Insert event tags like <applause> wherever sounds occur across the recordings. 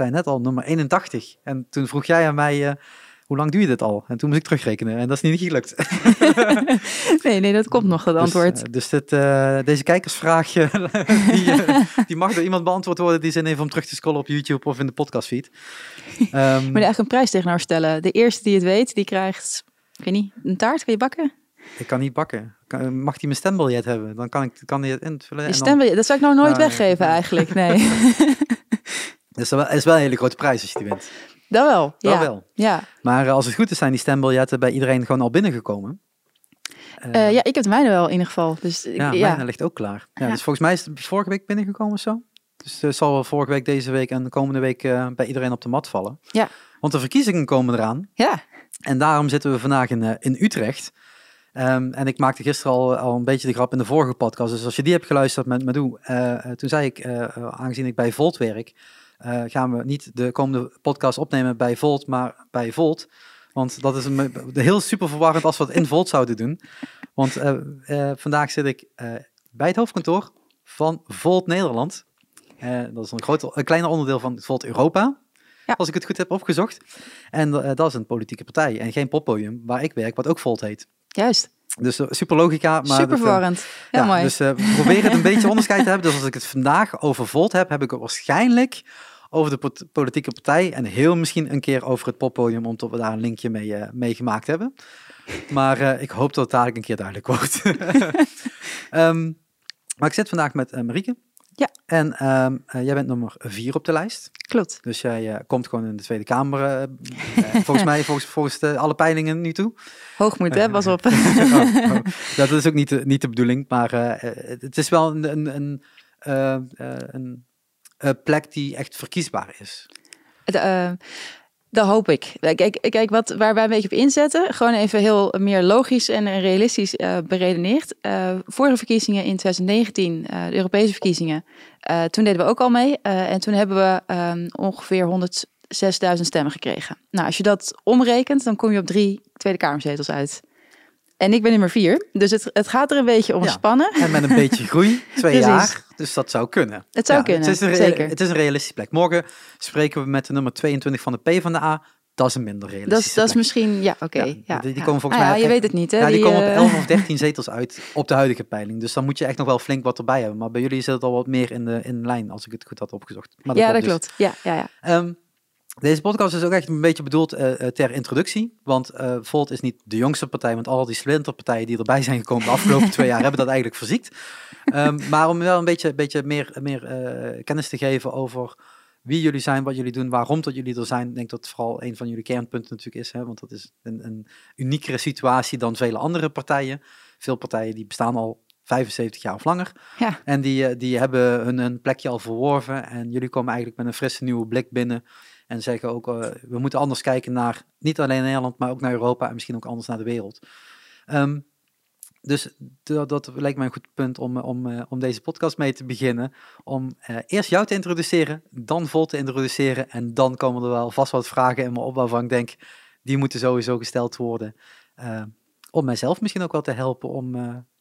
zei net al nummer 81. En toen vroeg jij aan mij, uh, hoe lang doe je dit al? En toen moest ik terugrekenen en dat is niet <laughs> gelukt. <laughs> nee, nee, dat komt nog, dat dus, antwoord. Dus, dus dit, uh, deze kijkersvraag, <laughs> die, die, mag door iemand beantwoord worden die zin heeft om terug te scrollen op YouTube of in de podcastfeed. Um, Moet je eigenlijk een prijs tegenover stellen. De eerste die het weet, die krijgt, ik weet niet, een taart, kan je bakken? Ik kan niet bakken. Mag hij mijn stembiljet hebben? Dan kan, ik, kan hij het invullen. Je stembiljet, dat zou ik nou nooit weggeven eigenlijk, nee. Dat is wel, is wel een hele grote prijs als je die wint. Dat wel, dat ja. wel. Ja. Maar uh, als het goed is, zijn die stembiljetten bij iedereen gewoon al binnengekomen. Uh, ja, ik heb de mijne wel in ieder geval. Dus, ja, ja. mijne ligt ook klaar. Ja, ja, Dus volgens mij is het vorige week binnengekomen of zo. Dus het zal wel vorige week, deze week en de komende week uh, bij iedereen op de mat vallen. Ja. Want de verkiezingen komen eraan. Ja. En daarom zitten we vandaag in, in Utrecht. Um, en ik maakte gisteren al, al een beetje de grap in de vorige podcast. Dus als je die hebt geluisterd met Madou, toen zei ik, aangezien ik bij Volt werk, uh, gaan we niet de komende podcast opnemen bij Volt, maar bij Volt. Want dat is een, heel super verwarrend als we het in Volt zouden doen. Want vandaag zit ik bij het hoofdkantoor van Volt Nederland. dat is een, groot, een kleiner onderdeel van Volt Europa. Ja. Als ik het goed heb opgezocht. En dat is een politieke partij en geen poppodium waar ik werk, wat ook Volt heet. Juist. Dus super logica. Maar super verwarrend. Ja, mooi. Dus we proberen een <laughs> beetje onderscheid te hebben. Dus als ik het vandaag over Volt heb, heb ik het waarschijnlijk over de politieke partij. En heel misschien een keer over het poppodium, omdat we daar een linkje mee, uh, mee gemaakt hebben. Maar uh, ik hoop dat het dadelijk een keer duidelijk wordt. um, <laughs> maar ik zit vandaag met uh, Marieke. Ja. En um, uh, jij bent nummer vier op de lijst. Klopt. Dus jij komt gewoon in de Tweede Kamer, volgens mij, volgens, volgens de, alle peilingen nu toe. Hoogmoed, hè? Pas op. <laughs> oh, oh. <laughs> Dat is ook niet de, niet de bedoeling, maar het is wel een, een, een, een plek die echt verkiesbaar is. De, dat hoop ik. Kijk, kijk wat, waar wij een beetje op inzetten, gewoon even heel meer logisch en realistisch uh, beredeneerd. Vorige verkiezingen in 2019, uh, de Europese verkiezingen, toen deden we ook al mee. en toen hebben we ongeveer 106.000 stemmen gekregen. Nou, als je dat omrekent, dan kom je op drie Tweede Kamerzetels uit. En ik ben nummer vier, dus het, het gaat er een beetje om ja. spannen. En met een beetje groei, <laughs> twee jaar, dus dat zou kunnen. Het zou ja, kunnen, het is een zeker. Het is een realistische plek. Morgen spreken we met de nummer 22 van de P van de A. Dat is een minder realistische dat is, dat is misschien, ja, oké. Okay, ja, die, die ja. komen volgens ah, mij... Ja, je weet het niet, hè? Ja, die, die komen uh... op 11 of <laughs> 13 zetels uit op de huidige peiling. Dus dan moet je echt nog wel flink wat erbij hebben. Maar bij jullie zit het al wat meer in de in lijn, als ik het goed had opgezocht. Maar dat ja, dat dus. klopt. Ja, ja, ja. Um, deze podcast is ook echt een beetje bedoeld uh, ter introductie. Want uh, Volt is niet de jongste partij, want al die splinterpartijen die erbij zijn gekomen de afgelopen <laughs> twee jaar hebben dat eigenlijk verziekt. Um, maar om wel een beetje, beetje meer, meer uh, kennis te geven over wie jullie zijn, wat jullie doen, waarom dat jullie er zijn. Ik denk dat vooral een van jullie kernpunten natuurlijk is. Hè, want dat is een, een uniekere situatie dan vele andere partijen. Veel partijen die bestaan al 75 jaar of langer. Ja. En die, die hebben hun, hun plekje al verworven. En jullie komen eigenlijk met een frisse nieuwe blik binnen. En zeggen ook, uh, we moeten anders kijken naar, niet alleen Nederland, maar ook naar Europa en misschien ook anders naar de wereld. Um, dus dat, lijkt mij een goed punt om, om, uh, om deze podcast mee te beginnen. Om eerst jou te introduceren, dan Vol te introduceren. En dan komen er wel vast wat vragen in me op waarvan ik denk, die moeten sowieso gesteld worden. Uh, om mijzelf misschien ook wel te helpen om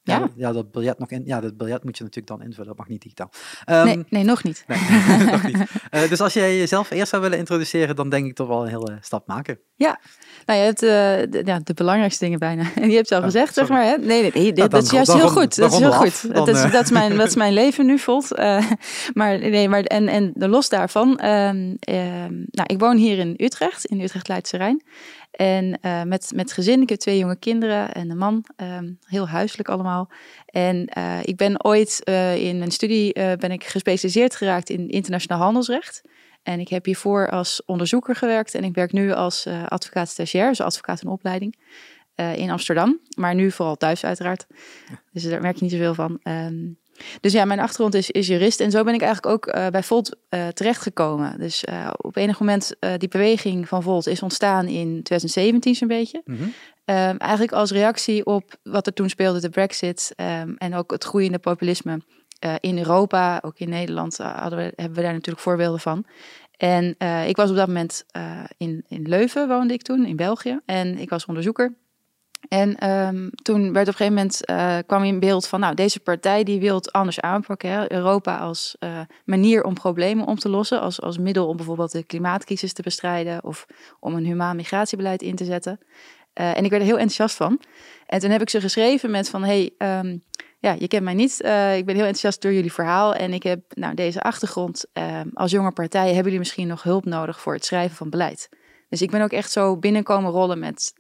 ja. Ja, ja, dat biljet nog in. Ja, dat biljet moet je natuurlijk dan invullen. Dat mag niet digitaal. Um, nee, nee, nog niet. Nee, <laughs> nog niet. Uh, <laughs> dus als jij jezelf eerst zou willen introduceren, dan denk ik toch wel een hele stap maken. Ja, nou je hebt uh, de, ja, de belangrijkste dingen bijna. En <laughs> je hebt het al Oh, gezegd, zeg maar. Hè? Nee, nee, Ja, dat is juist heel rond- goed. Dat is heel goed. Dan, dat, is, eh. dat, is mijn, dat is mijn leven nu, Volt. Uh, maar nee, maar en, en los daarvan. ehm, ehm, nou, ik woon hier in Utrecht, in Utrecht Leidse Rijn. En eh, met, met gezin, ik heb twee jonge kinderen en een man. ehm, heel huiselijk allemaal. En eh, ik ben ooit eh, in mijn studie ben ik gespecialiseerd geraakt in internationaal handelsrecht. En ik heb hiervoor als onderzoeker gewerkt en ik werk nu als advocaat stagiair, dus advocaat in opleiding in Amsterdam. Maar nu vooral thuis uiteraard. Dus daar merk je niet zoveel van. Ehm, dus ja, mijn achtergrond is, is jurist en zo ben ik eigenlijk ook eh, bij Volt eh, terechtgekomen. Dus eh, op enig moment, die beweging van Volt is ontstaan in 2017 zo'n beetje. Mhm. Ehm, eigenlijk als reactie op wat er toen speelde, de brexit ehm, en ook het groeiende populisme in Europa, ook in Nederland hadden we, hebben we daar natuurlijk voorbeelden van. En ik was op dat moment in, in Leuven, woonde ik toen, in België. En ik was onderzoeker. En ehm, toen werd op een gegeven moment uh, kwam in beeld van, nou, deze partij die wil het anders aanpakken. Europa als uh, manier om problemen om te lossen, als, als middel om bijvoorbeeld de klimaatcrisis te bestrijden of om een humaan migratiebeleid in te zetten. Uh, en ik werd er heel enthousiast van. En toen heb ik ze geschreven met van, hey, um, ja, je kent mij niet. ik ben heel enthousiast door jullie verhaal en ik heb nou, deze achtergrond. Ehm, als jonge partij hebben jullie misschien nog hulp nodig voor het schrijven van beleid. Dus ik ben ook echt zo binnenkomen rollen met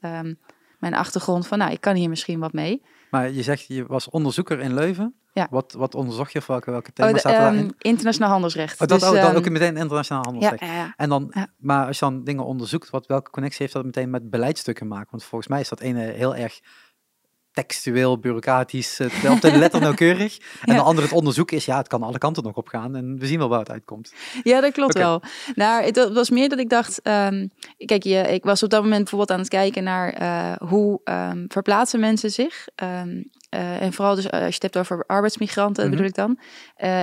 mijn achtergrond van, nou, ik kan hier misschien wat mee. Maar je zegt, je was onderzoeker in Leuven. Ja. Wat, wat onderzocht je? Of welke, welke thema's oh, zaten um, Internationaal handelsrecht. Oh, dat, dus, oh, dan um, ook meteen internationaal handelsrecht. Ja, ja, En dan. Maar als je dan dingen onderzoekt, wat, welke connectie heeft dat meteen met beleidstukken maken? Want volgens mij is dat ene heel erg textueel, bureaucratisch, op de letter <laughs> nauwkeurig. En de andere het onderzoek is, ja, het kan alle kanten nog op gaan. En we zien wel waar het uitkomt. Ja, dat klopt wel. Nou, het wa- was meer dat ik dacht, ehm, kijk, je, ik was op dat moment bijvoorbeeld aan het kijken naar eh, hoe ehm, verplaatsen mensen zich. Ehm, eh, en vooral dus eh, als je het hebt over arbeidsmigranten, Mhm. bedoel ik dan.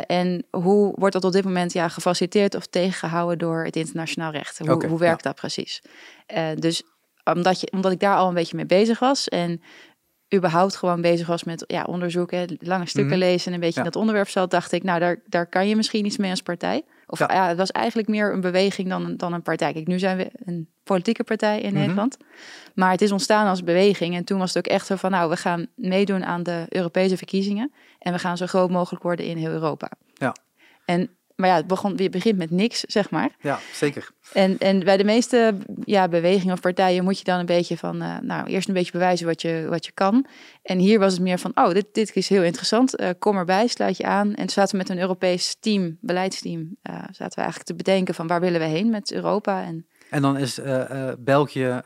En hoe wordt dat op dit moment ja, gefaciliteerd of tegengehouden door het internationaal recht? Hoe, hoe werkt dat precies? Dus omdat, je, omdat ik daar al een beetje mee bezig was en überhaupt gewoon bezig was met ja, onderzoeken, lange stukken Mhm. lezen en een beetje Ja. in dat onderwerp zat, dacht ik, nou, daar, daar kan je misschien iets mee als partij. Of Ja. ja. het was eigenlijk meer een beweging dan, een- dan een partij. Kijk, nu zijn we een politieke partij in Mhm. Nederland. Maar het is ontstaan als beweging. En toen was het ook echt zo van, nou, we gaan meedoen aan de Europese verkiezingen. En we gaan zo groot mogelijk worden in heel Europa. Ja. En, maar ja, het begon, je begint met niks, zeg maar. Ja, zeker. En, en bij de meeste ja, bewegingen of partijen moet je dan een beetje van, eh, nou, eerst een beetje bewijzen wat je, wat je kan. En hier was het meer van, oh, dit, dit is heel interessant, eh, kom erbij, sluit je aan. En toen zaten we met een Europees team, beleidsteam, eh, zaten we eigenlijk te bedenken van waar willen we heen met Europa. En En dan is België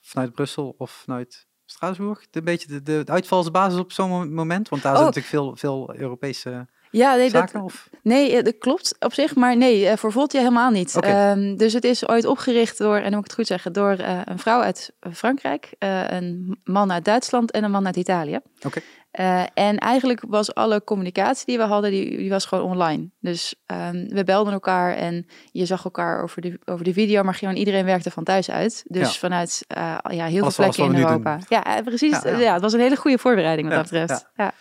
vanuit Brussel of vanuit Straatsburg een beetje de, de, de uitvalsbasis op zo'n mo- moment? Want daar Oh. zijn natuurlijk veel, veel Europese ja, nee, dat. Of? nee, eh, dat klopt op zich, maar nee, eh, voor Voltje helemaal niet. Ehm, dus het is ooit opgericht door, en dan moet ik het goed zeggen, door eh, een vrouw uit Frankrijk, eh, een man uit Duitsland en een man uit Italië. Oké. Eh, en eigenlijk was alle communicatie die we hadden, die, die was gewoon online. Dus ehm, we belden elkaar en je zag elkaar over de, over de video, maar gewoon iedereen werkte van thuis uit. Dus Ja. vanuit eh, ja, heel veel plekken in Europa. doen. Ja, eh, precies. Ja, het was een hele goede voorbereiding wat dat betreft. Ja.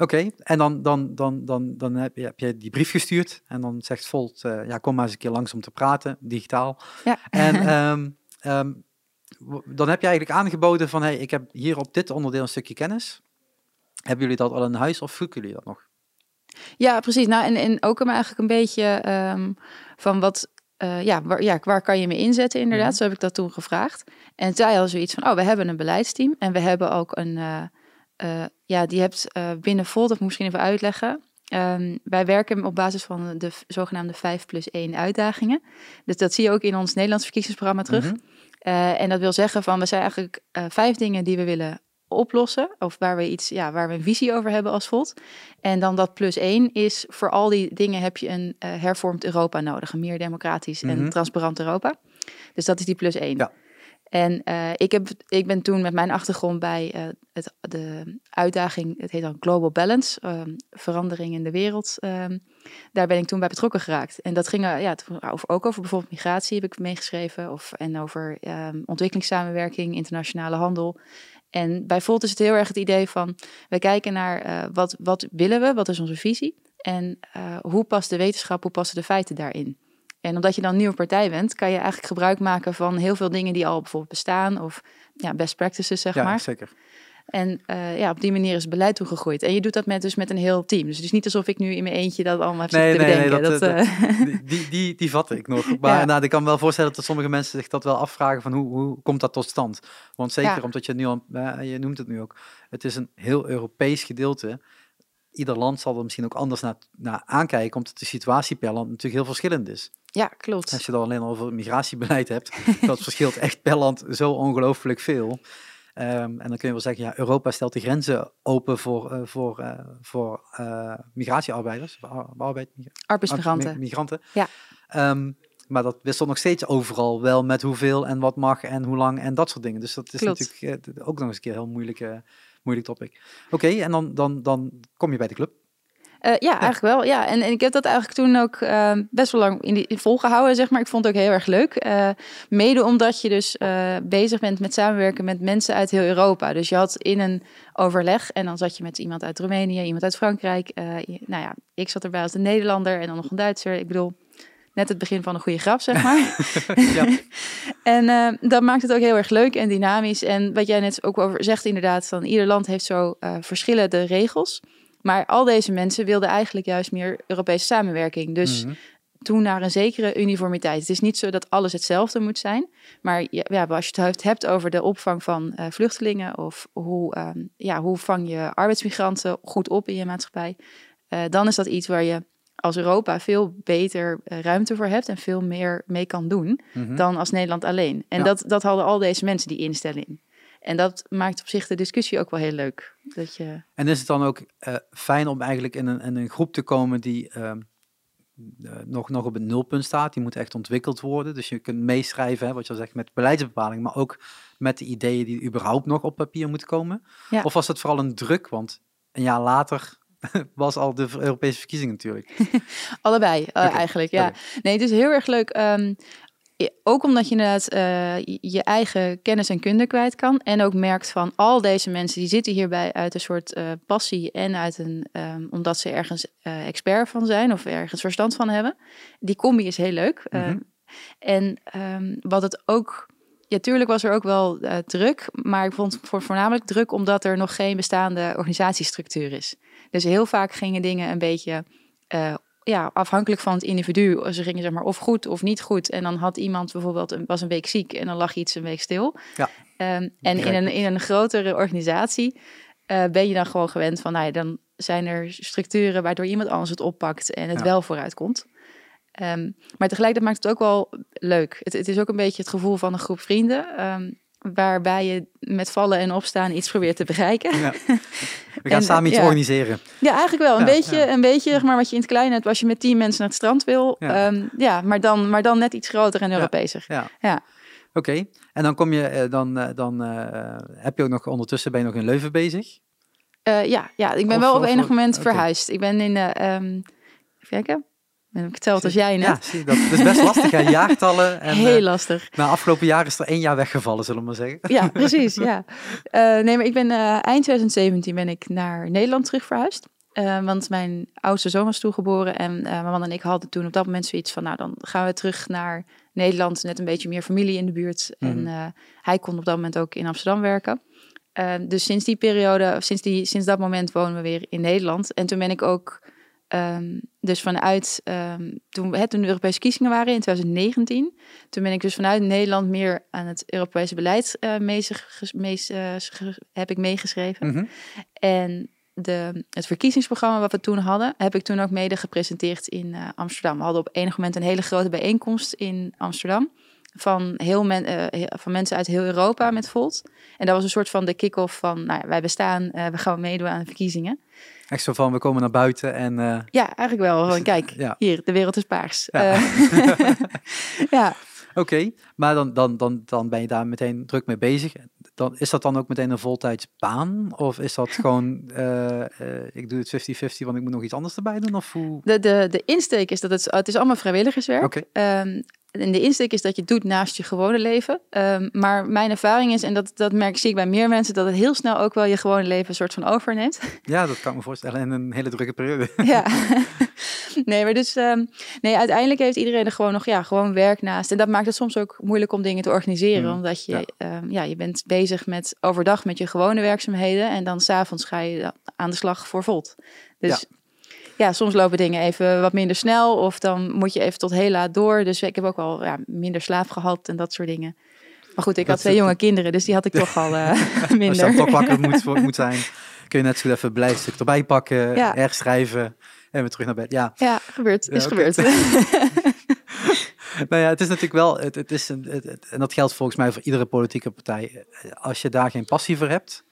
Oké, en dan, dan, dan, dan, dan heb, je, heb je die brief gestuurd en dan zegt Volt, eh, ja, kom maar eens een keer langs om te praten, digitaal. Ja. En <laughs> ehm, ehm, dan heb je eigenlijk aangeboden van, hey, ik heb hier op dit onderdeel een stukje kennis. Hebben jullie dat al in huis of zoeken jullie dat nog? Ja, precies. Nou, en, en ook hem eigenlijk een beetje ehm, van wat, eh, ja, waar, ja, waar kan je me inzetten inderdaad? Mhm. Zo heb ik dat toen gevraagd. En zij hadden zoiets van, oh, we hebben een beleidsteam en we hebben ook een, eh, eh, ja, die hebt eh, binnen Volt, dat moet ik misschien even uitleggen. Ehm, wij werken op basis van de zogenaamde 5 plus 1 uitdagingen. Dus dat zie je ook in ons Nederlands verkiezingsprogramma terug. Mhm. Eh, en dat wil zeggen van, we zijn eigenlijk vijf dingen die we willen oplossen. Of waar we iets, ja, waar we een visie over hebben als Volt. En dan dat plus één is, voor al die dingen heb je een hervormd Europa nodig. Een meer democratisch Mhm. en transparant Europa. Dus dat is die plus één. Ja. En eh, ik, heb, ik ben toen met mijn achtergrond bij eh, het, de uitdaging, het heet dan Global Balance, ehm, verandering in de wereld. ehm, daar ben ik toen bij betrokken geraakt. En dat ging eh, ja, over, ook over bijvoorbeeld migratie heb ik meegeschreven. Of, en over ehm, ontwikkelingssamenwerking, internationale handel. En bij Volt is het heel erg het idee van, we kijken naar wat, wat willen we, wat is onze visie. En hoe past de wetenschap, hoe passen de feiten daarin. En omdat je dan een nieuwe partij bent, kan je eigenlijk gebruik maken van heel veel dingen die al bijvoorbeeld bestaan. Of ja, best practices, zeg ja, maar. zeker. En eh, ja, op die manier is beleid toegegroeid. En je doet dat met, dus met een heel team. Dus het is niet alsof ik nu in mijn eentje dat allemaal heb Nee, zitten te nee, nee, bedenken. dat, dat, eh, eh, <laughs> Die, die, die, die vatte ik nog. Maar Ja. nou, ik kan me wel voorstellen dat sommige mensen zich dat wel afvragen van hoe, hoe komt dat tot stand? Want zeker Ja. omdat je het nu al, je noemt het nu ook, het is een heel Europees gedeelte. Ieder land zal er misschien ook anders naar, naar aankijken, omdat de situatie per land natuurlijk heel verschillend is. ja, klopt. Als je dan alleen al over migratiebeleid hebt, <laughs> dat verschilt echt per land zo ongelooflijk veel. Ehm, en dan kun je wel zeggen, ja, Europa stelt de grenzen open voor, eh, voor, eh, voor eh, migratiearbeiders, ar- arbeid, Arbeidsmigranten. mi- migranten. Ja. Ehm, maar dat wisselt nog steeds overal wel met hoeveel en wat mag en hoe lang en dat soort dingen. Dus dat is Klopt. natuurlijk ook nog eens een keer heel moeilijk, eh, moeilijk topic. Oké, en dan, dan, dan kom je bij de club. Uh, ja, eigenlijk wel. Ja. En, en ik heb dat eigenlijk toen ook uh, best wel lang in, die, in volgehouden, zeg maar. Ik vond het ook heel erg leuk. Uh, mede omdat je dus bezig bent met samenwerken met mensen uit heel Europa. Dus je had in een overleg en dan zat je met iemand uit Roemenië, iemand uit Frankrijk. Je, nou ja, ik zat erbij als de Nederlander en dan nog een Duitser. Ik bedoel, net het begin van een goede grap, zeg maar. <laughs> <laughs> en dat maakt het ook heel erg leuk en dynamisch. En wat jij net ook over zegt, inderdaad, van ieder land heeft zo verschillende regels. Maar al deze mensen wilden eigenlijk juist meer Europese samenwerking. Dus mm toen naar een zekere uniformiteit. Het is niet zo dat alles hetzelfde moet zijn. Maar ja, als je het hebt over de opvang van uh, vluchtelingen of hoe, uh, ja, hoe vang je arbeidsmigranten goed op in je maatschappij, uh, dan is dat iets waar je als Europa veel beter eh, ruimte voor hebt en veel meer mee kan doen mhm. dan als Nederland alleen. En dat, dat hadden al deze mensen die instelling. En dat maakt op zich de discussie ook wel heel leuk. Dat je... En is het dan ook uh, fijn om eigenlijk in een, in een groep te komen die uh, nog, nog op het nulpunt staat? Die moet echt ontwikkeld worden. Dus je kunt meeschrijven, hè, wat je al zegt, met beleidsbepaling, maar ook met de ideeën die überhaupt nog op papier moeten komen. Ja. Of was het vooral een druk? Want een jaar later <laughs> was al de Europese verkiezingen natuurlijk. <laughs> Allebei uh, eigenlijk, ja. Nee, het is heel erg leuk. Um, ook omdat je inderdaad uh, je eigen kennis en kunde kwijt kan. En ook merkt van al deze mensen die zitten hierbij uit een soort uh, passie en uit een, um, omdat ze ergens uh, expert van zijn of ergens verstand van hebben. Die combi is heel leuk. Mm En um, wat het ook. Ja, tuurlijk was er ook wel druk, maar ik vond het voornamelijk druk omdat er nog geen bestaande organisatiestructuur is. Dus heel vaak gingen dingen een beetje ja, afhankelijk van het individu. Ze gingen zeg maar of goed of niet goed. En dan had iemand bijvoorbeeld een, was een week ziek en dan lag iets een week stil. Ja. Um, en in een, in een grotere organisatie uh, ben je dan gewoon gewend van, nou ja, dan zijn er structuren waardoor iemand anders het oppakt en het wel vooruit komt. Um, maar tegelijkertijd maakt het ook wel leuk. Het, het, is ook een beetje het gevoel van een groep vrienden. Um, waarbij je met vallen en opstaan iets probeert te bereiken. Ja. <laughs> We gaan samen iets organiseren. Ja, eigenlijk wel. Een beetje, een beetje zeg maar, wat je in het klein hebt als je met tien mensen naar het strand wil. Ja, um, ja maar, dan, maar dan net iets groter en Europeeser. Ja. ja. Oké, en dan kom je, eh, dan, eh, dan uh, heb je ook nog ondertussen ben je nog in Leuven bezig? Uh, ja, ja, ik ben of, wel op enig moment verhuisd. Ik ben in, uh, um, even kijken, ik als jij net. Ja, zie, dat is best lastig, hè? jaartallen. En, Heel lastig. Na afgelopen jaar is er één jaar weggevallen, zullen we maar zeggen. Ja, <laughs> precies, ja. Uh, nee, maar ik ben uh, eind 2017 ben ik naar Nederland terug verhuisd. Uh, want mijn oudste zoon was toegeboren en mijn man en ik hadden toen op dat moment zoiets van, nou dan gaan we terug naar Nederland, net een beetje meer familie in de buurt. Mm -hmm. En hij kon op dat moment ook in Amsterdam werken. dus sinds die periode, sinds, die, sinds dat moment wonen we weer in Nederland. En toen ben ik ook Um, dus vanuit, um, toen, hè, toen de Europese kiezingen waren in 2019, toen ben ik dus vanuit Nederland meer aan het Europese beleid uh, uh, heb ik meegeschreven. Mm -hmm. En de, het verkiezingsprogramma wat we toen hadden, heb ik toen ook mede gepresenteerd in uh, Amsterdam. We hadden op enig moment een hele grote bijeenkomst in Amsterdam van, heel men, van mensen uit heel Europa met Volt. En dat was een soort van de kick-off van, nou ja, wij bestaan, we gaan meedoen aan de verkiezingen. Echt zo van, we komen naar buiten en... Uh... Ja, eigenlijk wel. Van, kijk, ja. hier, de wereld is paars. Ja. Uh, <laughs> ja. Oké, maar dan, dan, dan, dan ben je daar meteen druk mee bezig. Dan, is dat dan ook meteen een voltijdsbaan? Of is dat <laughs> gewoon, uh, ik doe het 50-50, want ik moet nog iets anders erbij doen? Of hoe? De, de, de insteek is dat het, het is allemaal vrijwilligerswerk. Okay. Um, en de insteek is dat je het doet naast je gewone leven. Um, maar mijn ervaring is, en dat, dat merk zie ik bij meer mensen, dat het heel snel ook wel je gewone leven een soort van overneemt. <laughs> Ja, dat kan ik me voorstellen in een hele drukke periode. <laughs> Ja. <laughs> nee, maar dus um, nee, uiteindelijk heeft iedereen er gewoon nog ja, gewoon werk naast. En dat maakt het soms ook moeilijk om dingen te organiseren. Mm, omdat je, ja. Um, ja, je bent bezig met overdag met je gewone werkzaamheden. En dan s'avonds ga je aan de slag voor Volt. Dus ja ja, soms lopen dingen even wat minder snel. Of dan moet je even tot heel laat door. Dus ik heb ook al ja, minder slaap gehad en dat soort dingen. Maar goed, ik had twee jonge kinderen, dus die had ik toch al uh, minder. <laughs> Als je dan toch wakker moet, <laughs> moet zijn, kun je net zo even blijven erbij pakken, ja. herschrijven en weer terug naar bed. Ja, ja gebeurt. Is gebeurd. <laughs> nou ja, het is natuurlijk wel, het, het is een, het, en dat geldt volgens mij voor iedere politieke partij. Als je daar geen passie voor hebt,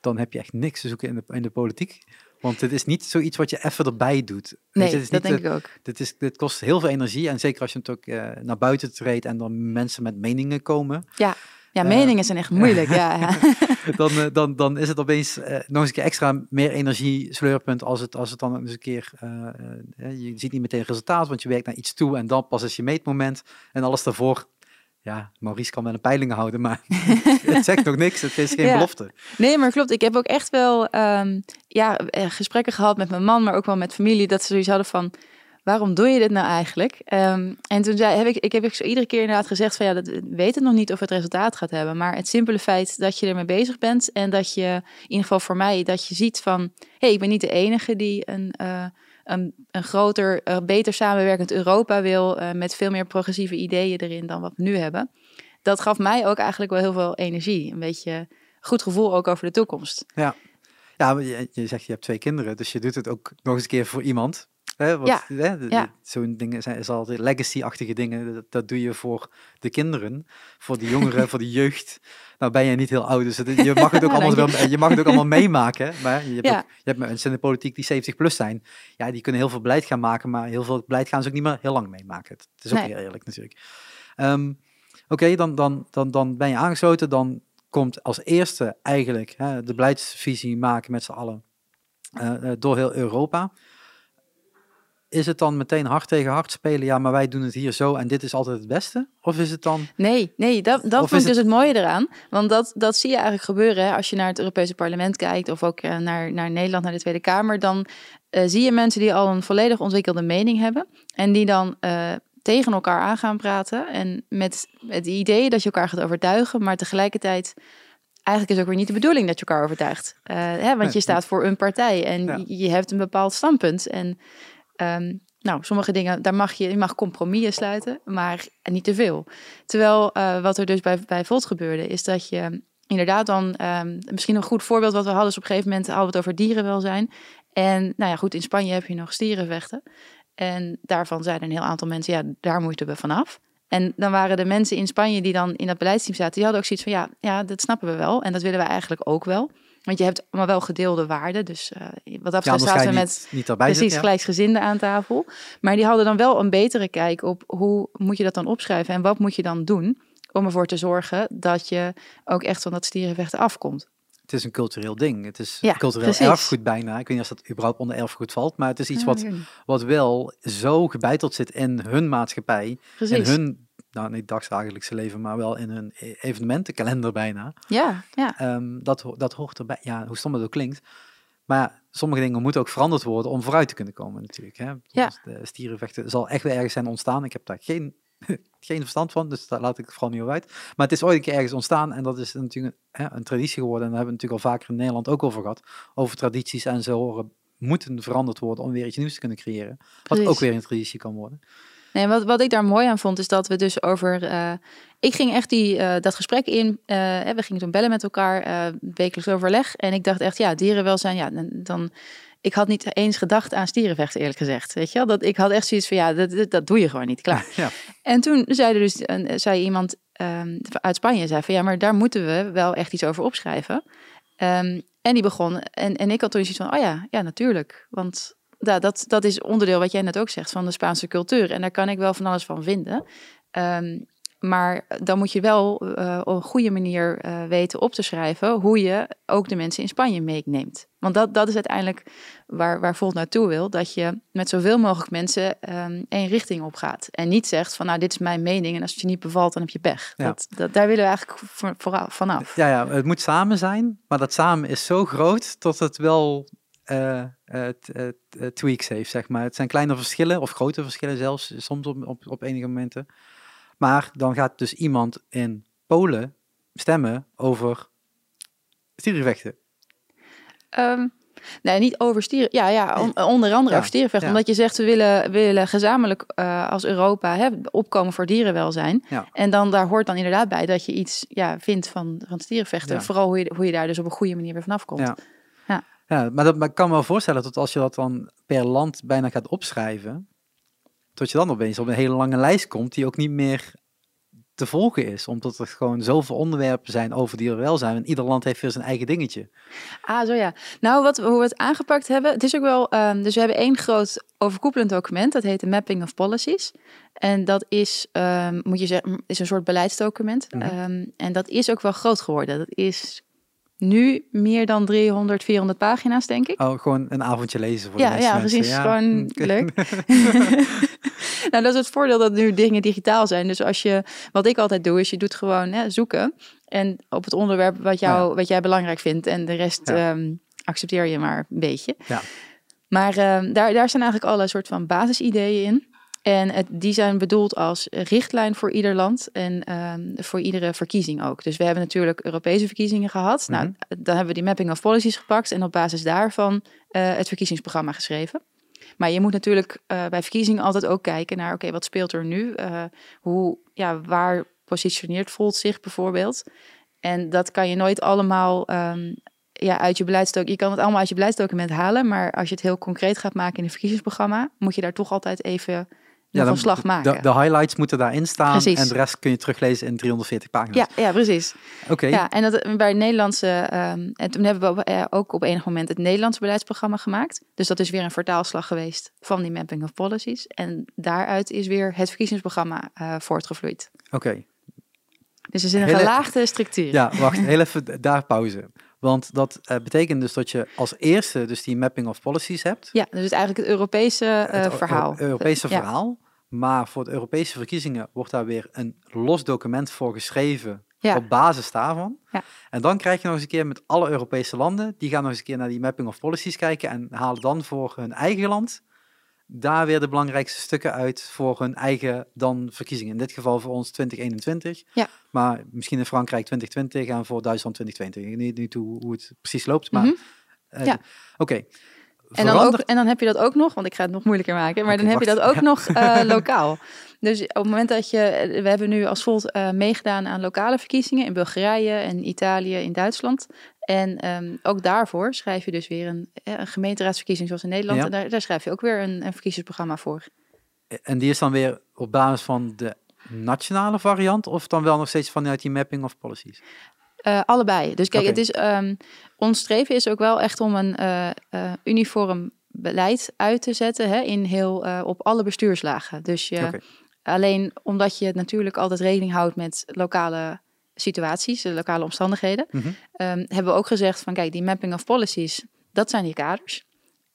dan heb je echt niks te zoeken in de, in de politiek. Want het is niet zoiets wat je even erbij doet. Nee, is dat denk ik ook. Dit, is, dit kost heel veel energie. En zeker als je het ook uh, naar buiten treedt en dan mensen met meningen komen. Ja. Ja, meningen zijn echt moeilijk. ja, ja. <laughs> dan, uh, dan, dan is het opeens nog eens een keer extra meer energie sleurpunt als het, als het dan eens een keer, je ziet niet meteen resultaat, want je werkt naar iets toe en dan pas is je meetmoment en alles daarvoor ja, Maurice kan wel een peiling houden, maar <laughs> het zegt nog niks. Het is geen ja. belofte. Nee, maar klopt. Ik heb ook echt wel um, ja, gesprekken gehad met mijn man, maar ook wel met familie, dat ze zoiets hadden van, waarom doe je dit nou eigenlijk? Um, en toen zei, heb ik, ik heb ik zo iedere keer inderdaad gezegd van, ja, dat weet het nog niet of het resultaat gaat hebben, maar het simpele feit dat je ermee bezig bent en dat je, in ieder geval voor mij, dat je ziet van, hé, hey, ik ben niet de enige die een... Uh, een, een groter, uh, beter samenwerkend Europa wil. Uh, met veel meer progressieve ideeën erin dan wat we nu hebben. Dat gaf mij ook eigenlijk wel heel veel energie. Een beetje goed gevoel ook over de toekomst. Ja, ja je zegt je hebt twee kinderen. Dus je doet het ook nog eens een keer voor iemand. Hè, wat, ja. Hè, ja. Zo'n dingen zijn is altijd legacy-achtige dingen. Dat, dat, doe je voor de kinderen, voor de jongeren, <laughs> voor de jeugd. Nou ben je niet heel oud, dus het, je mag het ook allemaal, wel, je mag het ook allemaal meemaken. Maar je hebt, Ja. ook, je hebt mensen in de politiek die 70 plus zijn. Ja, die kunnen heel veel beleid gaan maken, maar heel veel beleid gaan ze ook niet meer heel lang meemaken. Het is ook Nee. heel eerlijk natuurlijk. Ehm, Oké, dan, dan, dan, dan ben je aangesloten. Dan komt als eerste eigenlijk hè, de beleidsvisie maken met z'n allen eh, eh, door heel Europa. Is het dan meteen hard tegen hard spelen? Ja, maar wij doen het hier zo en dit is altijd het beste? Of is het dan... Nee, nee, dat, dat Of vond is ik dus het mooie eraan. Want dat, dat zie je eigenlijk gebeuren hè, als je naar het Europese parlement kijkt of ook eh, naar, naar Nederland, naar de Tweede Kamer. Dan eh, zie je mensen die al een volledig ontwikkelde mening hebben en die dan eh, tegen elkaar aan gaan praten. En met het idee dat je elkaar gaat overtuigen, maar tegelijkertijd. Eigenlijk is ook weer niet de bedoeling dat je elkaar overtuigt. Hè, want Nee, je staat voor een partij en Ja. je hebt een bepaald standpunt. En ehm, nou, sommige dingen, daar mag je, je mag compromissen sluiten, maar niet te veel. Terwijl eh, wat er dus bij, bij Volt gebeurde, is dat je inderdaad dan, ehm, misschien een goed voorbeeld wat we hadden, is op een gegeven moment hadden het over dierenwelzijn. En nou ja, goed, in Spanje heb je nog stierenvechten. En daarvan zeiden een heel aantal mensen, ja, daar moeten we vanaf. En dan waren de mensen in Spanje die dan in dat beleidsteam zaten, die hadden ook zoiets van, ja, ja, dat snappen we wel. En dat willen we eigenlijk ook wel. Want je hebt allemaal wel gedeelde waarden. Dus eh, wat dat Ja, zaten we niet, met niet erbij precies zitten. ja. gelijksgezinden aan tafel. Maar die hadden dan wel een betere kijk op hoe moet je dat dan opschrijven en wat moet je dan doen om ervoor te zorgen dat je ook echt van dat stierenvechten afkomt. Het is een cultureel ding. Het is Ja, cultureel precies. erfgoed bijna. Ik weet niet of dat überhaupt onder erfgoed valt, maar het is iets wat, niet. wat wel zo gebeiteld zit in hun maatschappij, Precies. hun, nou niet dagdagelijkse leven, maar wel in hun e- evenementenkalender bijna. Ja, ja. Ehm, dat, dat hoort erbij. Ja, hoe stom het ook klinkt. Maar ja, sommige dingen moeten ook veranderd worden om vooruit te kunnen komen natuurlijk. Hè? Ja. De stierenvechten zal echt weer ergens zijn ontstaan. Ik heb daar geen, <laughs> geen verstand van, dus daar laat ik het vooral niet over uit. Maar het is ooit een keer ergens ontstaan en dat is natuurlijk hè, een traditie geworden. En daar hebben we natuurlijk al vaker in Nederland ook over gehad. Over tradities en ze horen moeten veranderd worden om weer iets nieuws te kunnen creëren. Wat Precies. ook weer een traditie kan worden. Nee, wat, wat ik daar mooi aan vond, is dat we dus over. eh, ik ging echt die, eh, dat gesprek in. eh, we gingen toen bellen met elkaar, wekelijks overleg. En ik dacht echt, ja, dierenwelzijn, ja, dan. dan ik had niet eens gedacht aan stierenvechten, eerlijk gezegd. Weet je wel? Dat, ik had echt zoiets van, ja, dat, dat, dat doe je gewoon niet, klaar. <laughs> Ja, En toen zei er dus, zei iemand ehm, uit Spanje, zei van, ja, maar daar moeten we wel echt iets over opschrijven. Ehm, en die begon, en, en ik had toen zoiets van, oh ja, ja, natuurlijk. Want ja, dat, dat is onderdeel wat jij net ook zegt van de Spaanse cultuur. En daar kan ik wel van alles van vinden. Ehm, maar dan moet je wel eh, op een goede manier eh, weten op te schrijven hoe je ook de mensen in Spanje meeneemt. Want dat, dat is uiteindelijk waar, waar Volt naartoe wil. Dat je met zoveel mogelijk mensen ehm, één richting op gaat. En niet zegt van nou dit is mijn mening en als het je niet bevalt dan heb je pech. Ja. Dat, dat, daar willen we eigenlijk voor, vooral vanaf. ja, ja, het moet samen zijn, maar dat samen is zo groot dat het wel eh, tweaks heeft, zeg maar. Het zijn kleine verschillen, of grote verschillen zelfs, soms op, op, op enige momenten. Maar dan gaat dus iemand in Polen stemmen over stierenvechten. Ehm, nee, niet over stieren. Ja, ja on- onder andere Ja, over stierenvechten. ja. Omdat je zegt, we willen, willen gezamenlijk als Europa hè, opkomen voor dierenwelzijn. Ja. En dan daar hoort dan inderdaad bij dat je iets ja, vindt van, van stierenvechten. Vooral hoe je, hoe je daar dus op een goede manier weer vanaf komt. Ja. Ja, maar dat maar ik kan me wel voorstellen dat als je dat dan per land bijna gaat opschrijven, dat je dan opeens op een hele lange lijst komt die ook niet meer te volgen is. Omdat er gewoon zoveel onderwerpen zijn over dierenwelzijn. En ieder land heeft weer zijn eigen dingetje. Ah, zo ja. Nou, wat, hoe we het aangepakt hebben, het is ook wel, ehm, dus we hebben één groot overkoepelend document, dat heet de Mapping of Policies. En dat is, ehm, moet je zeggen, is een soort beleidsdocument. Mhm. Ehm, en dat is ook wel groot geworden. Dat is nu meer dan 300, 400 pagina's, denk ik. Oh, gewoon een avondje lezen voor de Ja, meeste ja, mensen. precies. Gewoon Oké. leuk. <laughs> nou, dat is het voordeel dat nu dingen digitaal zijn. Dus als je, wat ik altijd doe, is je doet gewoon hè, zoeken. En op het onderwerp wat, jou, wat jij belangrijk vindt. En de rest Ja. ehm, accepteer je maar een beetje. Ja. Maar ehm, daar, daar zijn eigenlijk alle soort van basisideeën in. En het, die zijn bedoeld als richtlijn voor ieder land en ehm, voor iedere verkiezing ook. Dus we hebben natuurlijk Europese verkiezingen gehad. Nou, Mhm. dan hebben we die mapping of policies gepakt en op basis daarvan eh, het verkiezingsprogramma geschreven. Maar je moet natuurlijk eh, bij verkiezingen altijd ook kijken naar, oké, wat speelt er nu? Eh, hoe, ja, waar positioneert Volt zich bijvoorbeeld? En dat kan je nooit allemaal ehm, ja, uit je beleidsdocument. Je kan het allemaal uit je beleidsdocument halen, maar als je het heel concreet gaat maken in een verkiezingsprogramma, moet je daar toch altijd even dan- een slag maken. De, de highlights moeten daarin staan. Precies. En de rest kun je teruglezen in 340 pagina's. ja, ja, precies. Oké. Ja, en dat bij het Nederlandse. ehm, en toen hebben we eh, ook op enig moment het Nederlandse beleidsprogramma gemaakt. Dus dat is weer een vertaalslag geweest van die mapping of policies. En daaruit is weer het verkiezingsprogramma eh, voortgevloeid. Oké. Dus er zit een Hele- gelaagde structuur. Ja, wacht, heel even daar pauze. Want dat eh, betekent dus dat je als eerste dus die mapping of policies hebt. Ja, dus het eigenlijk het Europese eh, het Eu- verhaal. Europese Ja. verhaal. Maar voor de Europese verkiezingen wordt daar weer een los document voor geschreven Ja. op basis daarvan. Ja. En dan krijg je nog eens een keer met alle Europese landen, die gaan nog eens een keer naar die mapping of policies kijken en halen dan voor hun eigen land daar weer de belangrijkste stukken uit voor hun eigen dan verkiezingen. In dit geval voor ons 2021, Ja. maar misschien in Frankrijk 2020 en voor Duitsland 2020. Ik weet niet nu toe hoe het precies loopt, maar Mhm. eh, Ja. oké. En dan, ook, en dan heb je dat ook nog, want ik ga het nog moeilijker maken, maar dan heb je dat ook Ja. nog eh, <laughs> lokaal. Dus op het moment dat je, we hebben nu als Volt eh, meegedaan aan lokale verkiezingen in Bulgarije en Italië, in Duitsland. En ehm, ook daarvoor schrijf je dus weer een, eh, een gemeenteraadsverkiezing zoals in Nederland. Ja. En daar, daar schrijf je ook weer een, een verkiezingsprogramma voor. En die is dan weer op basis van de nationale variant of dan wel nog steeds vanuit die mapping of policies? Eh, allebei. Dus kijk, het is, ehm, ons streven is ook wel echt om een eh, uniform beleid uit te zetten hè, in heel, op alle bestuurslagen. Dus je, alleen omdat je natuurlijk altijd rekening houdt met lokale situaties, de lokale omstandigheden, Mhm. ehm, hebben we ook gezegd van kijk, die mapping of policies, dat zijn die kaders.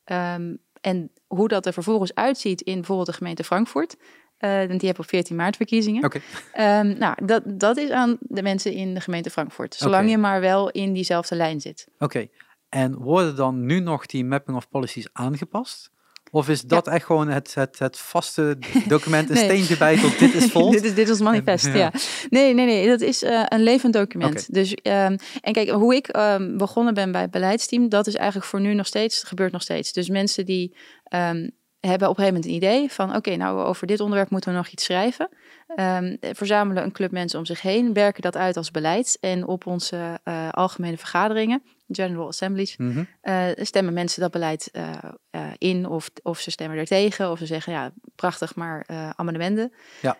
Ehm, en hoe dat er vervolgens uitziet in bijvoorbeeld de gemeente Frankfurt, eh, want die hebben op 14 maart verkiezingen. Oké. Ehm, nou, dat, dat is aan de mensen in de gemeente Frankfurt. Zolang je maar wel in diezelfde lijn zit. Oké. En worden dan nu nog die mapping of policies aangepast? Of is dat echt gewoon het, het, het vaste document, een <laughs> Nee. steen gebeiteld, dit is <laughs> vol? dit, is, dit is ons manifest, ja. ja. Nee, nee, nee. Dat is eh, een levend document. Dus, ehm, en kijk, hoe ik ehm, begonnen ben bij het beleidsteam, dat is eigenlijk voor nu nog steeds, gebeurt nog steeds. Dus mensen die ehm, hebben op een gegeven moment een idee van, oké, nou over dit onderwerp moeten we nog iets schrijven. Verzamelen een club mensen om zich heen, werken dat uit als beleid. En op onze eh, algemene vergaderingen, General Assemblies, Mhm. eh, stemmen mensen dat beleid eh, eh, in of, of ze stemmen er tegen of ze zeggen ja, prachtig, maar amendementen. Ja.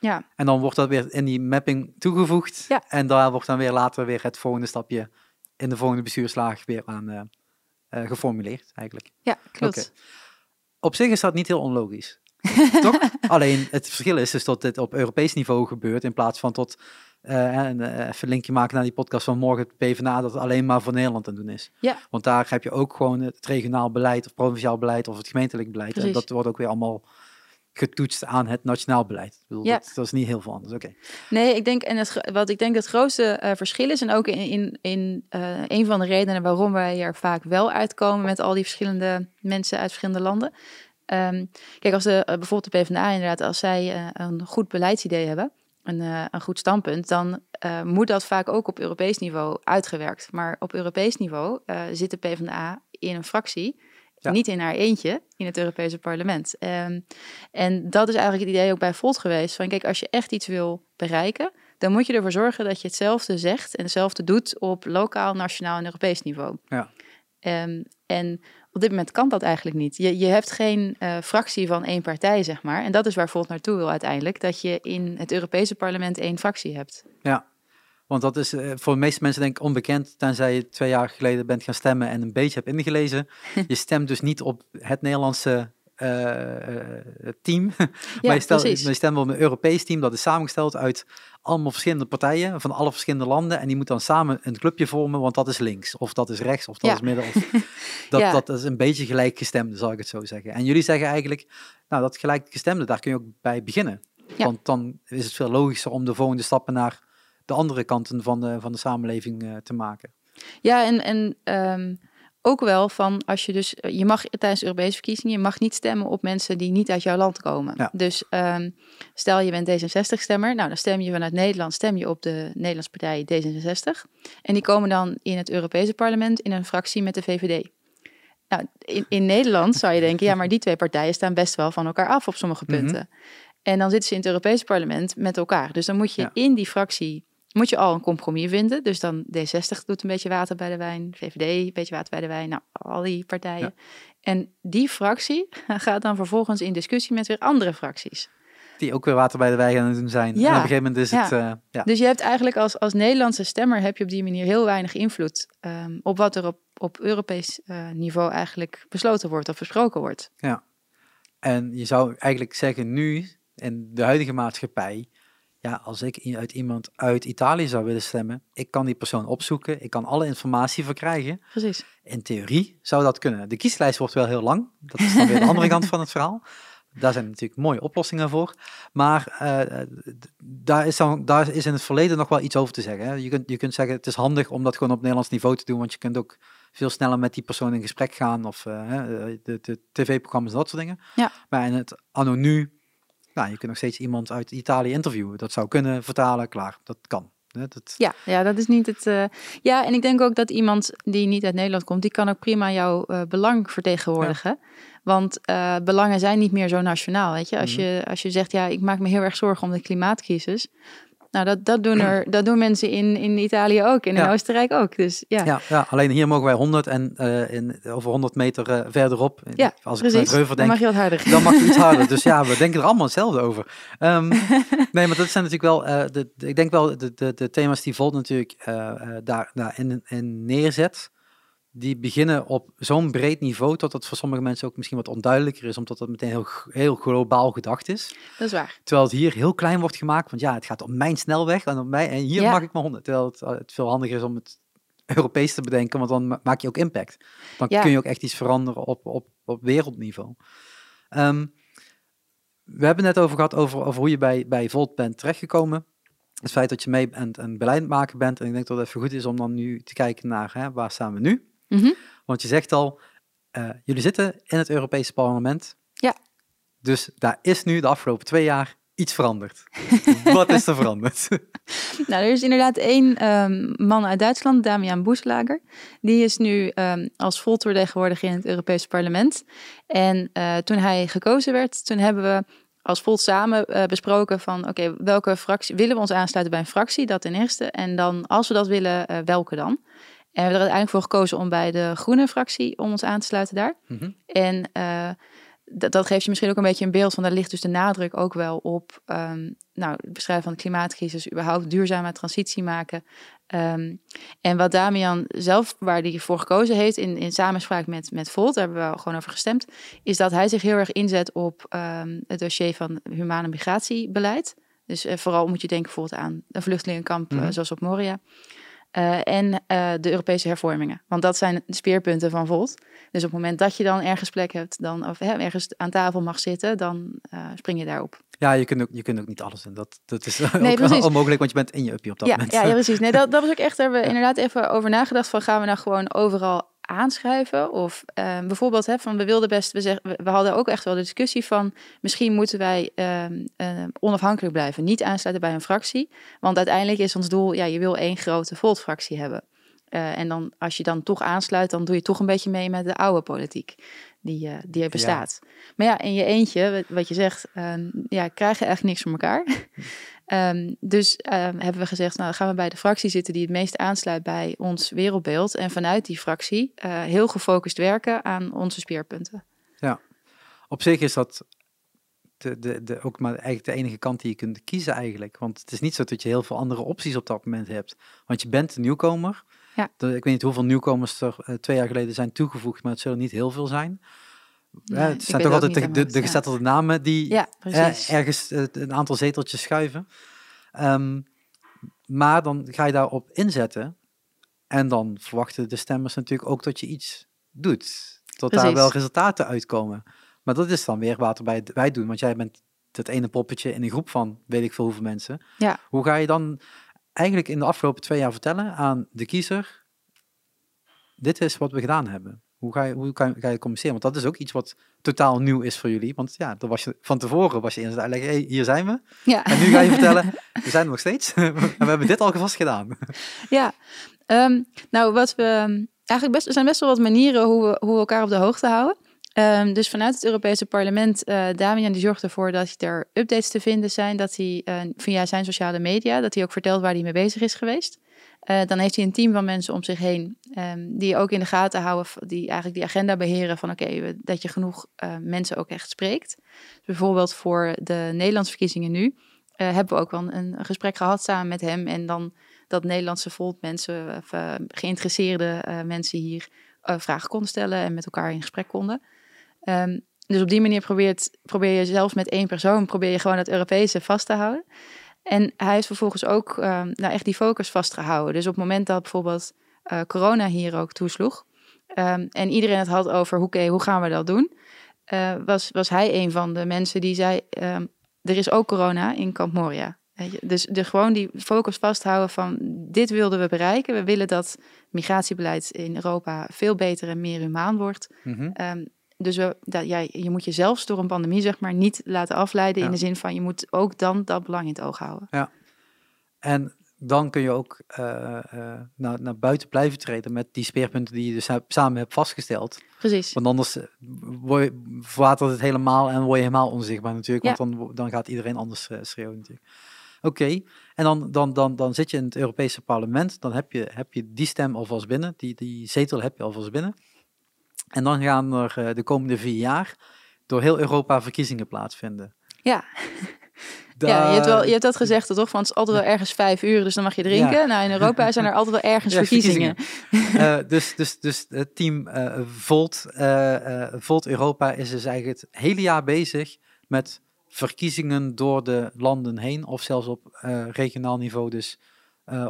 Ja, En dan wordt dat weer in die mapping toegevoegd. Ja. En daar wordt dan weer later weer het volgende stapje in de volgende bestuurslaag weer aan geformuleerd, eigenlijk. ja klopt. Op zich is dat niet heel onlogisch. <laughs> Toch? Alleen het verschil is dus dat dit op Europees niveau gebeurt in plaats van tot, en, eh, even een linkje maken naar die podcast van morgen, het PvdA, dat het alleen maar voor Nederland aan doen is. Ja. Want daar heb je ook gewoon het regionaal beleid of provinciaal beleid of het gemeentelijk beleid. En dat wordt ook weer allemaal getoetst aan het nationaal beleid. Ik bedoel, Ja. dat, dat is niet heel veel anders. Oké. Nee, ik denk, en het, wat ik denk het grootste eh, verschil is, en ook in, in, in eh, een van de redenen waarom wij er vaak wel uitkomen met al die verschillende mensen uit verschillende landen. Ehm, kijk, als de, eh, bijvoorbeeld de PvdA inderdaad, als zij eh, een goed beleidsidee hebben, een, eh, een goed standpunt, dan eh, moet dat vaak ook op Europees niveau uitgewerkt. Maar op Europees niveau eh, zit de PvdA in een fractie, Ja. niet in haar eentje, in het Europese parlement. Ehm, en dat is eigenlijk het idee ook bij Volt geweest. Van kijk, als je echt iets wil bereiken, dan moet je ervoor zorgen dat je hetzelfde zegt en hetzelfde doet op lokaal, nationaal en Europees niveau. Ja. Ehm, en op dit moment kan dat eigenlijk niet. Je, je hebt geen uh, fractie van één partij, zeg maar. En dat is waar Volt naartoe wil uiteindelijk. Dat je in het Europese parlement één fractie hebt. Ja, want dat is uh, voor de meeste mensen denk ik onbekend. Tenzij je twee jaar geleden bent gaan stemmen en een beetje hebt ingelezen. <laughs> je stemt dus niet op het Nederlandse team. <laughs> Ja, maar, je maar je stemt op een Europees team. Dat is samengesteld uit allemaal verschillende partijen van alle verschillende landen. En die moeten dan samen een clubje vormen, want dat is links. Of dat is rechts, of dat is midden. Of, <laughs> dat, ja. dat is een beetje gelijkgestemde, zal ik het zo zeggen. En jullie zeggen eigenlijk, nou dat gelijkgestemde, daar kun je ook bij beginnen. Want dan is het veel logischer om de volgende stappen naar de andere kanten van de, van de samenleving uh, te maken. Ja, en, en um ook wel van als je dus, je mag tijdens Europese verkiezingen, je mag niet stemmen op mensen die niet uit jouw land komen. Dus um, stel je bent D66-stemmer, nou dan stem je vanuit Nederland, stem je op de Nederlandse partij D66. En die komen dan in het Europese parlement in een fractie met de VVD. Nou, in, in Nederland zou je denken, ja, maar die twee partijen staan best wel van elkaar af op sommige mhm. punten. En dan zitten ze in het Europese parlement met elkaar. Dus dan moet je in die fractie moet je al een compromis vinden. Dus dan D60 doet een beetje water bij de wijn, VVD een beetje water bij de wijn, nou, al die partijen. En die fractie <laughs> gaat dan vervolgens in discussie met weer andere fracties. Die ook weer water bij de wijn aan het doen zijn. Ja. En op een gegeven moment is het... Uh, ja. Dus je hebt eigenlijk als, als Nederlandse stemmer heb je op die manier heel weinig invloed um, op wat er op, op Europees uh, niveau eigenlijk besloten wordt of besproken wordt. Ja. En je zou eigenlijk zeggen nu, in de huidige maatschappij, ja, als ik uit iemand uit Italië zou willen stemmen, ik kan die persoon opzoeken, ik kan alle informatie verkrijgen. Precies. In theorie zou dat kunnen. De kieslijst wordt wel heel lang, dat is dan weer de andere <laughs> kant van het verhaal. Daar zijn natuurlijk mooie oplossingen voor. Maar uh, daar, is dan, daar is in het verleden nog wel iets over te zeggen. Hè. Je, kunt, je kunt zeggen, het is handig om dat gewoon op Nederlands niveau te doen, want je kunt ook veel sneller met die persoon in gesprek gaan of uh, de, de tv-programma's, dat soort dingen. Ja. Maar in het anno nu nou, je kunt nog steeds iemand uit Italië interviewen. Dat zou kunnen vertalen, klaar. Dat kan. Dat... Ja, ja, dat is niet het. Uh... Ja, en ik denk ook dat iemand die niet uit Nederland komt, die kan ook prima jouw uh, belang vertegenwoordigen. Want uh, belangen zijn niet meer zo nationaal. Weet je, als, mhm. je, als je zegt, ja, ik maak me heel erg zorgen om de klimaatcrisis. Nou, dat, dat, doen, er, dat doen mensen in, in Italië ook en in Oostenrijk ook. Dus, ja. Ja, ja, alleen hier mogen wij 100 en uh, in, over 100 meter uh, verderop, ja, als ik precies. Reuver denk, dan mag je wat harder. Dan mag je iets harder. Dus ja, we <laughs> denken er allemaal hetzelfde over. Um, <laughs> nee, maar dat zijn natuurlijk wel, uh, de, de, ik denk wel de, de, de thema's die Volt natuurlijk daar, daar in, in neerzet die beginnen op zo'n breed niveau tot het voor sommige mensen ook misschien wat onduidelijker is, omdat dat meteen heel, heel globaal gedacht is. Dat is waar. Terwijl het hier heel klein wordt gemaakt, want ja, het gaat op mijn snelweg en, op mij, en hier mag ik maar 100. Terwijl het, eh, het veel handiger is om het Europees te bedenken, want dan maak je ook impact. Dan kun je ook echt iets veranderen op, op, op wereldniveau. Um, we hebben het net over gehad over, over hoe je bij, bij Volt bent terechtgekomen. Het feit dat je mee en, en beleid maken bent. En ik denk dat het even goed is om dan nu te kijken naar hè, waar staan we nu. Mhm. Want je zegt al, uh, jullie zitten in het Europese parlement. Ja. Dus daar is nu de afgelopen twee jaar iets veranderd. <laughs> Wat is er veranderd? <laughs> nou, er is inderdaad één um, man uit Duitsland, Damian Boeslager. Die is nu um, als volvertegenwoordiger in het Europese parlement. En uh, toen hij gekozen werd, toen hebben we als Volt samen uh, besproken van oké, welke fractie willen we ons aansluiten bij een fractie? Dat ten eerste. En dan, als we dat willen, uh, welke dan? En we hebben er uiteindelijk voor gekozen om bij de groene fractie om ons aan te sluiten daar. Mhm. En uh, dat geeft je misschien ook een beetje een beeld van, daar ligt dus de nadruk ook wel op, um, nou, het beschrijven van de klimaatcrisis, überhaupt duurzame transitie maken. Um, en wat Damian zelf, waar hij voor gekozen heeft, in, in samenspraak met, met Volt, daar hebben we gewoon over gestemd, is dat hij zich heel erg inzet op um, het dossier van humane migratiebeleid. Dus uh, vooral moet je denken bijvoorbeeld aan een vluchtelingenkamp mm zoals op Moria. Uh, en uh, de Europese hervormingen. Want dat zijn de speerpunten van Volt. Dus op het moment dat je dan ergens plek hebt, dan, of hè, ergens aan tafel mag zitten, dan uh, spring je daarop. Ja, je kunt ook, je kunt ook niet alles. En dat, dat is <laughs> nee, ook onmogelijk, want je bent in je uppie op dat ja, moment. Ja, ja, precies. Nee, dat, <laughs> dat was ook echt, daar hebben we inderdaad even over nagedacht van gaan we nou gewoon overal aanschuiven. Of uh, bijvoorbeeld, hè, van we wilden best, we, zeggen, we hadden ook echt wel de discussie van misschien moeten wij uh, uh, onafhankelijk blijven, niet aansluiten bij een fractie. Want uiteindelijk is ons doel, ja, je wil één grote Volt-fractie hebben. Uh, en dan, als je dan toch aansluit, dan doe je toch een beetje mee met de oude politiek die, uh, die er bestaat. Ja. Maar ja, in je eentje, wat je zegt, ja, krijg je echt niks voor elkaar. <laughs> Ehm, dus ehm, hebben we gezegd, nou dan gaan we bij de fractie zitten die het meest aansluit bij ons wereldbeeld. En vanuit die fractie eh, heel gefocust werken aan onze speerpunten. Ja, op zich is dat de, de, de, ook maar eigenlijk de enige kant die je kunt kiezen eigenlijk. Want het is niet zo dat je heel veel andere opties op dat moment hebt. Want je bent een nieuwkomer. Ja. Ik weet niet hoeveel nieuwkomers er eh, twee jaar geleden zijn toegevoegd, maar het zullen niet heel veel zijn. Nee, Ja, ik het zijn toch altijd de, de, gezettelde namen die Ja, eh, ergens een aantal zeteltjes schuiven. Ehm, maar dan ga je daarop inzetten. En dan verwachten de stemmers natuurlijk ook dat je iets doet. Dat daar wel resultaten uitkomen. Maar dat is dan weer wat wij, wij doen. Want jij bent dat ene poppetje in een groep van weet ik veel hoeveel mensen. Ja. Hoe ga je dan eigenlijk in de afgelopen twee jaar vertellen aan de kiezer... dit is wat we gedaan hebben. Hoe ga je, hoe kan, ga je communiceren? Want dat is ook iets wat totaal nieuw is voor jullie. Want ja, was je, van tevoren was je eerst uitleggen, hey, hier zijn we. Ja. En nu ga je vertellen, <laughs> we zijn er nog steeds. <laughs> en we hebben dit al vast gedaan. Ja, Ehm, nou wat we eigenlijk best, er zijn best wel wat manieren hoe we, hoe we elkaar op de hoogte houden. Ehm, dus vanuit het Europese parlement, eh Damian die zorgt ervoor dat er updates te vinden zijn, dat hij eh, via zijn sociale media, dat hij ook vertelt waar hij mee bezig is geweest. Eh, dan heeft hij een team van mensen om zich heen ehm, die ook in de gaten houden, die eigenlijk die agenda beheren van oké, dat je genoeg eh, mensen ook echt spreekt. Dus bijvoorbeeld voor de Nederlandse verkiezingen nu eh, hebben we ook wel een, gesprek gehad samen met hem en dan dat Nederlandse volk mensen, of, geïnteresseerde mensen hier vragen konden stellen en met elkaar in gesprek konden. Ehm, dus op die manier probeert, probeer je zelfs met één persoon, probeer je gewoon het Europese vast te houden. En hij heeft vervolgens ook ehm, nou echt die focus vastgehouden. Dus op het moment dat bijvoorbeeld eh, corona hier ook toesloeg ehm, en iedereen het had over oké, hoe gaan we dat doen, eh, was, was hij een van de mensen die zei, ehm, er is ook corona in Kamp Moria. Weet je? Dus de, gewoon die focus vasthouden van dit wilden we bereiken. We willen dat migratiebeleid in Europa veel beter en meer humaan wordt. Mhm. Dus we, dat, ja, je moet jezelf door een pandemie zeg maar niet laten afleiden Ja. in de zin van je moet ook dan dat belang in het oog houden. En dan kun je ook eh, eh, naar, naar buiten blijven treden met die speerpunten die je dus samen hebt vastgesteld. Precies. Want anders eh, word je, verwatert het helemaal en word je helemaal onzichtbaar natuurlijk. Ja. Want dan, dan gaat iedereen anders schreeuwen natuurlijk. Oké, en dan, dan, dan, dan zit je in het Europese parlement. Dan heb je, heb je die stem alvast binnen. Die, die zetel heb je alvast binnen. En dan gaan er eh, de komende vier jaar door heel Europa verkiezingen plaatsvinden. Ja. <laughs> Ja, je hebt, wel, je hebt dat gezegd toch? Want het is altijd wel ergens vijf uur, dus dan mag je drinken. Nou, in Europa zijn er altijd wel <laughs> ergens Ja, verkiezingen. Eh, <laughs> dus, dus, dus het team eh, Volt, Volt Europa is dus eigenlijk het hele jaar bezig met verkiezingen door de landen heen, of zelfs op regionaal niveau, dus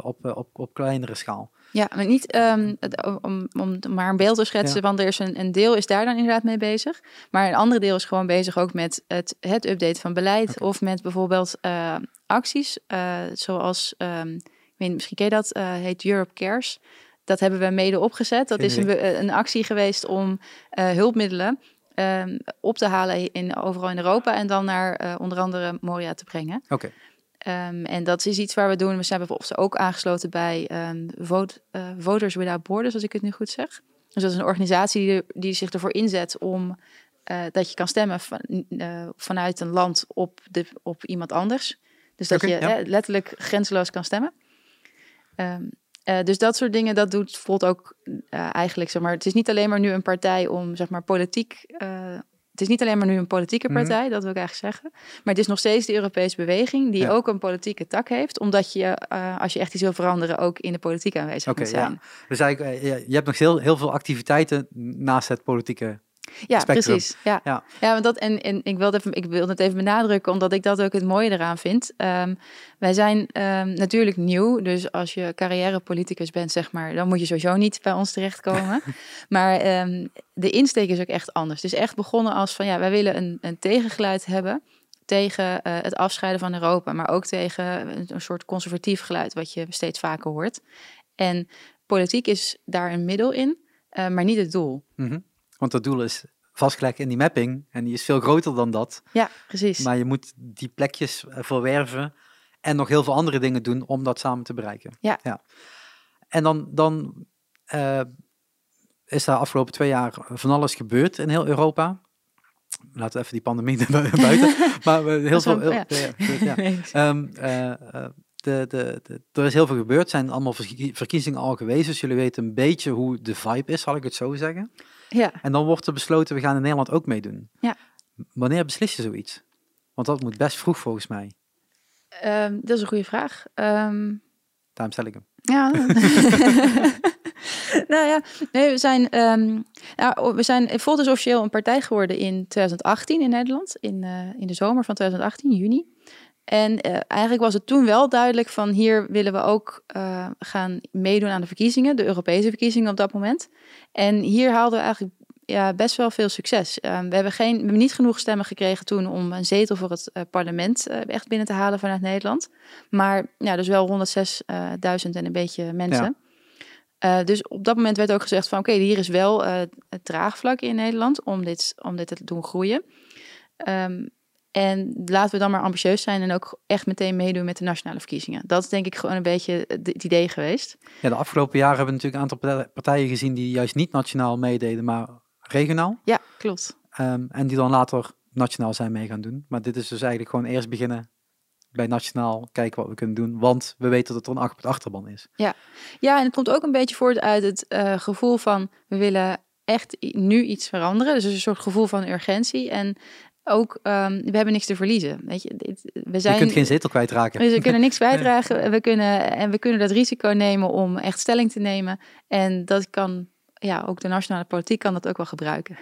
op, op, op kleinere schaal. Ja, maar niet ehm, om, om maar een beeld te schetsen, Ja. want er is een, een deel is daar dan inderdaad mee bezig. Maar een andere deel is gewoon bezig ook met het, het updaten van beleid. Of met bijvoorbeeld eh, acties, eh, zoals, ehm, ik weet misschien ken je dat, eh, heet Europe Cares. Dat hebben we mede opgezet. Dat is een, een actie geweest om hulpmiddelen ehm, op te halen in, overal in Europa en dan naar onder andere Moria te brengen. Oké, Ehm, en dat is iets waar we doen. We zijn bijvoorbeeld ook aangesloten bij ehm, Vote, eh, Voters Without Borders, als ik het nu goed zeg. Dus dat is een organisatie die, die zich ervoor inzet om eh, dat je kan stemmen van, eh, vanuit een land op, de, op iemand anders. Dus dat je ja. letterlijk grenzeloos kan stemmen. Ehm, eh, dus dat soort dingen, dat doet Volt ook eigenlijk, zeg maar. Het is niet alleen maar nu een partij om, zeg maar, politiek... het is niet alleen maar nu een politieke Mhm. partij, dat wil ik eigenlijk zeggen. Maar het is nog steeds de Europese beweging die Ja. ook een politieke tak heeft. Omdat je, eh, als je echt iets wil veranderen, ook in de politiek aanwezig Oké, moet ja. zijn. dus eigenlijk, eh, je- je hebt nog heel, heel veel activiteiten naast het politieke. Ja, Spectrum. precies. Ja, Ja. ja. want dat, en, en ik, wilde even, ik wilde het even benadrukken, omdat ik dat ook het mooie eraan vind. Ehm, wij zijn ehm, natuurlijk nieuw, dus als je carrièrepoliticus bent, zeg maar, dan moet je sowieso niet bij ons terechtkomen. <laughs> maar ehm, de insteek is ook echt anders. Is echt begonnen als van, ja, wij willen een, een tegengeluid hebben tegen eh, het afscheiden van Europa, maar ook tegen een, een soort conservatief geluid, wat je steeds vaker hoort. En politiek is daar een middel in, eh, maar niet het doel. Mhm. Want dat doel is vastgelegd in die mapping en die is veel groter dan dat. Ja, precies. Maar je moet die plekjes eh, verwerven en nog heel veel andere dingen doen om dat samen te bereiken. Ja. En dan, dan eh, is daar afgelopen twee jaar van alles gebeurd in heel Europa. laten we even die pandemie <laughs> buiten. <laughs> maar we, heel veel. Heel, ja. ja, ja. <laughs> Ehm, eh, de, de, de, er is heel veel gebeurd. Er zijn allemaal verkie- verkiezingen al geweest. Dus jullie weten een beetje hoe de vibe is, zal ik het zo zeggen. Ja. En dan wordt er besloten, we gaan in Nederland ook meedoen. Ja. Wanneer beslis je zoiets? Want dat moet best vroeg volgens mij. Ehm, dat is een goede vraag. Ehm, Daarom stel ik hem. Ja. <laughs> <laughs> nou ja, nee, we zijn, ehm nou, we zijn Volt is officieel een partij geworden in 2018 in Nederland, in, eh, in de zomer van 2018, juni. En eh, eigenlijk was het toen wel duidelijk van hier willen we ook eh, gaan meedoen aan de verkiezingen, de Europese verkiezingen op dat moment. En hier haalden we eigenlijk ja, best wel veel succes. Ehm, we, hebben geen, we hebben niet genoeg stemmen gekregen toen om een zetel voor het eh, parlement echt binnen te halen vanuit Nederland. Maar ja, dus wel 106.000 en een beetje mensen. Dus op dat moment werd ook gezegd van oké, hier is wel het draagvlak in Nederland om dit, om dit te doen groeien. Ehm, en laten we dan maar ambitieus zijn en ook echt meteen meedoen met de nationale verkiezingen. Dat is denk ik gewoon een beetje het idee geweest. Ja, de afgelopen jaren hebben we natuurlijk een aantal partij- partijen gezien die juist niet nationaal meededen, maar regionaal. Ja, klopt. Ehm, en die dan later nationaal zijn mee gaan doen. Maar dit is dus eigenlijk gewoon eerst beginnen bij nationaal, kijken wat we kunnen doen. Want we weten dat er een ach- achterban is. Ja, en het komt ook een beetje voort uit het eh, gevoel van we willen echt nu iets veranderen. Dus een soort gevoel van urgentie. En ook, ehm, we hebben niks te verliezen. Weet je, dit, we zijn. je kunt geen zetel kwijtraken. Dus we kunnen niks <laughs> bijdragen. We kunnen, en we kunnen dat risico nemen om echt stelling te nemen. En dat kan, ja, ook de nationale politiek kan dat ook wel gebruiken.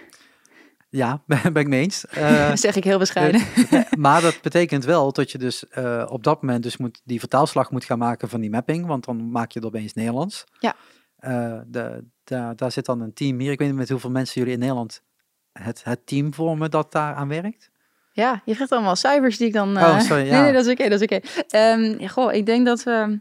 Ja, <laughs> ben ik mee eens. Eh, dat <laughs> zeg ik heel bescheiden. Nee, maar dat betekent wel dat je dus eh, op dat moment dus moet, die vertaalslag moet gaan maken van die mapping, want dan maak je het opeens Nederlands. Ja. Eh, de, daar daar zit dan een team hier. Ik weet niet met hoeveel mensen jullie in Nederland het, het team vormen dat daar aan werkt. Ja, je krijgt allemaal cijfers die ik dan... Oh, eh, sorry, <laughs> Nee, ja. nee, dat is oké, dat is oké. Ehm, ja, goh, ik denk dat we...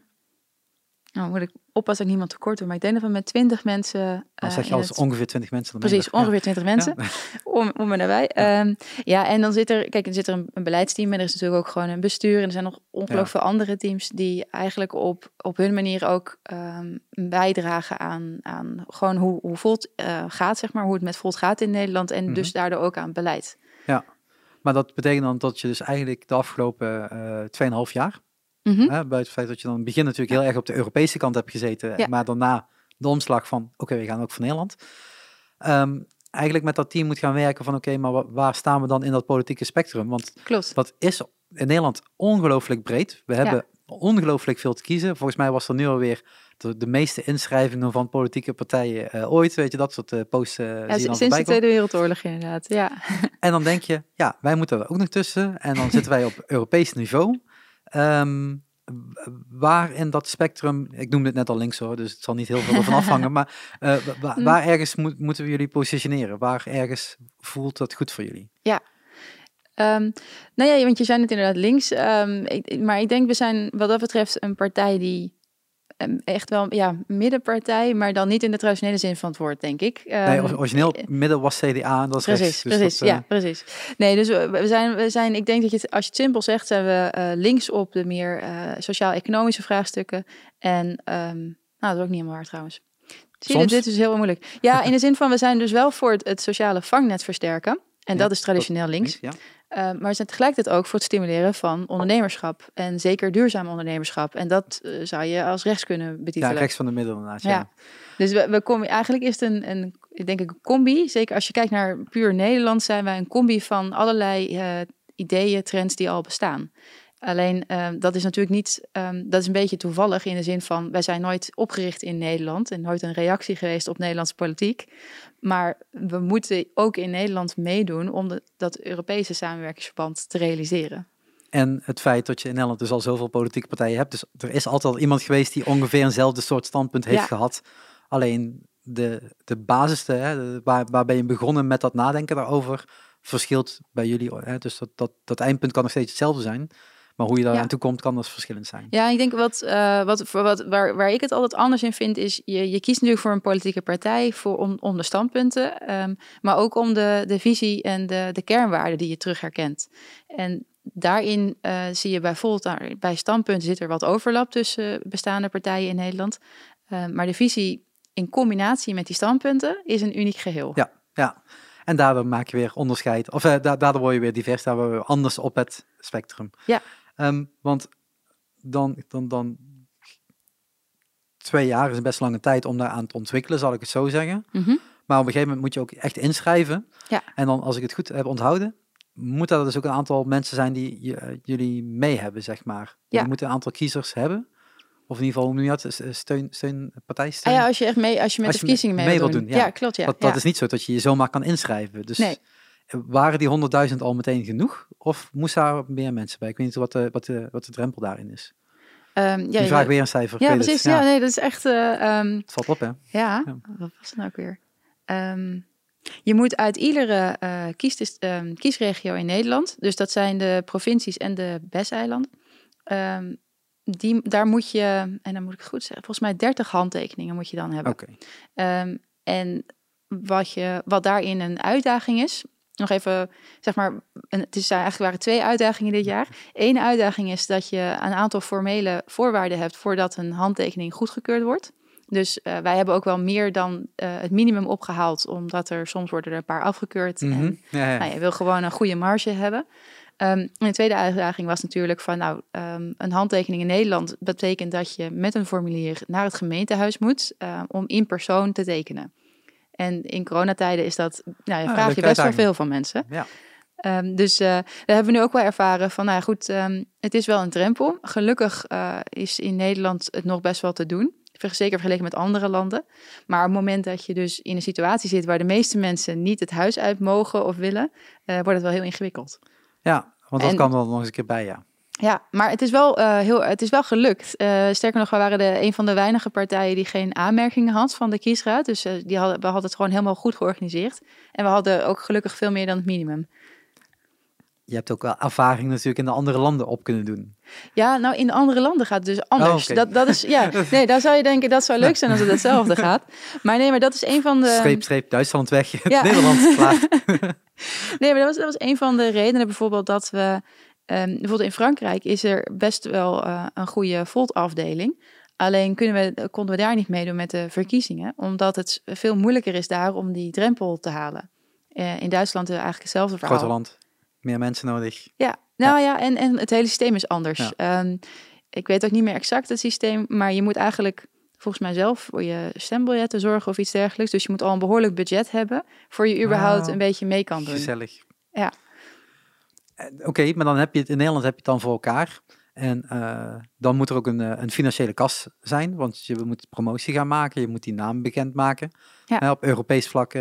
Nou, moet ik oppassen dat ik niemand tekort doe, maar ik denk dat we met twintig mensen... Dan eh, zeg je als het- ongeveer 20 mensen. dan Precies, ongeveer 20 mensen. <laughs> Om, om en nabij. Ja. ja, en dan zit er, kijk, er zit er een, een beleidsteam en er is natuurlijk ook gewoon een bestuur. En er zijn nog ongelooflijk veel andere teams die eigenlijk op, op hun manier ook ehm, bijdragen aan, aan gewoon hoe, hoe Volt eh, gaat, zeg maar, hoe het met Volt gaat in Nederland. En Mhm. dus daardoor ook aan beleid. Ja. Maar dat betekent dan dat je dus eigenlijk de afgelopen eh 2,5 jaar, Mhm. buiten het feit dat je dan in het begin natuurlijk heel erg op de Europese kant hebt gezeten, Ja. maar daarna de omslag van, oké, we gaan ook voor Nederland. Ehm, eigenlijk met dat team moet gaan werken van, oké, maar wa- waar staan we dan in dat politieke spectrum? Want Klopt. dat is in Nederland ongelooflijk breed. We hebben ongelooflijk veel te kiezen. Volgens mij was er nu alweer de, de meeste inschrijvingen van politieke partijen eh, ooit. Weet je, dat soort eh, posts je Ja, sinds de. Tweede Wereldoorlog inderdaad. Ja. En dan denk je, ja, wij moeten er ook nog tussen. En dan zitten wij op <laughs> Europees niveau. Ehm, waar in dat spectrum, ik noemde het net al links hoor, dus het zal niet heel veel ervan afhangen, <laughs> maar eh, Mm. waar ergens moet, moeten we jullie positioneren? Waar ergens voelt dat goed voor jullie? Ehm, nou ja, want je zei het inderdaad links. ehm, ik, maar ik denk we zijn wat dat betreft een partij die echt wel, ja, middenpartij, maar dan niet in de traditionele zin van het woord, denk ik. nee, Ehm, or- origineel midden was CDA en dat is Precies, rechts. Dus precies. dat, eh, ja, precies. Nee, dus we we zijn, we zijn, ik denk dat je het, als je het simpel zegt, zijn we eh, links op de meer eh, sociaal-economische vraagstukken. En, ehm, nou, dat is ook niet helemaal waar trouwens. Zie je, dit is heel moeilijk. Ja, in de zin van, we zijn dus wel voor het, het sociale vangnet versterken. En Ja, dat is traditioneel links. Ja. Uh, maar zijn tegelijkertijd ook voor het stimuleren van ondernemerschap. En zeker duurzaam ondernemerschap. En dat eh, zou je als rechts kunnen ja, betitelen. rechts van de midden inderdaad. Ja. Ja. Dus we, we komen, eigenlijk is het een, een, denk ik, een combi. Zeker als je kijkt naar puur Nederland, zijn wij een combi van allerlei eh, ideeën, trends die al bestaan. Alleen ehm, dat is natuurlijk niet, ehm, dat is een beetje toevallig in de zin van wij zijn nooit opgericht in Nederland en nooit een reactie geweest op Nederlandse politiek. Maar we moeten ook in Nederland meedoen om de, dat Europese samenwerkingsverband te realiseren. En het feit dat je in Nederland dus al zoveel politieke partijen hebt. Dus er is altijd al iemand geweest die ongeveer eenzelfde soort standpunt heeft Ja. gehad. Alleen de, de basis, hè, de- waar, waar ben je begonnen met dat nadenken daarover, verschilt bij jullie. Hè? Dus dat, dat, dat eindpunt kan nog steeds hetzelfde zijn. Maar hoe je daar Ja. aan toe komt, kan dus verschillend zijn. Ja, ik denk wat, eh, wat, voor wat waar, waar ik het altijd anders in vind, is je, je kiest natuurlijk voor een politieke partij voor, om, om de standpunten, ehm, maar ook om de, de visie en de, de kernwaarden die je terug herkent. En daarin eh, zie je bijvoorbeeld, daar- bij standpunten zit er wat overlap tussen bestaande partijen in Nederland. Eh, maar de visie in combinatie met die standpunten is een uniek geheel. Ja. Ja. En daardoor maak je weer onderscheid. Of eh, da daardoor word je weer divers. Daar word je anders op het spectrum. Ja. Ehm, want dan, dan, dan... Twee jaar is een best lange tijd om daaraan te ontwikkelen, zal ik het zo zeggen. Mhm. Maar op een gegeven moment moet je ook echt inschrijven. Ja. En dan, als ik het goed heb onthouden, moet dat dus ook een aantal mensen zijn die je- eh, jullie mee hebben, zeg maar. Ja. Je moet een aantal kiezers hebben. Of in ieder geval, hoe noem je dat? S- Steun, Ah ja, als je echt mee, als je met Als de verkiezingen mee, mee wil wil doen. doen, ja. klopt. Ja. Dat ja. is niet zo dat je je zomaar kan inschrijven. Dus Nee. Waren die 100.000 al meteen genoeg? Of moest daar meer mensen bij? Ik weet niet wat de, wat de, wat de drempel daarin is. Ehm, ja, Die ja, vraag weer een cijfer. ja, precies. Ja. nee, dat is echt. eh, ehm, Het valt op, hè? Ja, Ja. wat was het nou ook weer? Ehm, je moet uit iedere eh, ehm, kiesregio in Nederland, dus dat zijn de provincies en de BES-eilanden, ehm, die, daar moet je, en dan moet ik het goed zeggen, volgens mij 30 handtekeningen moet je dan hebben. Oké. En wat, je, wat daarin een uitdaging is, nog even, zeg maar, het is eigenlijk waren twee uitdagingen dit jaar. Eén uitdaging is dat je een aantal formele voorwaarden hebt voordat een handtekening goedgekeurd wordt. Dus eh, wij hebben ook wel meer dan eh, het minimum opgehaald, omdat er soms worden er een paar afgekeurd. Mhm. En Ja, ja. nou, je wil gewoon een goede marge hebben. En de tweede uitdaging was natuurlijk van, nou, ehm, een handtekening in Nederland betekent dat je met een formulier naar het gemeentehuis moet eh, om in persoon te tekenen. En in coronatijden is dat, nou, je Ah, vraag je best wel veel van mensen. Ja. Ehm, dus eh daar hebben we nu ook wel ervaren van, nou ja, goed, ehm, het is wel een drempel. Gelukkig eh, is in Nederland het nog best wel te doen. Zeker vergeleken met andere landen. Maar op het moment dat je dus in een situatie zit waar de meeste mensen niet het huis uit mogen of willen, eh, wordt het wel heel ingewikkeld. ja, want dat En- kan er nog eens een keer bij, ja. Ja, maar het is wel, eh, heel, het is wel gelukt. Eh, sterker nog, we waren de, een van de weinige partijen die geen aanmerkingen had van de kiesraad. Dus eh, die hadden, we hadden het gewoon helemaal goed georganiseerd. En we hadden ook gelukkig veel meer dan het minimum. Je hebt ook wel ervaring natuurlijk in de andere landen op kunnen doen. Ja, nou in andere landen gaat het dus anders. Oh, dat, dat is, ja, <laughs> nee, daar zou je denken dat zou leuk zijn als het hetzelfde gaat. Maar nee, maar dat is een van de. Streep, streep, Duitsland weg, Ja. <laughs> Nederland klaar. <laughs> Nee, maar dat was, dat was een van de redenen bijvoorbeeld dat we... ehm, bijvoorbeeld in Frankrijk is er best wel eh, een goede Volt-afdeling. Alleen kunnen we, konden we daar niet meedoen met de verkiezingen. Omdat het veel moeilijker is daar om die drempel te halen. Eh, in Duitsland is eigenlijk hetzelfde verhaal. Groter land, meer mensen nodig. Ja, nou ja, en, en het hele systeem is anders. Ja. Ehm, ik weet ook niet meer exact het systeem, maar je moet eigenlijk volgens mij zelf voor je stembiljetten zorgen of iets dergelijks. Dus je moet al een behoorlijk budget hebben voor je überhaupt een beetje mee kan doen. Gezellig. Ja. Eh, Oké, maar dan heb je het in Nederland heb je het dan voor elkaar. En eh, dan moet er ook een, eh, een financiële kas zijn, want je moet promotie gaan maken, je moet die naam bekendmaken. Ja. Op Europees vlak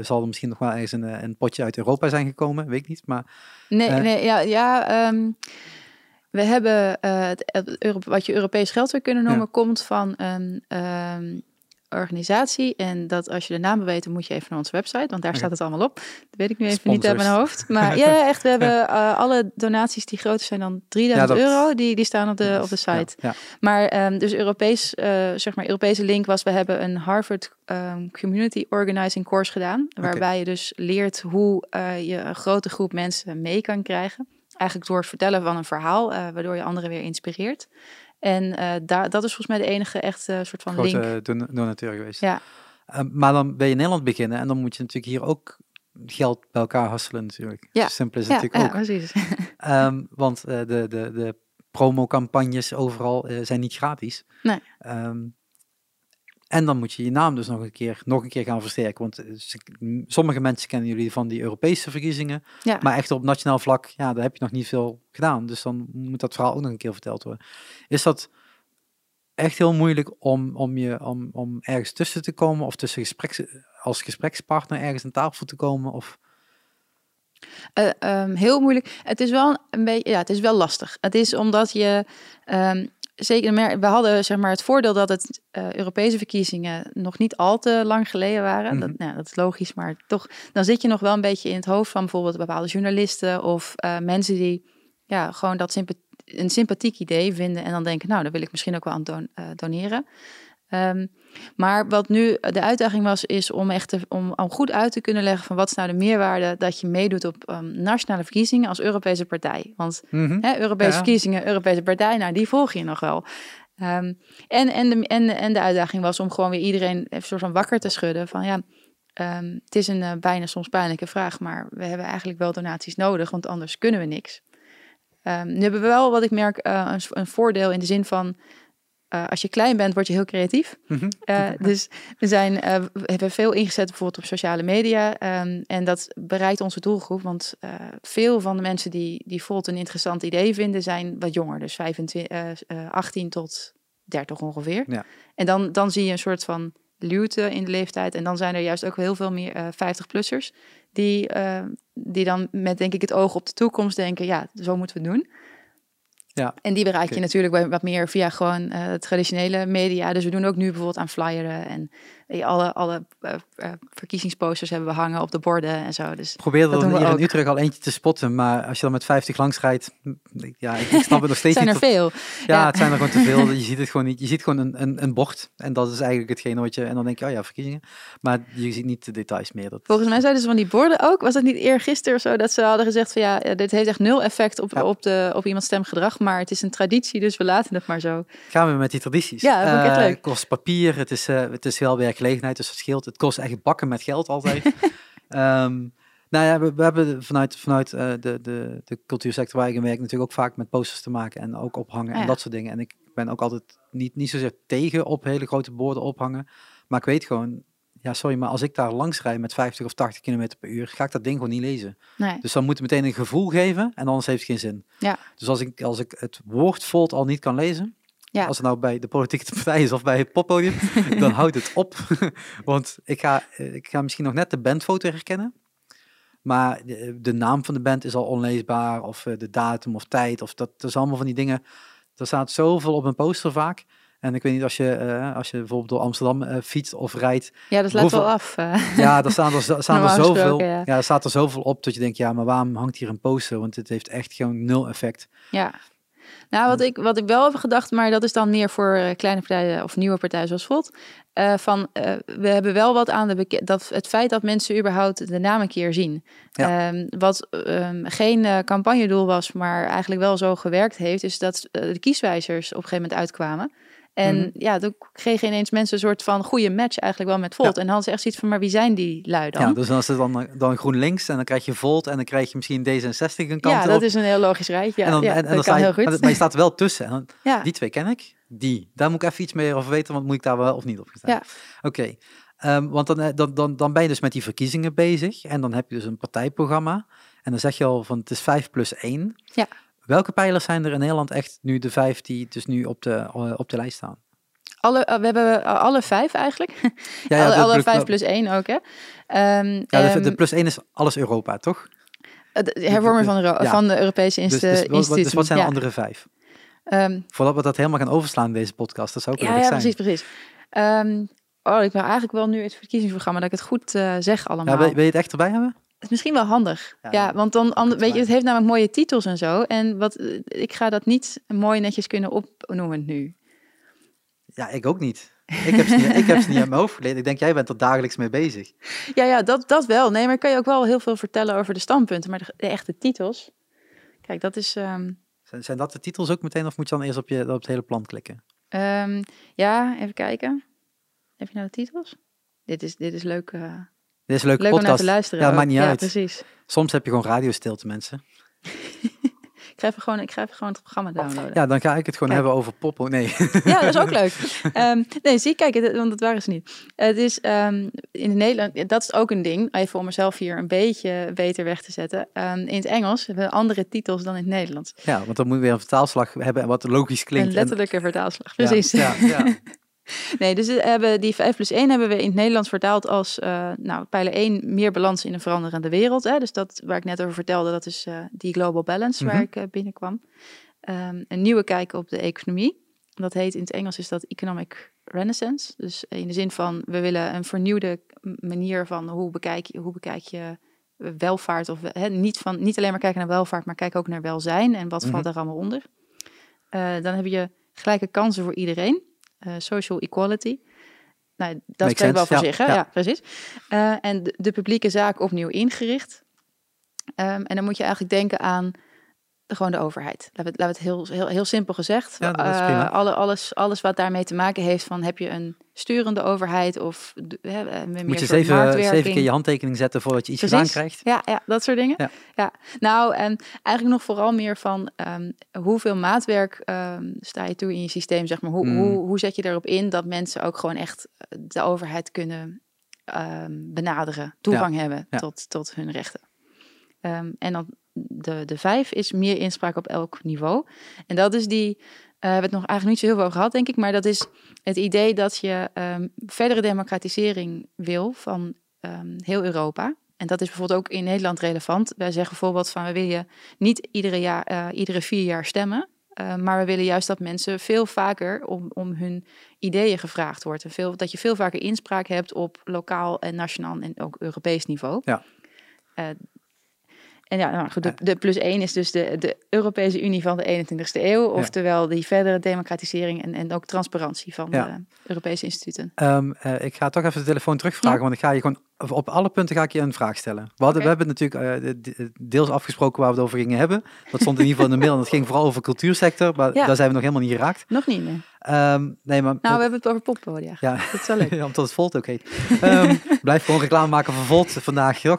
zal er misschien nog wel ergens een, een potje uit Europa zijn gekomen, weet ik niet. Maar Nee, nee ja, ja ehm, we hebben het, wat je Europees geld zou kunnen noemen, Ja. komt van een ehm, organisatie. En dat als je de naam wil weten, moet je even naar onze website, want daar staat het allemaal op. Dat weet ik nu even niet uit mijn hoofd. Maar ja, echt, we <laughs> hebben eh, alle donaties die groter zijn dan 3000 Ja, dat- euro, die, die staan op de, op de site. Ja, ja. Maar ehm, dus Europees, eh, zeg maar, Europese link was, we hebben een Harvard ehm, Community Organizing course gedaan. Waarbij je dus leert hoe eh, je een grote groep mensen mee kan krijgen. Eigenlijk door het vertellen van een verhaal, waardoor je anderen weer inspireert. En eh, daar, dat is volgens mij de enige echt eh, soort van link. grote don- donateur geweest. Ja. Eh, maar dan ben je in Nederland beginnen en dan moet je natuurlijk hier ook geld bij elkaar hasselen natuurlijk. Ja. Simpel is het Ja, natuurlijk ja, ook. precies. <laughs> Ehm, want de, de, de promocampagnes overal zijn niet gratis. Nee. Ehm, en dan moet je je naam dus nog een keer, nog een keer gaan versterken. Want eh, sommige mensen kennen jullie van die Europese verkiezingen. Ja. Maar echt op nationaal vlak, ja, daar heb je nog niet veel gedaan. Dus dan moet dat verhaal ook nog een keer verteld worden. Is dat echt heel moeilijk om, om, je, om, om ergens tussen te komen? Of tussen gespreks, als gesprekspartner ergens aan tafel te komen? Of, Eh, ehm, heel moeilijk. Het is wel een beetje, ja, het is wel lastig. Het is omdat je ehm, zeker, we hadden zeg maar het voordeel dat het eh, Europese verkiezingen nog niet al te lang geleden waren. dat, Mhm. nou, dat is logisch, maar toch, dan zit je nog wel een beetje in het hoofd van bijvoorbeeld bepaalde journalisten of eh, mensen die ja, gewoon dat een sympathiek idee vinden en dan denken, nou, daar wil ik misschien ook wel aan don- eh, doneren. Ehm, maar wat nu de uitdaging was, is om echt te- om, om goed uit te kunnen leggen van wat is nou de meerwaarde dat je meedoet op ehm, nationale verkiezingen als Europese partij. Want hè, Europese Ja. verkiezingen, Europese partij, nou die volg je nog wel. Ehm, en, en, de, en, en de uitdaging was om gewoon weer iedereen even soort van wakker te schudden van ja, Ehm, het is een uh, bijna soms pijnlijke vraag, maar we hebben eigenlijk wel donaties nodig, want anders kunnen we niks. Nu hebben we wel, wat ik merk, uh, een, een, voordeel in de zin van uh, als je klein bent, word je heel creatief. Mm -hmm. uh, dus we, zijn, uh, we hebben veel ingezet bijvoorbeeld op sociale media. Um, en dat bereikt onze doelgroep. Want veel van de mensen die, die Volt een interessant idee vinden, zijn wat jonger. Dus 25, 18 tot 30 ongeveer. Ja. En dan, dan zie je een soort van luwte in de leeftijd. En dan zijn er juist ook heel veel meer 50-plussers. Die, die dan met denk ik het oog op de toekomst denken, ja, zo moeten we het doen. Ja. En die bereik je natuurlijk wat meer via gewoon uh, traditionele media. Dus we doen ook nu bijvoorbeeld aan flyeren en alle, alle uh, verkiezingsposters hebben we hangen op de borden en zo. Dus Probeer er hier in Utrecht al eentje te spotten, maar als je dan met 50 langs rijdt, ja, ik, ik snap het nog <laughs> steeds zijn niet. er veel. Ja, ja, het zijn er gewoon te veel. Je ziet het gewoon niet. Je ziet gewoon een, een, een bord en dat is eigenlijk hetgeen wat je, en dan denk je, oh ja, verkiezingen. Maar je ziet niet de details meer. Dat... Volgens mij zeiden ze van die borden ook, was dat niet eergisteren of zo, dat ze hadden gezegd van ja, dit heeft echt nul effect op, ja. op, de, op iemands stemgedrag, maar het is een traditie, dus we laten het maar zo. Gaan we met die tradities. Ja, dat echt leuk. Het kost papier, het is, uh, het is wel werkgelegenheid, dus het scheelt. Het kost echt bakken met geld altijd. um, <laughs> nou ja, we, we, hebben vanuit, vanuit uh, de, de, de cultuursector waar ik in werk natuurlijk ook vaak met posters te maken en ook ophangen ja. en dat soort dingen. En ik ben ook altijd niet, niet zozeer tegen op hele grote borden ophangen, maar ik weet gewoon, ja sorry, maar als ik daar langs rijd met 50 of 80 km per uur, ga ik dat ding gewoon niet lezen. Nee. Dus dan moet het meteen een gevoel geven en anders heeft het geen zin. Ja. Dus als ik, als ik het woord Volt al niet kan lezen, ja. Als het nou bij de politieke <laughs> partij is of bij het poppodium, <laughs> dan houdt het op. <laughs> Want ik ga, ik ga misschien nog net de bandfoto herkennen. Maar de, de, naam van de band is al onleesbaar. Of de datum of tijd. Of dat, dat is allemaal van die dingen. Er staat zoveel op een poster vaak. En ik weet niet, als je, uh, als je bijvoorbeeld door Amsterdam uh, fietst of rijdt. Ja, dat laat wel af. Uh. Ja, daar staan er, staan er zoveel. Ja. ja, er staat er zoveel op dat je denkt, ja, maar waarom hangt hier een poster? Want het heeft echt gewoon nul effect. Ja. Nou, wat ik, wat ik wel heb gedacht, maar dat is dan meer voor uh, kleine partijen of nieuwe partijen zoals Volt. Uh, van uh, we hebben wel wat aan de dat het feit dat mensen überhaupt de naam een keer zien. Ja. Um, wat um, geen campagnedoel was, maar eigenlijk wel zo gewerkt heeft, is dat de kieswijzers op een gegeven moment uitkwamen. En mm -hmm. ja, toen kregen ineens mensen een soort van goede match eigenlijk wel met Volt. Ja. En dan ze echt zoiets van, maar wie zijn die lui dan? Ja, dus als het dan, dan GroenLinks en dan krijg je Volt en dan krijg je misschien D66 een kant Ja, dat op. is een heel logisch rijtje. en dan, ja, en, en dat dan kan je, heel goed. Maar je staat wel tussen. En dan, ja. Die twee ken ik, die. Daar moet ik even iets meer over weten, want moet ik daar wel of niet op staan? Ja. Oké. Okay. Um, want dan, dan, dan, dan ben je dus met die verkiezingen bezig en dan heb je dus een partijprogramma. En dan zeg je al van het is 5 plus 1. Ja. Welke pijlers zijn er in Nederland echt nu de vijf die dus nu op de, op de lijst staan? Alle, we hebben alle vijf eigenlijk. Ja, ja, <laughs> alle, de- alle de- vijf plus één ook, hè? Ehm, Ja, de, ehm, de plus 1 is alles Europa, toch? de hervorming van, Euro- Ja. van de Europese Dus, inst dus, instituten. dus wat zijn ja. de andere vijf? Ehm, Voordat we dat helemaal gaan overslaan in deze podcast, dat zou ook ja, zijn. precies, precies. Ehm, oh, ik wil eigenlijk wel nu het verkiezingsprogramma, dat ik het goed eh, zeg allemaal. Ja, wil, wil je het echt erbij hebben? Het is misschien wel handig. Ja, want dan, ander, weet je, het heeft namelijk mooie titels en zo. En wat, ik ga dat niet mooi netjes kunnen opnoemen nu. Ja, ik ook niet. Ik heb ze niet, ik heb ze niet uit mijn hoofd geleerd. Ik denk, jij bent er dagelijks mee bezig. Ja, ja, dat, dat wel. Nee, maar kan je ook wel heel veel vertellen over de standpunten. Maar de, de echte titels, kijk, dat is... ehm, Zijn, zijn dat de titels ook meteen, of moet je dan eerst op, je, op het hele plan klikken? ehm, ja, even kijken. Heb je nou de titels? Dit is, dit is leuk, eh, Dit is een leuke leuk om naar podcast. te luisteren. Ja, ook. maakt niet ja, uit. precies. Soms heb je gewoon radiostilte, mensen. <laughs> Ik ga even gewoon, ik ga even gewoon het programma downloaden. Ja, dan ga ik het gewoon Kijk. hebben over popo. Nee. Ja, dat is ook leuk. <laughs> Ehm, nee, zie, kijk, het- want dat waren ze niet. Het is ehm, in Nederland, dat is ook een ding, even om mezelf hier een beetje beter weg te zetten. Ehm, in het Engels hebben we andere titels dan in het Nederlands. Ja, want dan moet je weer een vertaalslag hebben wat logisch klinkt. Een En- letterlijke vertaalslag, Ja, precies. Ja, ja, <laughs> Nee, dus we hebben die 5 plus 1 hebben we in het Nederlands vertaald als, eh, nou, pijler 1, meer balans in een veranderende wereld. Hè? Dus dat waar ik net over vertelde, dat is eh, die global balance waar Mhm. ik eh, binnenkwam. Ehm, een nieuwe kijk op de economie. Dat heet in het Engels is dat economic renaissance. Dus in de zin van, we willen een vernieuwde manier van hoe bekijk je, hoe bekijk je welvaart. Of niet, van, niet alleen maar kijken naar welvaart, maar kijken ook naar welzijn. En wat Mhm. valt er allemaal onder. Eh, dan heb je gelijke kansen voor iedereen. Eh, social equality. Nou, dat Makes spreekt wel voor ja, precies. Eh, en de, de publieke zaak opnieuw ingericht. Ehm, en dan moet je eigenlijk denken aan de, gewoon de overheid. Laten we het, laten we het heel, heel, heel simpel gezegd. Ja, dat is Eh, prima. alle, alles, alles wat daarmee te maken heeft van heb je een sturende overheid of hè, eh, meer Moet je zeven, zeven keer je handtekening zetten voordat je iets Precies. gedaan krijgt. Ja, ja, dat soort dingen. Ja. Ja. Nou, en eigenlijk nog vooral meer van ehm, hoeveel maatwerk ehm, sta je toe in je systeem, zeg maar. Hoe, Mm. hoe, hoe zet je erop in dat mensen ook gewoon echt eh, de overheid kunnen ehm, benaderen, toegang hebben ja. Tot, tot hun rechten. En dan de, de vijf is meer inspraak op elk niveau. En dat is die, we hebben het nog eigenlijk niet zo heel veel over gehad, denk ik, maar dat is het idee dat je ehm, verdere democratisering wil van ehm, heel Europa. En dat is bijvoorbeeld ook in Nederland relevant. Wij zeggen bijvoorbeeld van we willen niet iedere, jaar, eh, iedere vier jaar stemmen. eh, maar we willen juist dat mensen veel vaker om, om hun ideeën gevraagd wordt. En veel, dat je veel vaker inspraak hebt op lokaal en nationaal en ook Europees niveau. Ja. Eh, en ja, nou goed, de, de plus één is dus de, de Europese Unie van de 21ste eeuw. Oftewel die verdere democratisering en, en ook transparantie van Ja. de Europese instituten. Ehm, eh, ik ga toch even de telefoon terugvragen, Ja. want ik ga je gewoon op alle punten ga ik je een vraag stellen. We, hadden, we hebben natuurlijk eh, de- de- deels afgesproken waar we het over gingen hebben. Dat stond in ieder geval in de mail en dat ging vooral over cultuursector, maar Ja. daar zijn we nog helemaal niet geraakt. Nog niet, nee. Ehm, nee, maar Nou, we hebben het over poppodia. ja, Dat is wel leuk. <laughs> omdat het Volt ook heet. Ehm, blijf gewoon reclame maken voor Volt vandaag, joh.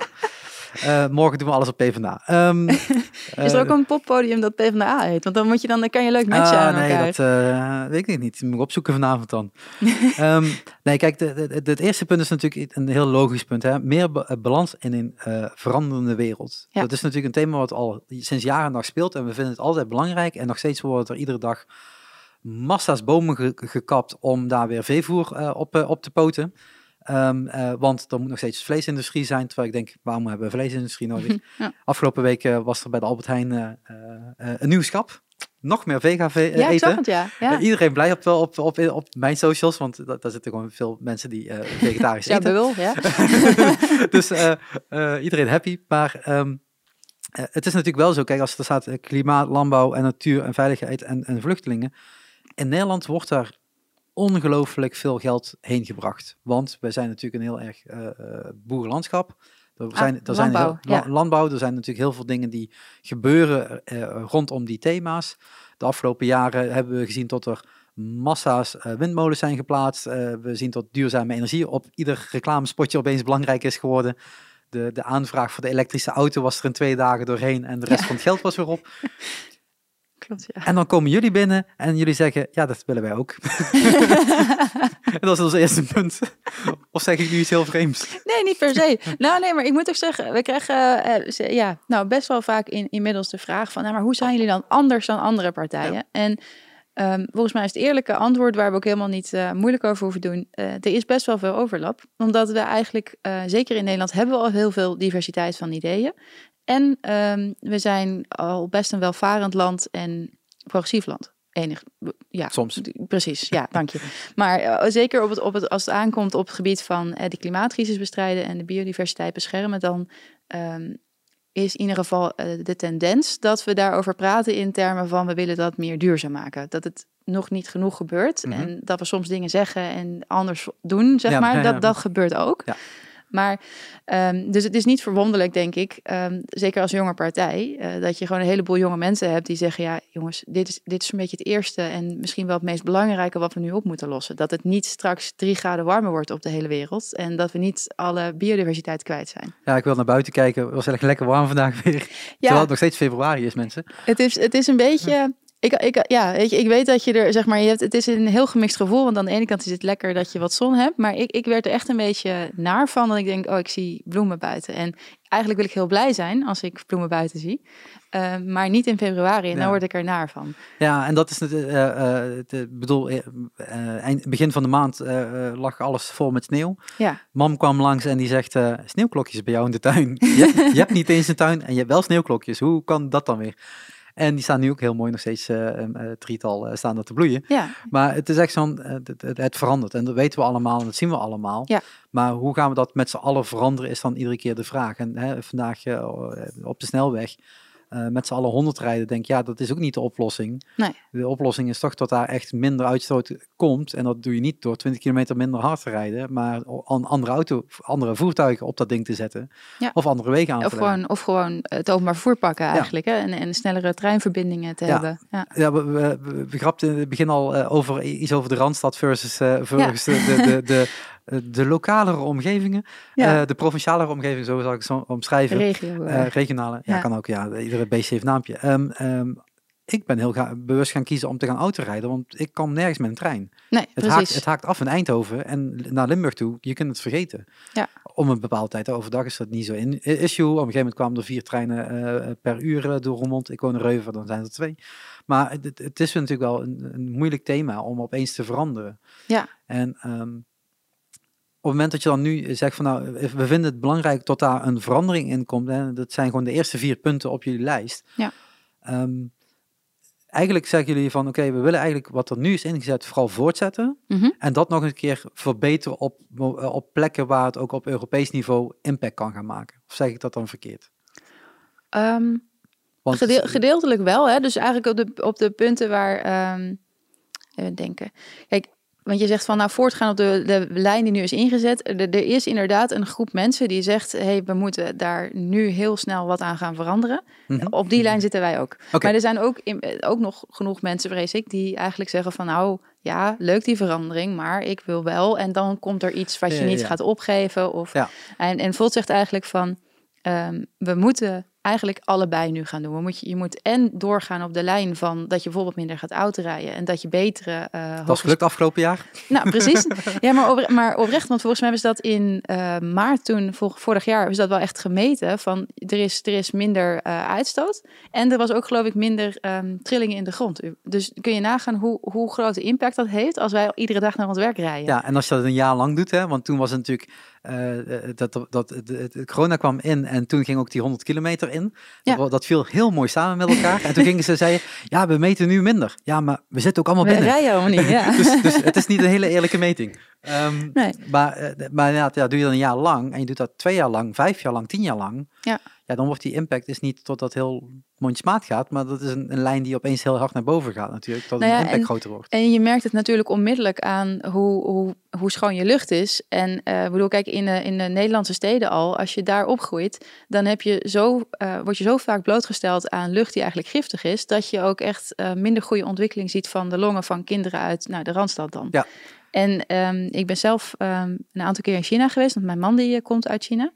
Eh, morgen doen we alles op PvdA. Ehm <laughs> Is er ook een poppodium dat PvdA heet? Want dan, moet je dan, dan kan je leuk matchen Ah, aan nee, elkaar. dat eh, weet ik niet. Moet ik opzoeken vanavond dan. <laughs> Ehm, nee, kijk, het eerste punt is natuurlijk een heel logisch punt. Hè? Meer ba- balans in een eh, veranderende wereld. Ja. Dat is natuurlijk een thema wat al sinds jaren en dag speelt. En we vinden het altijd belangrijk. En nog steeds worden er iedere dag massa's bomen ge- gekapt om daar weer veevoer eh, op, eh, op te poten. Ehm, eh, want er moet nog steeds vleesindustrie zijn. Terwijl ik denk, waarom hebben we vleesindustrie <laughs> nodig? Ja. Afgelopen week eh, was er bij de Albert Heijn eh, een nieuw schap. Nog meer vega ve- ja, eten. het, ja. ja. Iedereen blij op, op, op, op mijn socials, want da- daar zitten gewoon veel mensen die vegetarisch Ja, eten. bubbel, ja. <laughs> <laughs> dus iedereen happy. Maar ehm, eh, het is natuurlijk wel zo, kijk, als er staat klimaat, landbouw en natuur en veiligheid en, en vluchtelingen. In Nederland wordt daar ongelooflijk veel geld heen gebracht. Want wij zijn natuurlijk een heel erg eh, eh, boerenlandschap. Er zijn, er zijn Ah, landbouw, heel- la- ja. landbouw, er zijn natuurlijk heel veel dingen die gebeuren eh, rondom die thema's. De afgelopen jaren hebben we gezien dat er massa's eh, windmolens zijn geplaatst. Eh, we zien dat duurzame energie op ieder reclamespotje opeens belangrijk is geworden. De, de aanvraag voor de elektrische auto was er in twee dagen doorheen en de rest Ja. van het geld was weer op. <laughs> Klopt, ja. En dan komen jullie binnen en jullie zeggen, ja, dat willen wij ook. <laughs> en dat is ons eerste punt. Of zeg ik nu iets heel vreemds? Nee, niet per se. Nou, nee, maar ik moet ook zeggen, we krijgen eh, ja, nou, best wel vaak in, inmiddels de vraag van, nou, maar hoe zijn jullie dan anders dan andere partijen? Ja. En ehm, volgens mij is het eerlijke antwoord, waar we ook helemaal niet eh, moeilijk over hoeven doen, eh, er is best wel veel overlap. Omdat we eigenlijk, zeker in Nederland, hebben we al heel veel diversiteit van ideeën. En ehm, we zijn al best een welvarend land en progressief land. Enig, ja, Soms. Precies, ja, <laughs> dank je. Maar eh, zeker op het, op het, als het aankomt op het gebied van eh, de klimaatcrisis bestrijden en de biodiversiteit beschermen, dan ehm, is in ieder geval eh, de tendens dat we daarover praten in termen van we willen dat meer duurzaam maken. Dat het nog niet genoeg gebeurt Mhm. en dat we soms dingen zeggen en anders doen, zeg Ja, maar. ja, ja. Dat, dat gebeurt ook. Ja. Maar, ehm, dus het is niet verwonderlijk, denk ik, ehm, zeker als jonge partij, eh, dat je gewoon een heleboel jonge mensen hebt die zeggen, ja jongens, dit is, dit is een beetje het eerste en misschien wel het meest belangrijke wat we nu op moeten lossen. Dat het niet straks drie graden warmer wordt op de hele wereld en dat we niet alle biodiversiteit kwijt zijn. Ja, ik wil naar buiten kijken. Het was echt lekker warm vandaag weer. Terwijl het nog steeds februari is, mensen. Het is, het is een beetje. Ik, ik, ja, weet je, ik weet dat je er, zeg maar, je hebt, het is een heel gemixt gevoel. Want aan de ene kant is het lekker dat je wat zon hebt. Maar ik, ik werd er echt een beetje naar van. Dat ik denk, oh, ik zie bloemen buiten. En eigenlijk wil ik heel blij zijn als ik bloemen buiten zie. Eh, maar niet in februari. En Ja. dan word ik er naar van. Ja, en dat is het. het, eh, bedoel, eind, begin van de maand lag alles vol met sneeuw. Ja, Mam kwam langs en die zegt: Sneeuwklokjes bij jou in de tuin. Je, hebt- je hebt niet eens een tuin en je hebt wel sneeuwklokjes. Hoe kan dat dan weer? En die staan nu ook heel mooi nog steeds, eh een eh, drietal eh, staan er te bloeien. ja, Maar het is echt zo'n, het, het- verandert en dat weten we allemaal en dat zien we allemaal. Ja. Maar hoe gaan we dat met z'n allen veranderen is dan iedere keer de vraag. En hè, vandaag op de snelweg eh, met z'n allen 100 rijden, denk ja, dat is ook niet de oplossing. Nee. De oplossing is toch dat daar echt minder uitstoot komt. En dat doe je niet door 20 kilometer minder hard te rijden, maar an- andere auto, andere voertuigen op dat ding te zetten. Ja. Of andere wegen aan Of te leggen. gewoon, of gewoon het openbaar vervoer pakken eigenlijk. Hè? En, en snellere treinverbindingen te Ja. hebben. Ja. Ja, we, we, we, we grapten in het begin al eh, over iets over de Randstad versus, versus de, de, de, de, de lokalere omgevingen. Ja. Eh, de provincialere omgeving, zo zal ik het zo omschrijven. Regio. Eh, eh. regionale, ja, Ja. kan ook. Ja, iedere beestje heeft een naampje. Ehm, ik ben heel ga- bewust gaan kiezen om te gaan autorijden, want ik kan nergens met een trein. nee, Het haakt, het haakt af in Eindhoven en naar Limburg toe, je kunt het vergeten. Ja. Om een bepaalde tijd, overdag is dat niet zo in issue. Op een gegeven moment kwamen er vier treinen eh, per uur eh, door Roermond. Ik woon in Reuven, dan zijn er twee. Maar het, het is natuurlijk wel een, een moeilijk thema om opeens te veranderen. Ja. En ehm, het moment dat je dan nu zegt van nou, we vinden het belangrijk dat daar een verandering in komt. Hè, dat zijn gewoon de eerste vier punten op jullie lijst. Ja. Ehm, eigenlijk zeggen jullie van oké, we willen eigenlijk wat er nu is ingezet vooral voortzetten. Mhm. En dat nog een keer verbeteren op, op plekken waar het ook op Europees niveau impact kan gaan maken. Of zeg ik dat dan verkeerd? Ehm, Want gedeel- gedeeltelijk wel. Hè? Dus eigenlijk op de, op de punten waar... even denken. Kijk, want je zegt van nou voortgaan op de, de lijn die nu is ingezet. Er, er is inderdaad een groep mensen die zegt... hey, we moeten daar nu heel snel wat aan gaan veranderen. Mhm. Op die lijn zitten wij ook. Maar er zijn ook, in, ook nog genoeg mensen, vrees ik, die eigenlijk zeggen van nou ja, leuk die verandering, maar ik wil wel. En dan komt er iets wat je Ja, niet ja. gaat opgeven. Of. En, en Volt zegt eigenlijk van ehm, we moeten eigenlijk allebei nu gaan doen. Moet, je je moet en doorgaan op de lijn van dat je bijvoorbeeld minder gaat autorijden en dat je betere eh dat is hoge gelukt afgelopen jaar. nou, precies. <laughs> Ja, maar, maar oprecht, want volgens mij is dat in eh, maart toen, vor- vorig jaar, is dat wel echt gemeten. Van er is, er is minder eh, uitstoot. En er was ook, geloof ik, minder ehm, trillingen in de grond. Dus kun je nagaan hoe, hoe grote impact dat heeft als wij iedere dag naar ons werk rijden. Ja, en als je dat een jaar lang doet, hè, want toen was het natuurlijk, dat, dat, dat, het corona kwam in en toen ging ook die 100 kilometer in. Ja. Dat, dat viel heel mooi samen met elkaar. en toen gingen ze zeggen, <laughs> ja, we meten nu minder. Ja, maar we zitten ook allemaal We binnen. rijden helemaal niet, ja. <laughs> dus, dus het is niet een hele eerlijke meting. Ehm, Nee. Maar, eh, maar inderdaad, ja, doe je dat een jaar lang en je doet dat twee jaar lang, vijf jaar lang, tien jaar lang. Ja. Ja, dan wordt die impact is niet tot dat heel mondjesmaat gaat, maar dat is een, een lijn die opeens heel hard naar boven gaat natuurlijk, tot Nou ja, de impact en- groter wordt. En je merkt het natuurlijk onmiddellijk aan hoe, hoe, hoe schoon je lucht is. En ik bedoel, kijk, in de, in de Nederlandse steden al, als je daar opgroeit, dan heb je zo, eh, word je zo vaak blootgesteld aan lucht die eigenlijk giftig is, dat je ook echt minder goede ontwikkeling ziet van de longen van kinderen uit nou, de Randstad dan. Ja. En ehm, ik ben zelf ehm, een aantal keer in China geweest, want mijn man die eh, komt uit China.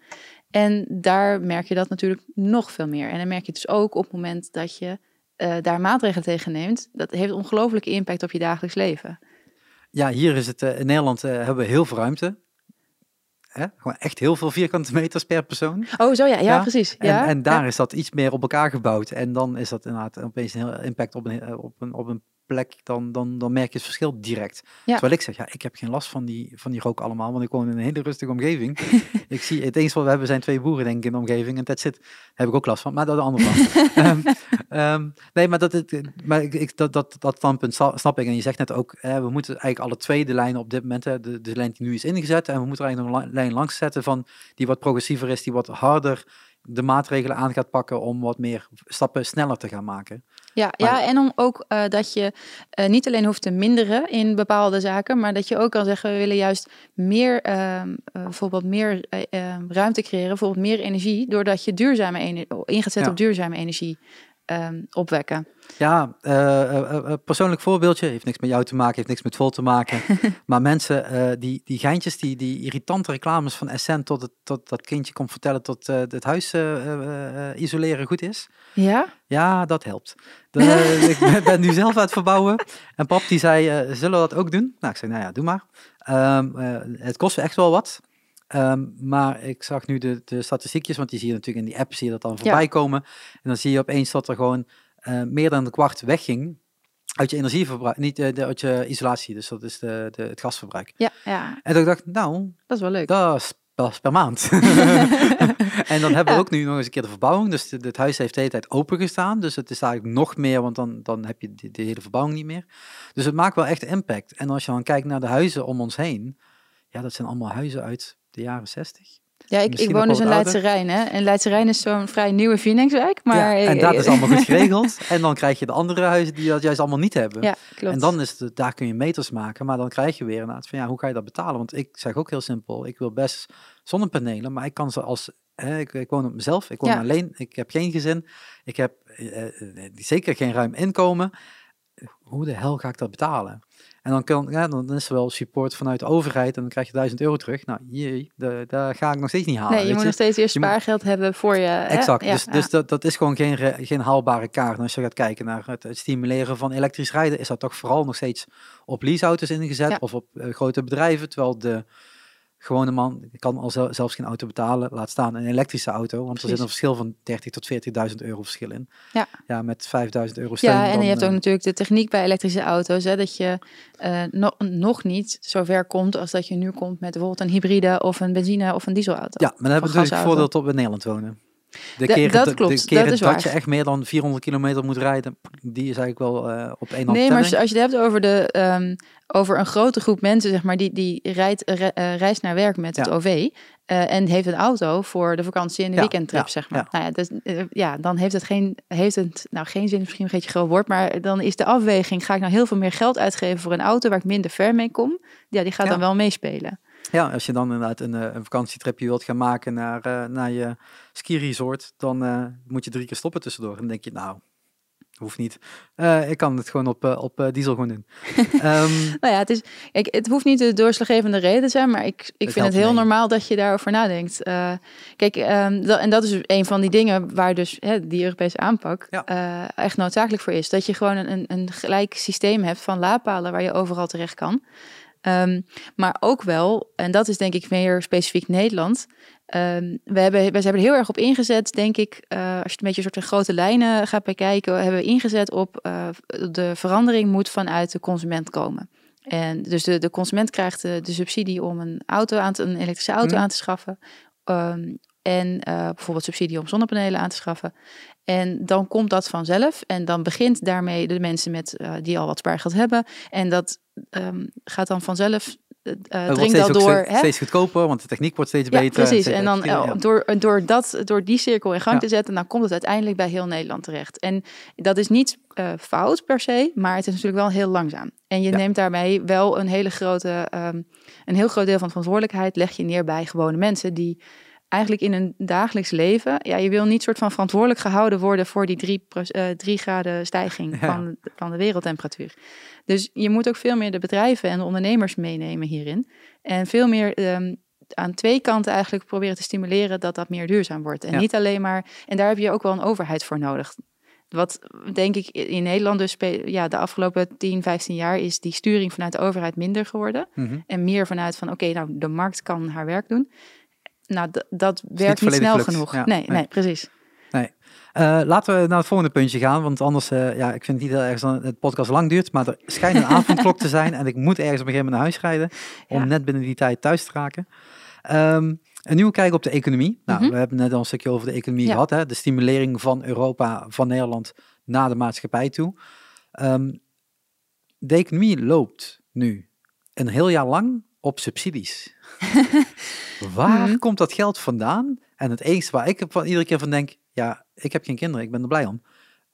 En daar merk je dat natuurlijk nog veel meer. En dan merk je dus ook op het moment dat je eh, daar maatregelen tegen neemt. Dat heeft ongelooflijke impact op je dagelijks leven. Ja, hier is het, eh, in Nederland hebben we heel veel ruimte. Hè? Gewoon echt heel veel vierkante meters per persoon. Oh, zo ja, ja, Ja, precies. En, ja, en daar ja. is dat iets meer op elkaar gebouwd. En dan is dat inderdaad opeens een heel impact op een, op een, op een plek. Dan, dan, dan merk je het verschil direct. Ja. Terwijl ik zeg, ja, ik heb geen last van die, van die rook allemaal. Want ik woon in een hele rustige omgeving. <laughs> ik zie, het enige wat we hebben zijn twee boeren denk ik in de omgeving. En dat zit, heb ik ook last van. Maar dat is een ander. <laughs> Ehm, ehm, nee, maar, dat, het, maar ik, dat, dat, dat standpunt sta- snap ik. En je zegt net ook, eh, we moeten eigenlijk alle twee de lijnen op dit moment, hè, de, de lijn die nu is ingezet. En we moeten er eigenlijk een li- lijn langs zetten van die wat progressiever is, die wat harder de maatregelen aan gaat pakken om wat meer stappen sneller te gaan maken. Ja, Maar- ja, en om ook eh, dat je eh, niet alleen hoeft te minderen in bepaalde zaken, maar dat je ook kan zeggen, we willen juist meer, ehm, eh, bijvoorbeeld meer ruimte creëren, bijvoorbeeld meer energie, doordat je duurzame ener- ingezet Ja. op duurzame energie ehm, opwekken. Ja, eh, persoonlijk voorbeeldje, heeft niks met jou te maken, heeft niks met vol te maken. <laughs> maar mensen, die, die geintjes, die, die irritante reclames van Essent tot, het, tot dat kindje komt vertellen tot het huis isoleren goed is. Ja? Ja, dat helpt. De, <laughs> ik ben- nu zelf aan het verbouwen. En pap die zei, zullen we dat ook doen? Nou, ik zei, nou ja, doe maar. Ehm, eh, het kost echt wel wat. Ehm, maar ik zag nu de, de statistiekjes, want die zie je natuurlijk in die app, zie je dat dan voorbij komen. En dan zie je opeens dat er gewoon eh, meer dan een kwart wegging uit je energieverbruik, niet eh, de, uit je isolatie, dus dat is de, de, het gasverbruik. Ja, ja, En toen dacht ik, nou, dat is wel leuk. dat is, dat is per maand. <laughs> en dan hebben we Ja. ook nu nog eens een keer de verbouwing. Dus de- het huis heeft de hele tijd open gestaan. Dus het is eigenlijk nog meer, want dan, dan heb je de, de hele verbouwing niet meer. Dus het maakt wel echt impact. En als je dan kijkt naar de huizen om ons heen. Ja, dat zijn allemaal huizen uit de jaren 60. Ja, ik, ik woon dus in Leidse Rijn. Hè? En Leidse Rijn is zo'n vrij nieuwe Vinengswijk. Maar... Ja, en dat is allemaal goed <laughs> geregeld. en dan krijg je de andere huizen die dat juist allemaal niet hebben. Ja, klopt. En dan is het, daar kun je meters maken. Maar dan krijg je weer inderdaad van ja, hoe ga je dat betalen? Want ik zeg ook heel simpel, ik wil best zonnepanelen. Maar ik kan ze als, hè, ik, ik woon op mezelf, ik woon Ja. alleen, ik heb geen gezin. Ik heb eh, eh, zeker geen ruim inkomen. Hoe de hel ga ik dat betalen? En dan, kan, ja, dan is er wel support vanuit de overheid en dan krijg je 1000 euro terug. Nou, jee, da- daar ga ik nog steeds niet halen. nee, je moet nog steeds eerst moet- spaargeld hebben voor je... hè? Exact, Ja, dus, ja. dus dat, dat is gewoon geen, geen haalbare kaart. En als je gaat kijken naar het, het stimuleren van elektrisch rijden, is dat toch vooral nog steeds op leaseauto's ingezet of op eh, grote bedrijven. Terwijl de gewone man kan al zel- zelfs geen auto betalen, laat staan een elektrische auto. Want er zit een verschil van 30 tot 40.000 euro verschil in. Ja. ja met 5000 euro steun. Ja, en dan, je hebt ook eh, natuurlijk de techniek bij elektrische auto's. Hè, dat je eh, nog nog niet zo ver komt als dat je nu komt met bijvoorbeeld een hybride of een benzine of een dieselauto. Ja, maar dan hebben we natuurlijk voordeel dat we in Nederland wonen. De keren dat klopt, de dat is dat je echt meer dan 400 kilometer moet rijden, die is eigenlijk wel eh, op één hand Nee, maar als, je het hebt over, de, ehm, over een grote groep mensen, zeg maar, die, die rijdt, re- eh, reist naar werk met het. OV eh, en heeft een auto voor de vakantie en de Ja, weekendtrip, ja, zeg maar. ja. Nou ja, dus, eh, ja, dan heeft het geen, heeft het, nou geen zin, is misschien een beetje groot woord, maar dan is de afweging, ga ik nou heel veel meer geld uitgeven voor een auto waar ik minder ver mee kom? Ja, die gaat dan wel meespelen. Ja, als je dan inderdaad een, eh, een vakantietripje wilt gaan maken naar, eh, naar je ski resort, dan eh, moet je drie keer stoppen tussendoor. En dan denk je, nou, hoeft niet. Ik kan het gewoon op, op diesel gewoon doen. <laughs> Ehm, Nou ja, het, is, kijk, het hoeft niet de doorslaggevende reden te zijn, maar ik, ik vind het heel mee. normaal dat je daarover nadenkt. Kijk, dat, en dat is een van die dingen waar dus hè, die Europese aanpak Ja. echt noodzakelijk voor is. Dat je gewoon een, een, een gelijk systeem hebt van laadpalen waar je overal terecht kan. Ehm, maar ook wel, en dat is denk ik meer specifiek Nederland. ehm, we, hebben, we zijn er heel erg op ingezet, denk ik. eh, als je het een beetje soort van grote lijnen gaat bekijken, hebben we ingezet op eh, de verandering moet vanuit de consument komen. En dus de, de consument krijgt de, de subsidie om een auto aan te, een elektrische auto Mhm. aan te schaffen. Ehm, en eh, bijvoorbeeld subsidie om zonnepanelen aan te schaffen. En dan komt dat vanzelf. En dan begint daarmee de mensen met, die al wat spaargeld hebben. En dat ehm, gaat dan vanzelf, eh, eh, het wordt dringt ook door. steeds, hè? steeds goedkoper, want de techniek wordt steeds Ja, beter. precies. En dan eh, Ja. door, door, dat, door die cirkel in gang Ja. te zetten, dan komt het uiteindelijk bij heel Nederland terecht. En dat is niet eh, fout per se, maar het is natuurlijk wel heel langzaam. En je Ja. neemt daarmee wel een hele grote, ehm, een heel groot deel van de verantwoordelijkheid leg je neer bij gewone mensen die eigenlijk in hun dagelijks leven, ja, je wil niet soort van verantwoordelijk gehouden worden voor die drie, eh, drie graden stijging <laughs> van, van de wereldtemperatuur. Dus je moet ook veel meer de bedrijven en de ondernemers meenemen hierin. En veel meer ehm, aan twee kanten eigenlijk proberen te stimuleren dat dat meer duurzaam wordt. En Ja. niet alleen maar, en daar heb je ook wel een overheid voor nodig. Wat denk ik in Nederland dus ja, de afgelopen 10, 15 jaar is die sturing vanuit de overheid minder geworden. Mhm. En meer vanuit van oké, nou de markt kan haar werk doen. Nou, dat werkt niet snel genoeg. Ja, nee, nee. nee, precies. Eh, laten we naar het volgende puntje gaan, want anders, eh, ja, ik vind het niet dat het podcast lang duurt, maar er schijnt een avondklok te zijn en ik moet ergens op een gegeven moment naar huis rijden om Ja. net binnen die tijd thuis te raken. Ehm, een nieuwe kijk op de economie. Nou, Mhm. we hebben net al een stukje over de economie Ja. gehad, hè? de stimulering van Europa, van Nederland naar de maatschappij toe. Ehm, de economie loopt nu een heel jaar lang op subsidies. <laughs> Waar Mhm. komt dat geld vandaan? En het enige waar ik van iedere keer van denk, ja, ik heb geen kinderen, ik ben er blij om.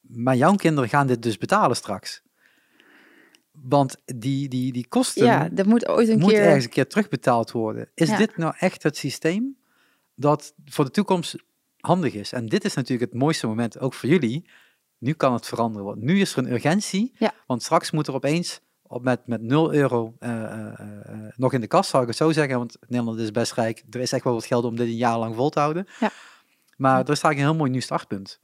Maar jouw kinderen gaan dit dus betalen straks. Want die, die, die kosten Ja, dat moet ooit een moet keer. ergens een keer terugbetaald worden. Is Ja. dit nou echt het systeem dat voor de toekomst handig is? En dit is natuurlijk het mooiste moment, ook voor jullie. Nu kan het veranderen. Want nu is er een urgentie. Ja. Want straks moet er opeens op met, met 0 euro eh, eh, eh, nog in de kas, zou ik het zo zeggen. Want Nederland is best rijk. Er is echt wel wat geld om dit een jaar lang vol te houden. Ja. Maar er is eigenlijk een heel mooi nieuw startpunt.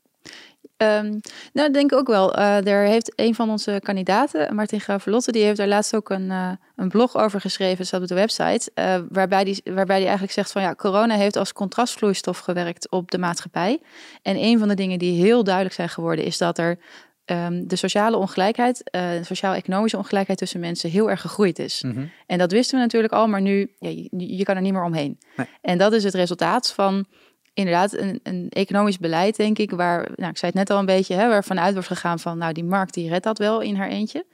Ehm, nou, dat denk ik ook wel. Eh er heeft een van onze kandidaten, Martin Gravelotte, die heeft daar laatst ook een, eh, een blog over geschreven, dat staat op de website, eh, waarbij die, waarbij die eigenlijk zegt van ja, corona heeft als contrastvloeistof gewerkt op de maatschappij. En een van de dingen die heel duidelijk zijn geworden is dat er ehm, de sociale ongelijkheid, de sociaal-economische ongelijkheid tussen mensen heel erg gegroeid is. Mhm. En dat wisten we natuurlijk al, maar nu, ja, je, je kan er niet meer omheen. Nee. En dat is het resultaat van inderdaad een, een economisch beleid, denk ik, waar, nou, ik zei het net al een beetje, hè, waarvan uit wordt gegaan van, nou, die markt die redt dat wel in haar eentje.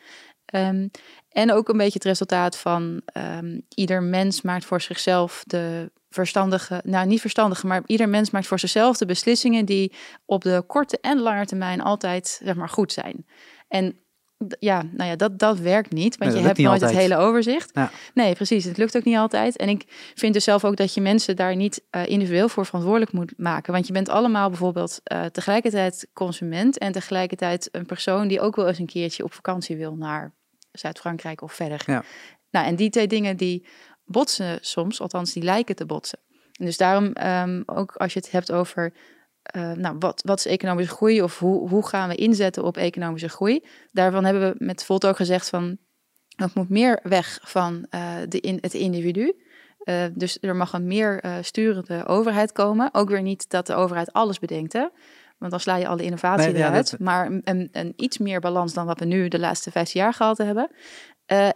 Ehm, en ook een beetje het resultaat van ehm, ieder mens maakt voor zichzelf de verstandige, nou niet verstandige, maar ieder mens maakt voor zichzelf de beslissingen die op de korte en lange termijn altijd zeg maar goed zijn. En ja, nou ja, dat, dat werkt niet, want je hebt nooit het hele overzicht. Ja. Nee, precies. Het lukt ook niet altijd. En ik vind dus zelf ook dat je mensen daar niet uh, individueel voor verantwoordelijk moet maken. Want je bent allemaal bijvoorbeeld uh, tegelijkertijd consument en tegelijkertijd een persoon die ook wel eens een keertje op vakantie wil naar Zuid-Frankrijk of verder. Ja. Nou, en die twee dingen die botsen soms, althans die lijken te botsen. En dus daarom um, ook als je het hebt over uh, nou, wat, wat is economische groei of hoe, hoe gaan we inzetten op economische groei? Daarvan hebben we met Volt ook gezegd van het moet meer weg van uh, de in, het individu. Uh, dus er mag een meer sturende overheid komen. Ook weer niet dat de overheid alles bedenkt. Hè? Want dan sla je alle innovatie eruit. Maar een, een, iets meer balans dan wat we nu de laatste 15 jaar gehad hebben.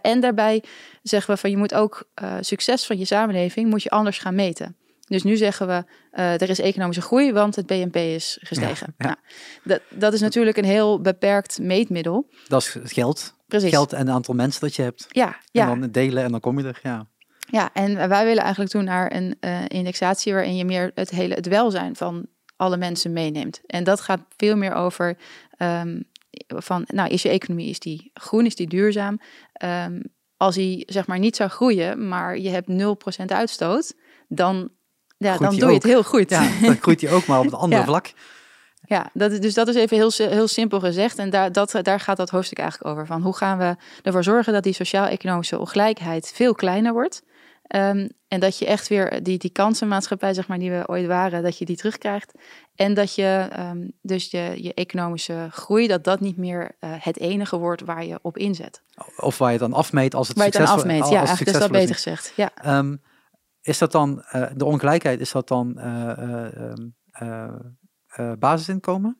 en daarbij zeggen we van je moet ook succes van je samenleving moet je anders gaan meten. Dus nu zeggen we, uh, er is economische groei, want het BNP is gestegen. Ja, Nou, dat, dat is natuurlijk een heel beperkt meetmiddel. Dat is geld. Precies. Geld en het aantal mensen dat je hebt. Ja, ja. En dan delen en dan kom je er, ja. Ja, en wij willen eigenlijk toen naar een uh, indexatie waarin je meer het hele het welzijn van alle mensen meeneemt. En dat gaat veel meer over um, van, nou, is je economie, is die groen, is die duurzaam? Um, als die zeg maar niet zou groeien, maar je hebt 0% uitstoot, dan ja, dan doe je het heel goed. Ja, <laughs> dan groeit hij ook maar op het andere vlak. Ja, dat, is, dus dat is even heel, heel simpel gezegd. En daar, dat, daar gaat dat hoofdstuk eigenlijk over. Van hoe gaan we ervoor zorgen dat die sociaal-economische ongelijkheid veel kleiner wordt. Um, en dat je echt weer die, die kansenmaatschappij, zeg maar, die we ooit waren, dat je die terugkrijgt. En dat je um, dus je, je economische groei, dat dat niet meer uh, het enige wordt waar je op inzet. Of waar je dan afmeet als het waar succes Waar je dan afmeet, ja, eigenlijk is dat beter gezegd. Ja. Um, is dat dan, uh, de ongelijkheid, is dat dan uh, uh, basisinkomen?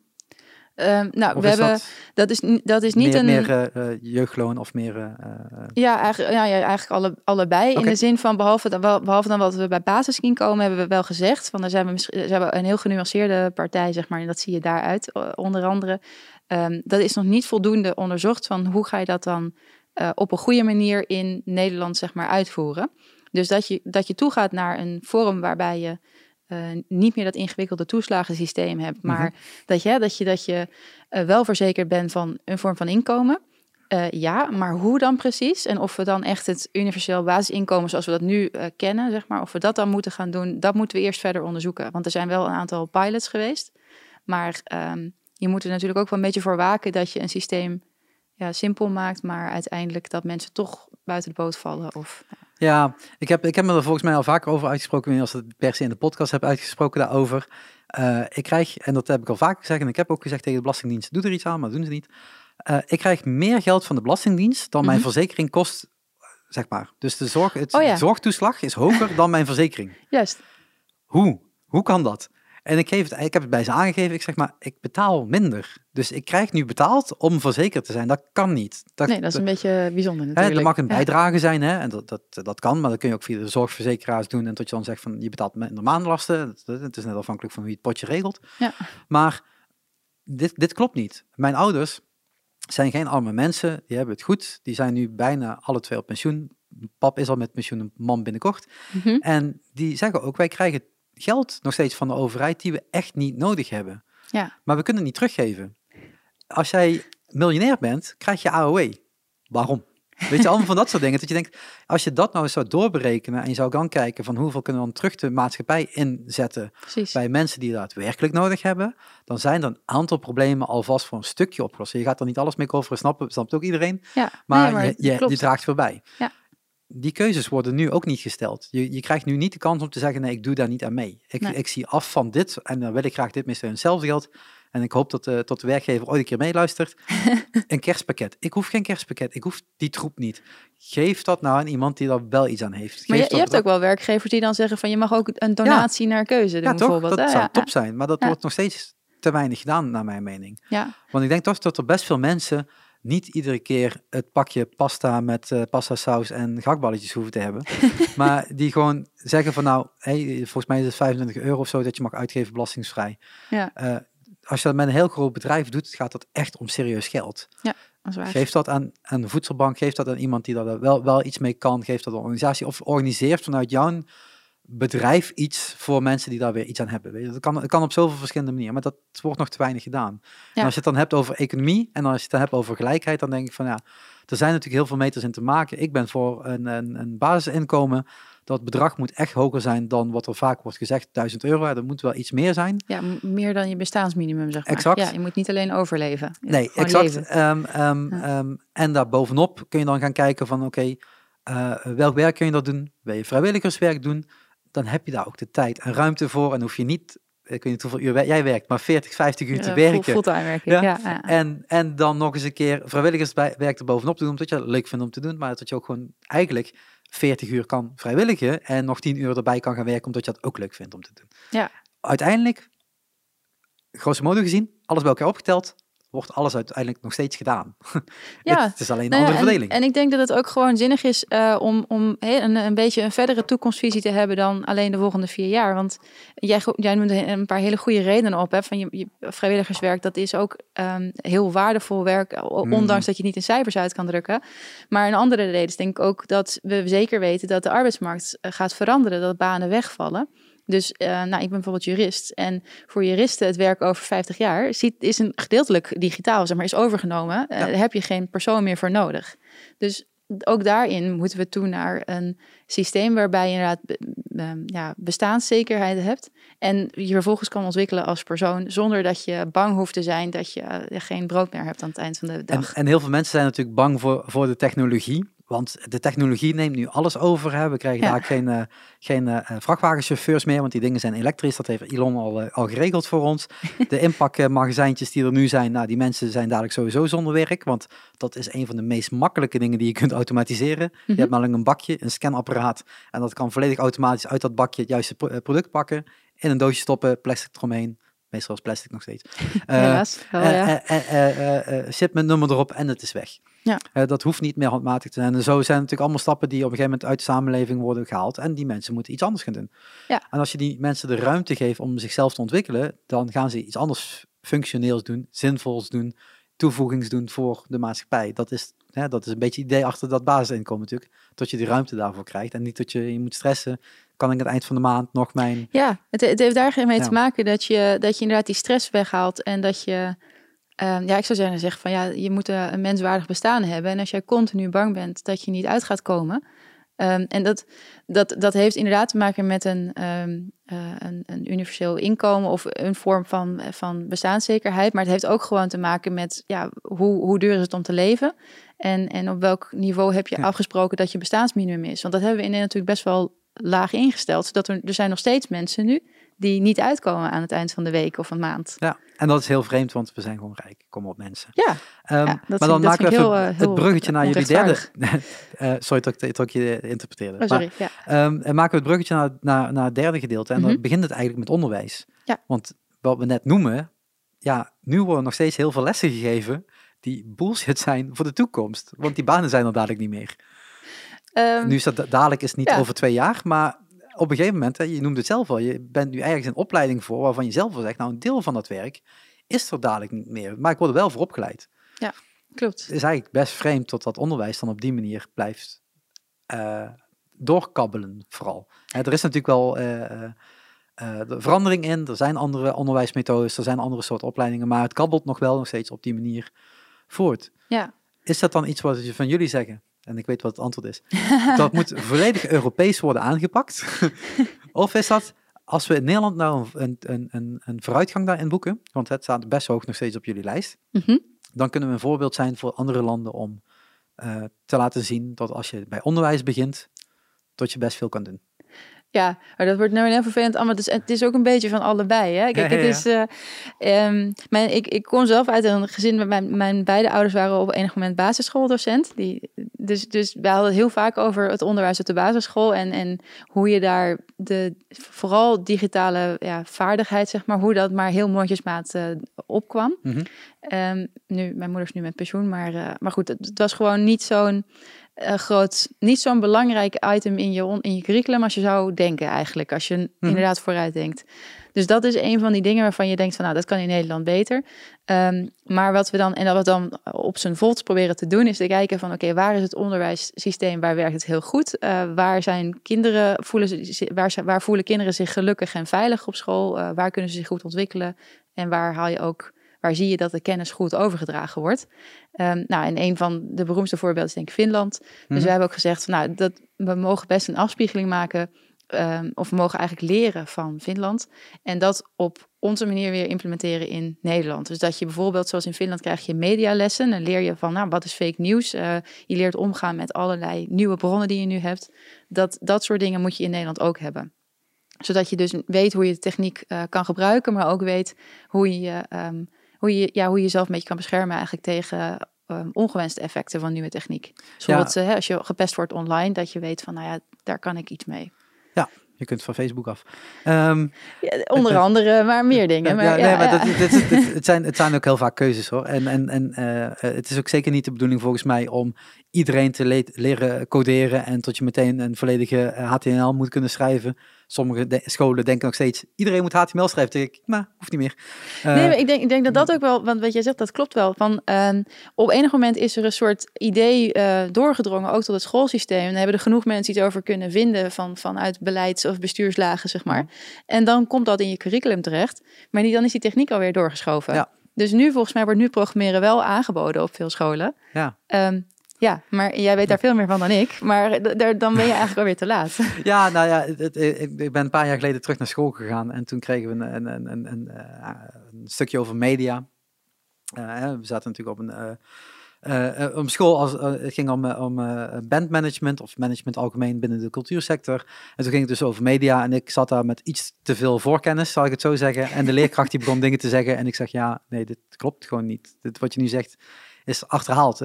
Um, nou, we hebben, dat, is, dat is niet meer, een... Meer uh, jeugdloon of meer... ja, eigenlijk, ja, ja, eigenlijk alle, allebei. Okay. In de zin van, behalve dan, behalve dan wat we bij basis komen, hebben we wel gezegd, van daar zijn we, zijn we een heel genuanceerde partij, zeg maar, en dat zie je daaruit, onder andere. Um, dat is nog niet voldoende onderzocht van hoe ga je dat dan uh, op een goede manier in Nederland, zeg maar, uitvoeren. Dus dat je, dat je toegaat naar een vorm waarbij je uh, niet meer dat ingewikkelde toeslagensysteem hebt, maar mm -hmm. dat je, dat je, dat je uh, wel verzekerd bent van een vorm van inkomen. Uh, ja, maar hoe dan precies? En of we dan echt het universeel basisinkomen zoals we dat nu kennen, zeg maar, of we dat dan moeten gaan doen, dat moeten we eerst verder onderzoeken. Want er zijn wel een aantal pilots geweest, maar um, je moet er natuurlijk ook wel een beetje voor waken dat je een systeem ja, simpel maakt, maar uiteindelijk dat mensen toch buiten de boot vallen. Of, ja. Ja, ik heb, ik heb me er volgens mij al vaker over uitgesproken, als het per se in de podcast heb uitgesproken daarover. Uh, ik krijg, en dat heb ik al vaker gezegd, en ik heb ook gezegd tegen de Belastingdienst, doe er iets aan, maar doen ze niet. Uh, ik krijg meer geld van de Belastingdienst dan mijn mm -hmm. verzekering kost, zeg maar. Dus de, zorg, het, oh ja. zorgtoeslag is hoger dan mijn verzekering. Juist. Hoe? Hoe kan dat? En ik, geef het, ik heb het bij ze aangegeven. Ik zeg maar, ik betaal minder. Dus ik krijg nu betaald om verzekerd te zijn. Dat kan niet. Dat, nee, dat is een beetje bijzonder natuurlijk. Hè, er mag een bijdrage zijn. Hè, en dat, dat, dat kan. Maar dat kun je ook via de zorgverzekeraars doen. En tot je dan zegt van, je betaalt minder maandlasten. Het is net afhankelijk van wie het potje regelt. Ja. Maar dit, dit klopt niet. Mijn ouders zijn geen arme mensen. Die hebben het goed. Die zijn nu bijna alle twee op pensioen. Pap is al met pensioen, een man binnenkort. Mm -hmm. En die zeggen ook, wij krijgen geld nog steeds van de overheid die we echt niet nodig hebben. Ja. Maar we kunnen het niet teruggeven. Als jij miljonair bent, krijg je AOW. Waarom? Weet je, allemaal van dat soort dingen. Dat je denkt, als je dat nou eens zou doorberekenen en je zou dan kijken van hoeveel kunnen we dan terug de maatschappij inzetten Precies. bij mensen die dat werkelijk nodig hebben, dan zijn er een aantal problemen alvast voor een stukje opgelost. Je gaat er niet alles mee coveren, snapt, snapt ook iedereen. Ja, maar, nee, maar je, je, je, draagt voorbij. Ja die keuzes worden nu ook niet gesteld. Je, je krijgt nu niet de kans om te zeggen, nee, ik doe daar niet aan mee. Ik, nee. ik zie af van dit en dan wil ik graag dit missen. Hetzelfde geldt. En ik hoop dat de, tot de werkgever ooit een keer meeluistert. <laughs> een kerstpakket. Ik hoef geen kerstpakket. Ik hoef die troep niet. Geef dat nou aan iemand die er wel iets aan heeft. Geef maar je, je hebt ook wel werkgevers die dan zeggen van je mag ook een donatie ja. naar keuze doen ja, toch? bijvoorbeeld. Dat ja, zou top zijn. Maar dat wordt nog steeds te weinig gedaan naar mijn mening. Ja. Want ik denk toch dat er best veel mensen niet iedere keer het pakje pasta met uh, pasta saus en gakballetjes hoeven te hebben. <laughs> maar die gewoon zeggen van nou, hey, volgens mij is het 25 euro of zo dat je mag uitgeven belastingsvrij. Ja. Uh, als je dat met een heel groot bedrijf doet, gaat dat echt om serieus geld. Ja, dat is waar. Geef dat aan, aan de voedselbank, geef dat aan iemand die daar wel, wel iets mee kan, geef dat aan een organisatie of organiseert vanuit jouw bedrijf iets voor mensen die daar weer iets aan hebben. Weet je? Dat, kan, dat kan op zoveel verschillende manieren, maar dat wordt nog te weinig gedaan. En als je het dan hebt over economie en als je het dan hebt over gelijkheid, dan denk ik van ja, er zijn natuurlijk heel veel meters in te maken. Ik ben voor een, een, een basisinkomen. Dat bedrag moet echt hoger zijn dan wat er vaak wordt gezegd, 1000 euro. Er moet wel iets meer zijn. Ja, meer dan je bestaansminimum, zeg maar. Exact. Ja, je moet niet alleen overleven. Nee, exact. Um, um, um, en daarbovenop kun je dan gaan kijken van oké, okay, uh, welk werk kun je dat doen? Wil je vrijwilligerswerk doen? Dan heb je daar ook de tijd en ruimte voor. En hoef je niet, ik weet niet hoeveel uur jij werkt, maar 40, 50 uur te werken. Fulltime werken, ja. ja, ja. En, en dan nog eens een keer vrijwilligerswerk er bovenop te doen, omdat je het leuk vindt om te doen. Maar dat je ook gewoon eigenlijk 40 uur kan vrijwilligen en nog 10 uur erbij kan gaan werken, omdat je dat ook leuk vindt om te doen. Ja. Uiteindelijk, grosso modo gezien, alles bij elkaar opgeteld, wordt alles uiteindelijk nog steeds gedaan. <laughs> Ja, het is alleen een nou ja, andere verdeling. En, en, ik denk dat het ook gewoon zinnig is uh, om, om een, een beetje een verdere toekomstvisie te hebben dan alleen de volgende vier jaar. Want jij, jij noemde een paar hele goede redenen op. Hè, van je, je vrijwilligerswerk, dat is ook um, heel waardevol werk, ondanks mm. dat je niet in cijfers uit kan drukken. Maar een andere reden is denk ik ook dat we zeker weten dat de arbeidsmarkt uh, gaat veranderen, dat banen wegvallen. Dus uh, nou, ik ben bijvoorbeeld jurist. En voor juristen het werk over 50 jaar ziet, is een gedeeltelijk digitaal, zeg maar, is overgenomen. Ja. Uh, daar heb je geen persoon meer voor nodig. Dus ook daarin moeten we toe naar een systeem waarbij je inderdaad uh, ja, bestaanszekerheid hebt. En je vervolgens kan ontwikkelen als persoon zonder dat je bang hoeft te zijn dat je geen brood meer hebt aan het eind van de dag. En, en heel veel mensen zijn natuurlijk bang voor, voor de technologie. Want de technologie neemt nu alles over. Hè. We krijgen ja. daar geen, uh, geen uh, vrachtwagenchauffeurs meer, want die dingen zijn elektrisch. Dat heeft Elon al, uh, al geregeld voor ons. <laughs> De inpakmagazijntjes die er nu zijn, nou, die mensen zijn dadelijk sowieso zonder werk. Want dat is een van de meest makkelijke dingen die je kunt automatiseren. Mm -hmm. Je hebt maar een bakje, een scanapparaat. En dat kan volledig automatisch uit dat bakje het juiste product pakken. In een doosje stoppen, plastic eromheen. Meestal is plastic nog steeds. <laughs> Helaas, wel, ja. shipmentnummer erop en het is weg. Ja. Dat hoeft niet meer handmatig te zijn. En zo zijn natuurlijk allemaal stappen die op een gegeven moment uit de samenleving worden gehaald. En die mensen moeten iets anders gaan doen. Ja. En als je die mensen de ruimte geeft om zichzelf te ontwikkelen, dan gaan ze iets anders functioneels doen, zinvols doen, toevoegings doen voor de maatschappij. Dat is, hè, dat is een beetje het idee achter dat basisinkomen natuurlijk. Dat je die ruimte daarvoor krijgt. En niet dat je, je moet stressen. Kan ik aan het eind van de maand nog mijn... Ja, het, het heeft daar mee ja. te maken dat je, dat je inderdaad die stress weghaalt. En dat je... Um, ja, ik zou zeggen, zeg van ja, je moet uh, een menswaardig bestaan hebben. En als jij continu bang bent dat je niet uit gaat komen. Um, en dat, dat, dat heeft inderdaad te maken met een, um, uh, een, een, universeel inkomen of een vorm van, van bestaanszekerheid. Maar het heeft ook gewoon te maken met ja, hoe, hoe duur is het om te leven. En, en op welk niveau heb je ja. afgesproken dat je bestaansminimum is. Want dat hebben we in Nederland natuurlijk best wel laag ingesteld. Zodat er, er zijn nog steeds mensen nu die niet uitkomen aan het eind van de week of een maand. Ja, en dat is heel vreemd, want we zijn gewoon rijk. Kom op mensen. Ja, um, ja maar dan maken we even heel, uh, het bruggetje naar jullie derde... uh, <laughs> sorry dat ik, dat ik je interpreteerde. Oh, sorry, maar, ja. um, en maken we het bruggetje naar, naar, naar het derde gedeelte. En Mhm. dan begint het eigenlijk met onderwijs. Ja. Want wat we net noemen, ja, nu worden nog steeds heel veel lessen gegeven die bullshit zijn voor de toekomst. Want die banen zijn er dadelijk niet meer. Um, nu is dat dadelijk is niet ja. over twee jaar, maar op een gegeven moment, hè, je noemde het zelf al, je bent nu ergens in opleiding voor waarvan je zelf al zegt, nou een deel van dat werk is er dadelijk niet meer, maar ik word er wel voor opgeleid. klopt. Het is eigenlijk best vreemd dat dat onderwijs dan op die manier blijft uh, doorkabbelen vooral. Hè, er is natuurlijk wel uh, uh, de verandering in, er zijn andere onderwijsmethodes, er zijn andere soorten opleidingen, maar het kabbelt nog wel nog steeds op die manier voort. Ja. Is dat dan iets wat je van jullie zeggen? En ik weet wat het antwoord is. <laughs> dat moet volledig Europees worden aangepakt. <laughs> of is dat, als we in Nederland nou een, een, een, een vooruitgang daarin boeken, want het staat best hoog nog steeds op jullie lijst, mm -hmm. dan kunnen we een voorbeeld zijn voor andere landen om uh, te laten zien dat als je bij onderwijs begint, dat je best veel kan doen. Ja, maar dat wordt nou heel vervelend allemaal. Dus het is ook een beetje van allebei. Hè? Kijk, het is. Uh, um, mijn, ik, ik kom zelf uit een gezin waar mijn, mijn beide ouders waren op enig moment basisschooldocent. Die, dus, dus we hadden het heel vaak over het onderwijs op de basisschool en, en hoe je daar de vooral digitale ja, vaardigheid, zeg maar, hoe dat maar heel mondjesmaat uh, opkwam. Mhm. Mm -hmm. um, nu, mijn moeder is nu met pensioen, maar, uh, maar goed, het, het was gewoon niet zo'n uh, groot, niet zo'n belangrijk item in je, in je curriculum als je zou denken eigenlijk, als je Mhm. inderdaad vooruit denkt. Dus dat is een van die dingen waarvan je denkt van nou, dat kan in Nederland beter. Ehm, maar wat we dan, en dat we dan op zijn volts proberen te doen, is te kijken van oké, waar is het onderwijssysteem, waar werkt het heel goed? Uh, waar zijn kinderen, voelen ze, waar, waar voelen kinderen zich gelukkig en veilig op school? Uh, waar kunnen ze zich goed ontwikkelen? En waar haal je ook waar zie je dat de kennis goed overgedragen wordt. Um, nou, en een van de beroemdste voorbeelden is denk ik Finland. Dus mhm. we hebben ook gezegd, van, nou, dat we mogen best een afspiegeling maken Um, of we mogen eigenlijk leren van Finland. En dat op onze manier weer implementeren in Nederland. Dus dat je bijvoorbeeld, zoals in Finland, krijg je medialessen. Dan leer je van, nou, wat is fake nieuws? Uh, je leert omgaan met allerlei nieuwe bronnen die je nu hebt. Dat, dat soort dingen moet je in Nederland ook hebben. Zodat je dus weet hoe je de techniek uh, kan gebruiken, maar ook weet hoe je, um, hoe, je, ja, hoe je jezelf een beetje kan beschermen eigenlijk tegen um, ongewenste effecten van nieuwe techniek. Zoals ja. uh, als je gepest wordt online, dat je weet van, nou ja, daar kan ik iets mee. Ja, je kunt van Facebook af. Um, ja, onder andere, maar meer dingen. Maar, ja, nee, maar dat, het, zijn, het zijn ook heel vaak keuzes hoor. En, en, en uh, het is ook zeker niet de bedoeling volgens mij om iedereen te le leren coderen en tot je meteen een volledige HTML moet kunnen schrijven. Sommige scholen denken nog steeds, iedereen moet HTML schrijven. Denk ik, maar hoeft niet meer. Uh, nee, maar ik denk, ik denk dat dat ook wel, want wat jij zegt, dat klopt wel. Van, uh, op enig moment is er een soort idee uh, doorgedrongen, ook tot het schoolsysteem. En hebben er genoeg mensen iets over kunnen vinden van, vanuit beleids- of bestuurslagen, zeg maar. En dan komt dat in je curriculum terecht. Maar die, dan is die techniek alweer doorgeschoven. Ja. Dus nu, volgens mij, wordt nu programmeren wel aangeboden op veel scholen. Ja. Um, ja, maar jij weet daar veel meer van dan ik. Maar dan ben je <laughs> eigenlijk alweer te laat. Ja, nou ja, het, ik ben een paar jaar geleden terug naar school gegaan. En toen kregen we een, een, een, een, eh, een stukje over media. Uh, we zaten natuurlijk op een... Uh, om school, als, het ging om, om bandmanagement of management algemeen binnen de cultuursector. En toen ging het dus over media en ik zat daar met iets te veel voorkennis, zal ik het zo zeggen. En de leerkracht die begon <laughs> dingen te zeggen en ik zeg ja, nee, dit klopt gewoon niet. Dit, wat je nu zegt is achterhaald.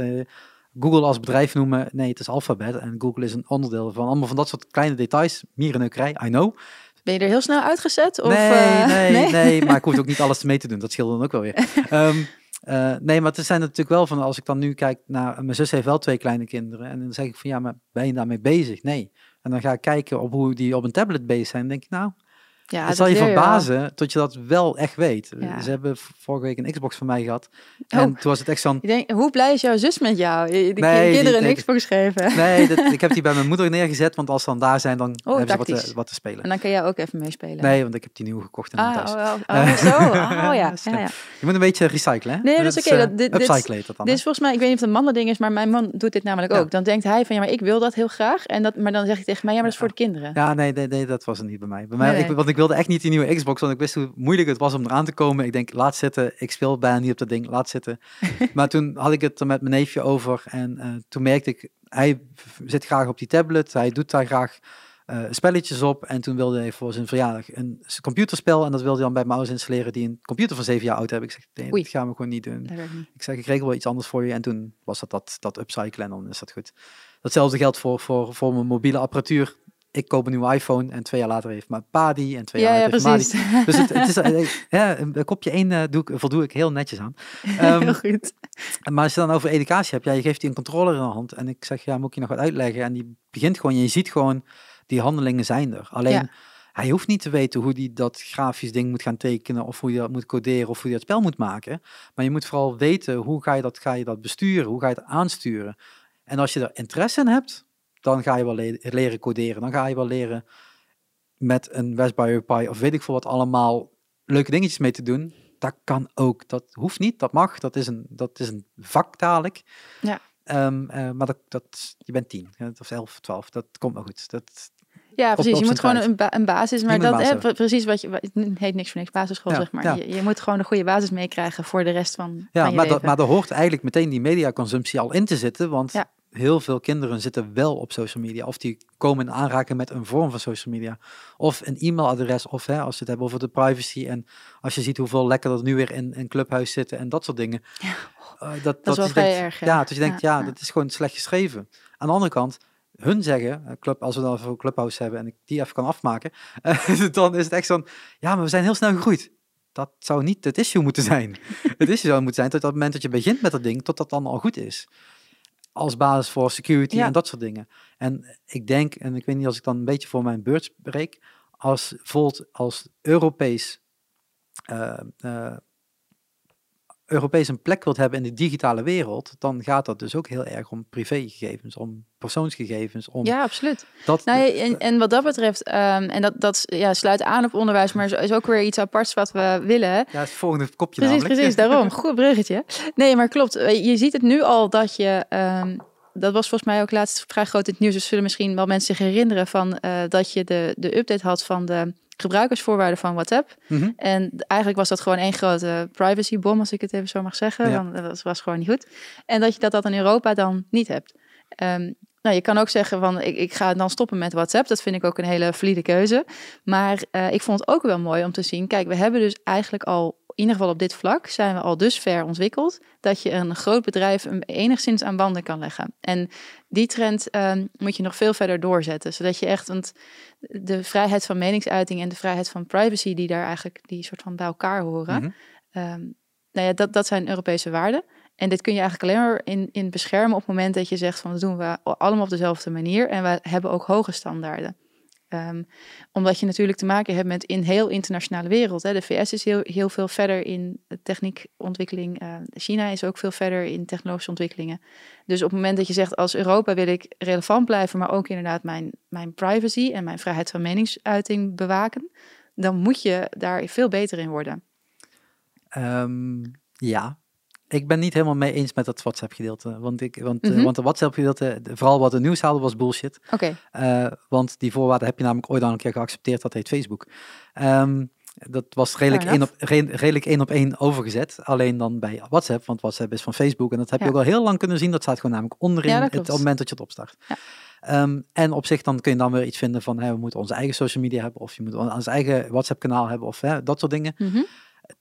Google als bedrijf noemen. Nee, het is Alphabet en Google is een onderdeel van allemaal van dat soort kleine details. Mierenneukerij, I know. Ben je er heel snel uitgezet? Of, nee, uh, nee, <laughs> nee, nee, maar ik hoef ook <laughs> niet alles mee te doen. Dat scheelt dan ook wel weer. um, uh, nee, maar het zijn natuurlijk wel van, als ik dan nu kijk naar, mijn zus heeft wel twee kleine kinderen. En dan zeg ik van, ja, maar ben je daarmee bezig? Nee. En dan ga ik kijken op hoe die op een tablet bezig zijn. Dan denk ik, nou, ja, het zal je verbazen tot je dat wel echt weet. Ze hebben vorige week een Xbox van mij gehad. En oh. toen was het echt zo'n... hoe blij is jouw zus met jou? Je, nee, kinderen een Xbox geven. Nee, dat, <laughs> ik heb die bij mijn moeder neergezet. Want als ze dan daar zijn, dan oh, hebben ze wat te, wat te, spelen. En dan kan jij ook even meespelen. Nee, want ik heb die nieuw gekocht in ah, thuis. Oh, oh, zo. Oh, ja. <laughs> ja, ja. Je moet een beetje recyclen, hè? Nee, dat is oké. Okay. Uh, upcyclen dat dan. Dit is volgens mij, ik weet niet of het een mannen ding is, maar mijn man doet dit namelijk ook. Dan denkt hij van, ja, maar ik wil dat heel graag. En dat, maar dan zeg ik tegen mij, ja, maar dat is voor de kinderen. Ja, nee, nee, nee dat was het niet bij mij. Bij mij want ik wilde echt niet die nieuwe Xbox want ik wist hoe moeilijk het was om eraan te komen. Ik denk, laat zitten, ik speel bijna niet op dat ding, laat zitten. <laughs> maar toen had ik het er met mijn neefje over en uh, toen merkte ik, hij zit graag op die tablet, hij doet daar graag uh, spelletjes op. En toen wilde hij voor zijn verjaardag een computerspel en dat wilde hij dan bij mijn ouders installeren die een computer van zeven jaar oud hebben. Ik zeg, nee, dat gaan we gewoon niet doen. Ik zeg, ik regel wel iets anders voor je. En toen was dat dat, dat upcyclen en dan is dat goed. Datzelfde geldt voor, voor, voor mijn mobiele apparatuur ik koop een nieuwe iPhone en twee jaar later heeft mijn pa die en twee jaar later ja, heeft Madi. Dus het, het is, eh, <laughs> ja, een kopje één uh, doe ik, voldoe ik heel netjes aan. Um, <laughs> heel ehm, goed. Maar als je dan over educatie hebt, ja, je geeft die een controller in de hand en ik zeg, ja, moet ik je nog wat uitleggen? En die begint gewoon, je ziet gewoon, die handelingen zijn er. Alleen, hij hoeft niet te weten hoe hij dat grafisch ding moet gaan tekenen of hoe je dat moet coderen of hoe je dat spel moet maken. Maar je moet vooral weten, hoe ga je dat, ga je dat besturen? Hoe ga je het aansturen? En als je er interesse in hebt, dan ga je wel leren coderen. Dan ga je wel leren met een Raspberry Pi of weet ik veel wat allemaal leuke dingetjes mee te doen. Dat kan ook. Dat hoeft niet, dat mag. Dat is een, dat is een vak dadelijk. Ja. Um, uh, maar dat, dat, je bent tien of elf, twaalf. Dat komt wel goed. Dat, ja, precies. je moet gewoon een, ba een, basis, maar dat hè, precies wat je het heet niks voor niks basisschool, zeg maar. Ja. Je, je, moet gewoon een goede basis meekrijgen voor de rest van. Ja, van maar, dat, maar er hoort eigenlijk meteen die mediaconsumptie al in te zitten, want ja heel veel kinderen zitten wel op social media. Of die komen in aanraking met een vorm van social media. Of een e-mailadres. Of hè, als we het hebben over de privacy. En als je ziet hoeveel lekker dat nu weer in een clubhuis zitten en dat soort dingen. <laughs> Ja. Uh, dat, dat, is wel vrij erg. Ja, dus je denkt, ja, dat is gewoon slecht geschreven. Aan de andere kant, hun zeggen, eh, club, als we dan over Clubhouse hebben en ik die even kan afmaken, <laughs> dan is het echt zo'n, ja, maar we zijn heel snel gegroeid. Dat zou niet het issue moeten zijn. <laughs> het issue zou moeten zijn tot dat moment dat je begint met dat ding, tot dat dan al goed is als basis voor security en dat soort dingen. En ik denk, en ik weet niet als ik dan een beetje voor mijn beurt spreek, als Volt als Europees eh, eh, Europees een plek wilt hebben in de digitale wereld, dan gaat dat dus ook heel erg om privégegevens, om persoonsgegevens, om Ja, absoluut. dat. Nou, ja, en, en wat dat betreft, ehm, en dat, dat ja, sluit aan op onderwijs, maar is ook weer iets aparts wat we willen. ja, het volgende kopje Precies, namelijk. precies, <laughs> daarom. Goed bruggetje. Nee, maar klopt. Eh, Je ziet het nu al dat je. ehm, dat was volgens mij ook laatst vrij groot in het nieuws. Dus zullen misschien wel mensen zich herinneren van eh, dat je de, de update had van de gebruikersvoorwaarden van WhatsApp. Mhm. En eigenlijk was dat gewoon één grote privacybom, als ik het even zo mag zeggen. Ja. Want dat was, was gewoon niet goed. En dat je dat, dat in Europa dan niet hebt. Ehm, nou, je kan ook zeggen van ik, ik ga dan stoppen met WhatsApp. Dat vind ik ook een hele valide keuze. Maar eh, ik vond het ook wel mooi om te zien. Kijk, we hebben dus eigenlijk al, in ieder geval op dit vlak, zijn we al dus ver ontwikkeld dat je een groot bedrijf enigszins aan banden kan leggen. En die trend ehm, moet je nog veel verder doorzetten, zodat je echt, want de vrijheid van meningsuiting en de vrijheid van privacy die daar eigenlijk die soort van bij elkaar horen, Mhm. Ehm, nou ja, dat, dat zijn Europese waarden. En dit kun je eigenlijk alleen maar in, in beschermen op het moment dat je zegt van dat doen we allemaal op dezelfde manier en we hebben ook hoge standaarden. Ehm, omdat je natuurlijk te maken hebt met een heel internationale wereld. Hè. De VS is heel, heel veel verder in techniekontwikkeling. eh, China is ook veel verder in technologische ontwikkelingen. Dus op het moment dat je zegt als Europa wil ik relevant blijven, maar ook inderdaad mijn, mijn privacy en mijn vrijheid van meningsuiting bewaken, dan moet je daar veel beter in worden. Ehm, ja, ik ben niet helemaal mee eens met dat WhatsApp-gedeelte. Want, ik, want, eh, Mhm. want de WhatsApp-gedeelte, de- vooral wat het nieuws haalde, was bullshit. Oké, Eh, want die voorwaarden heb je namelijk ooit al een keer geaccepteerd. Dat heet Facebook. Ehm, dat was redelijk Fair één, op, re- redelijk één op één overgezet. Alleen dan bij WhatsApp. Want WhatsApp is van Facebook. En dat heb je ook al heel lang kunnen zien. Dat staat gewoon namelijk onderin Ja, het op het moment dat je het opstart. Ja. Ehm, en op zich dan kun je dan weer iets vinden van... We moeten onze eigen social media hebben. Of je moet ons eigen WhatsApp-kanaal hebben. Of hè, dat soort dingen. Mhm.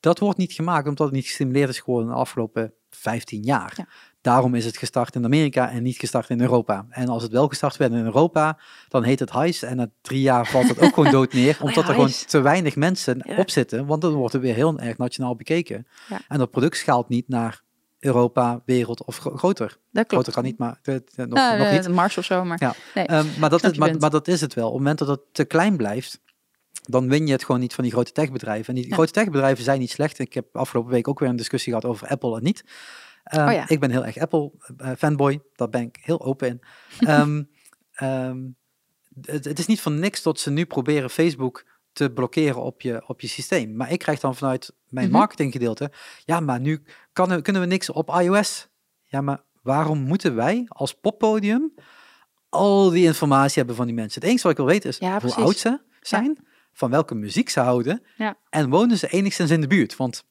Dat wordt niet gemaakt omdat het niet gestimuleerd is geworden de afgelopen 15 jaar. Ja. Daarom is het gestart in Amerika en niet gestart in Europa. En als het wel gestart werd in Europa, dan heet het Heis. En na drie jaar valt het ook gewoon dood neer, <laughs> omdat er gewoon te weinig mensen Ja. op zitten. Want dan wordt het weer heel erg nationaal bekeken. En dat product schaalt niet naar Europa, wereld of gro- groter. dat klopt. Groter kan niet, maar het- nog, Nou, nog eh, niet. Mars of zo, maar Ja. nee. Ehm, maar, dat is, maar, maar dat is het wel. Op het moment dat het te klein blijft, dan win je het gewoon niet van die grote techbedrijven. En die Ja. grote techbedrijven zijn niet slecht. Ik heb afgelopen week ook weer een discussie gehad over Apple en niet. Ehm, Oh ja. Ik ben heel erg Apple eh, fanboy. Daar ben ik heel open in. <laughs> Ehm, ehm, het, het is niet van niks dat ze nu proberen Facebook te blokkeren op je, op je systeem. Maar ik krijg dan vanuit mijn Mhm. marketinggedeelte, ja, maar nu kan, kunnen we niks op iOS. Ja, maar waarom moeten wij als poppodium al die informatie hebben van die mensen? Het enige wat ik wil weten is Ja, hoe oud ze zijn, van welke muziek ze houden Ja. en wonen ze enigszins in de buurt. Want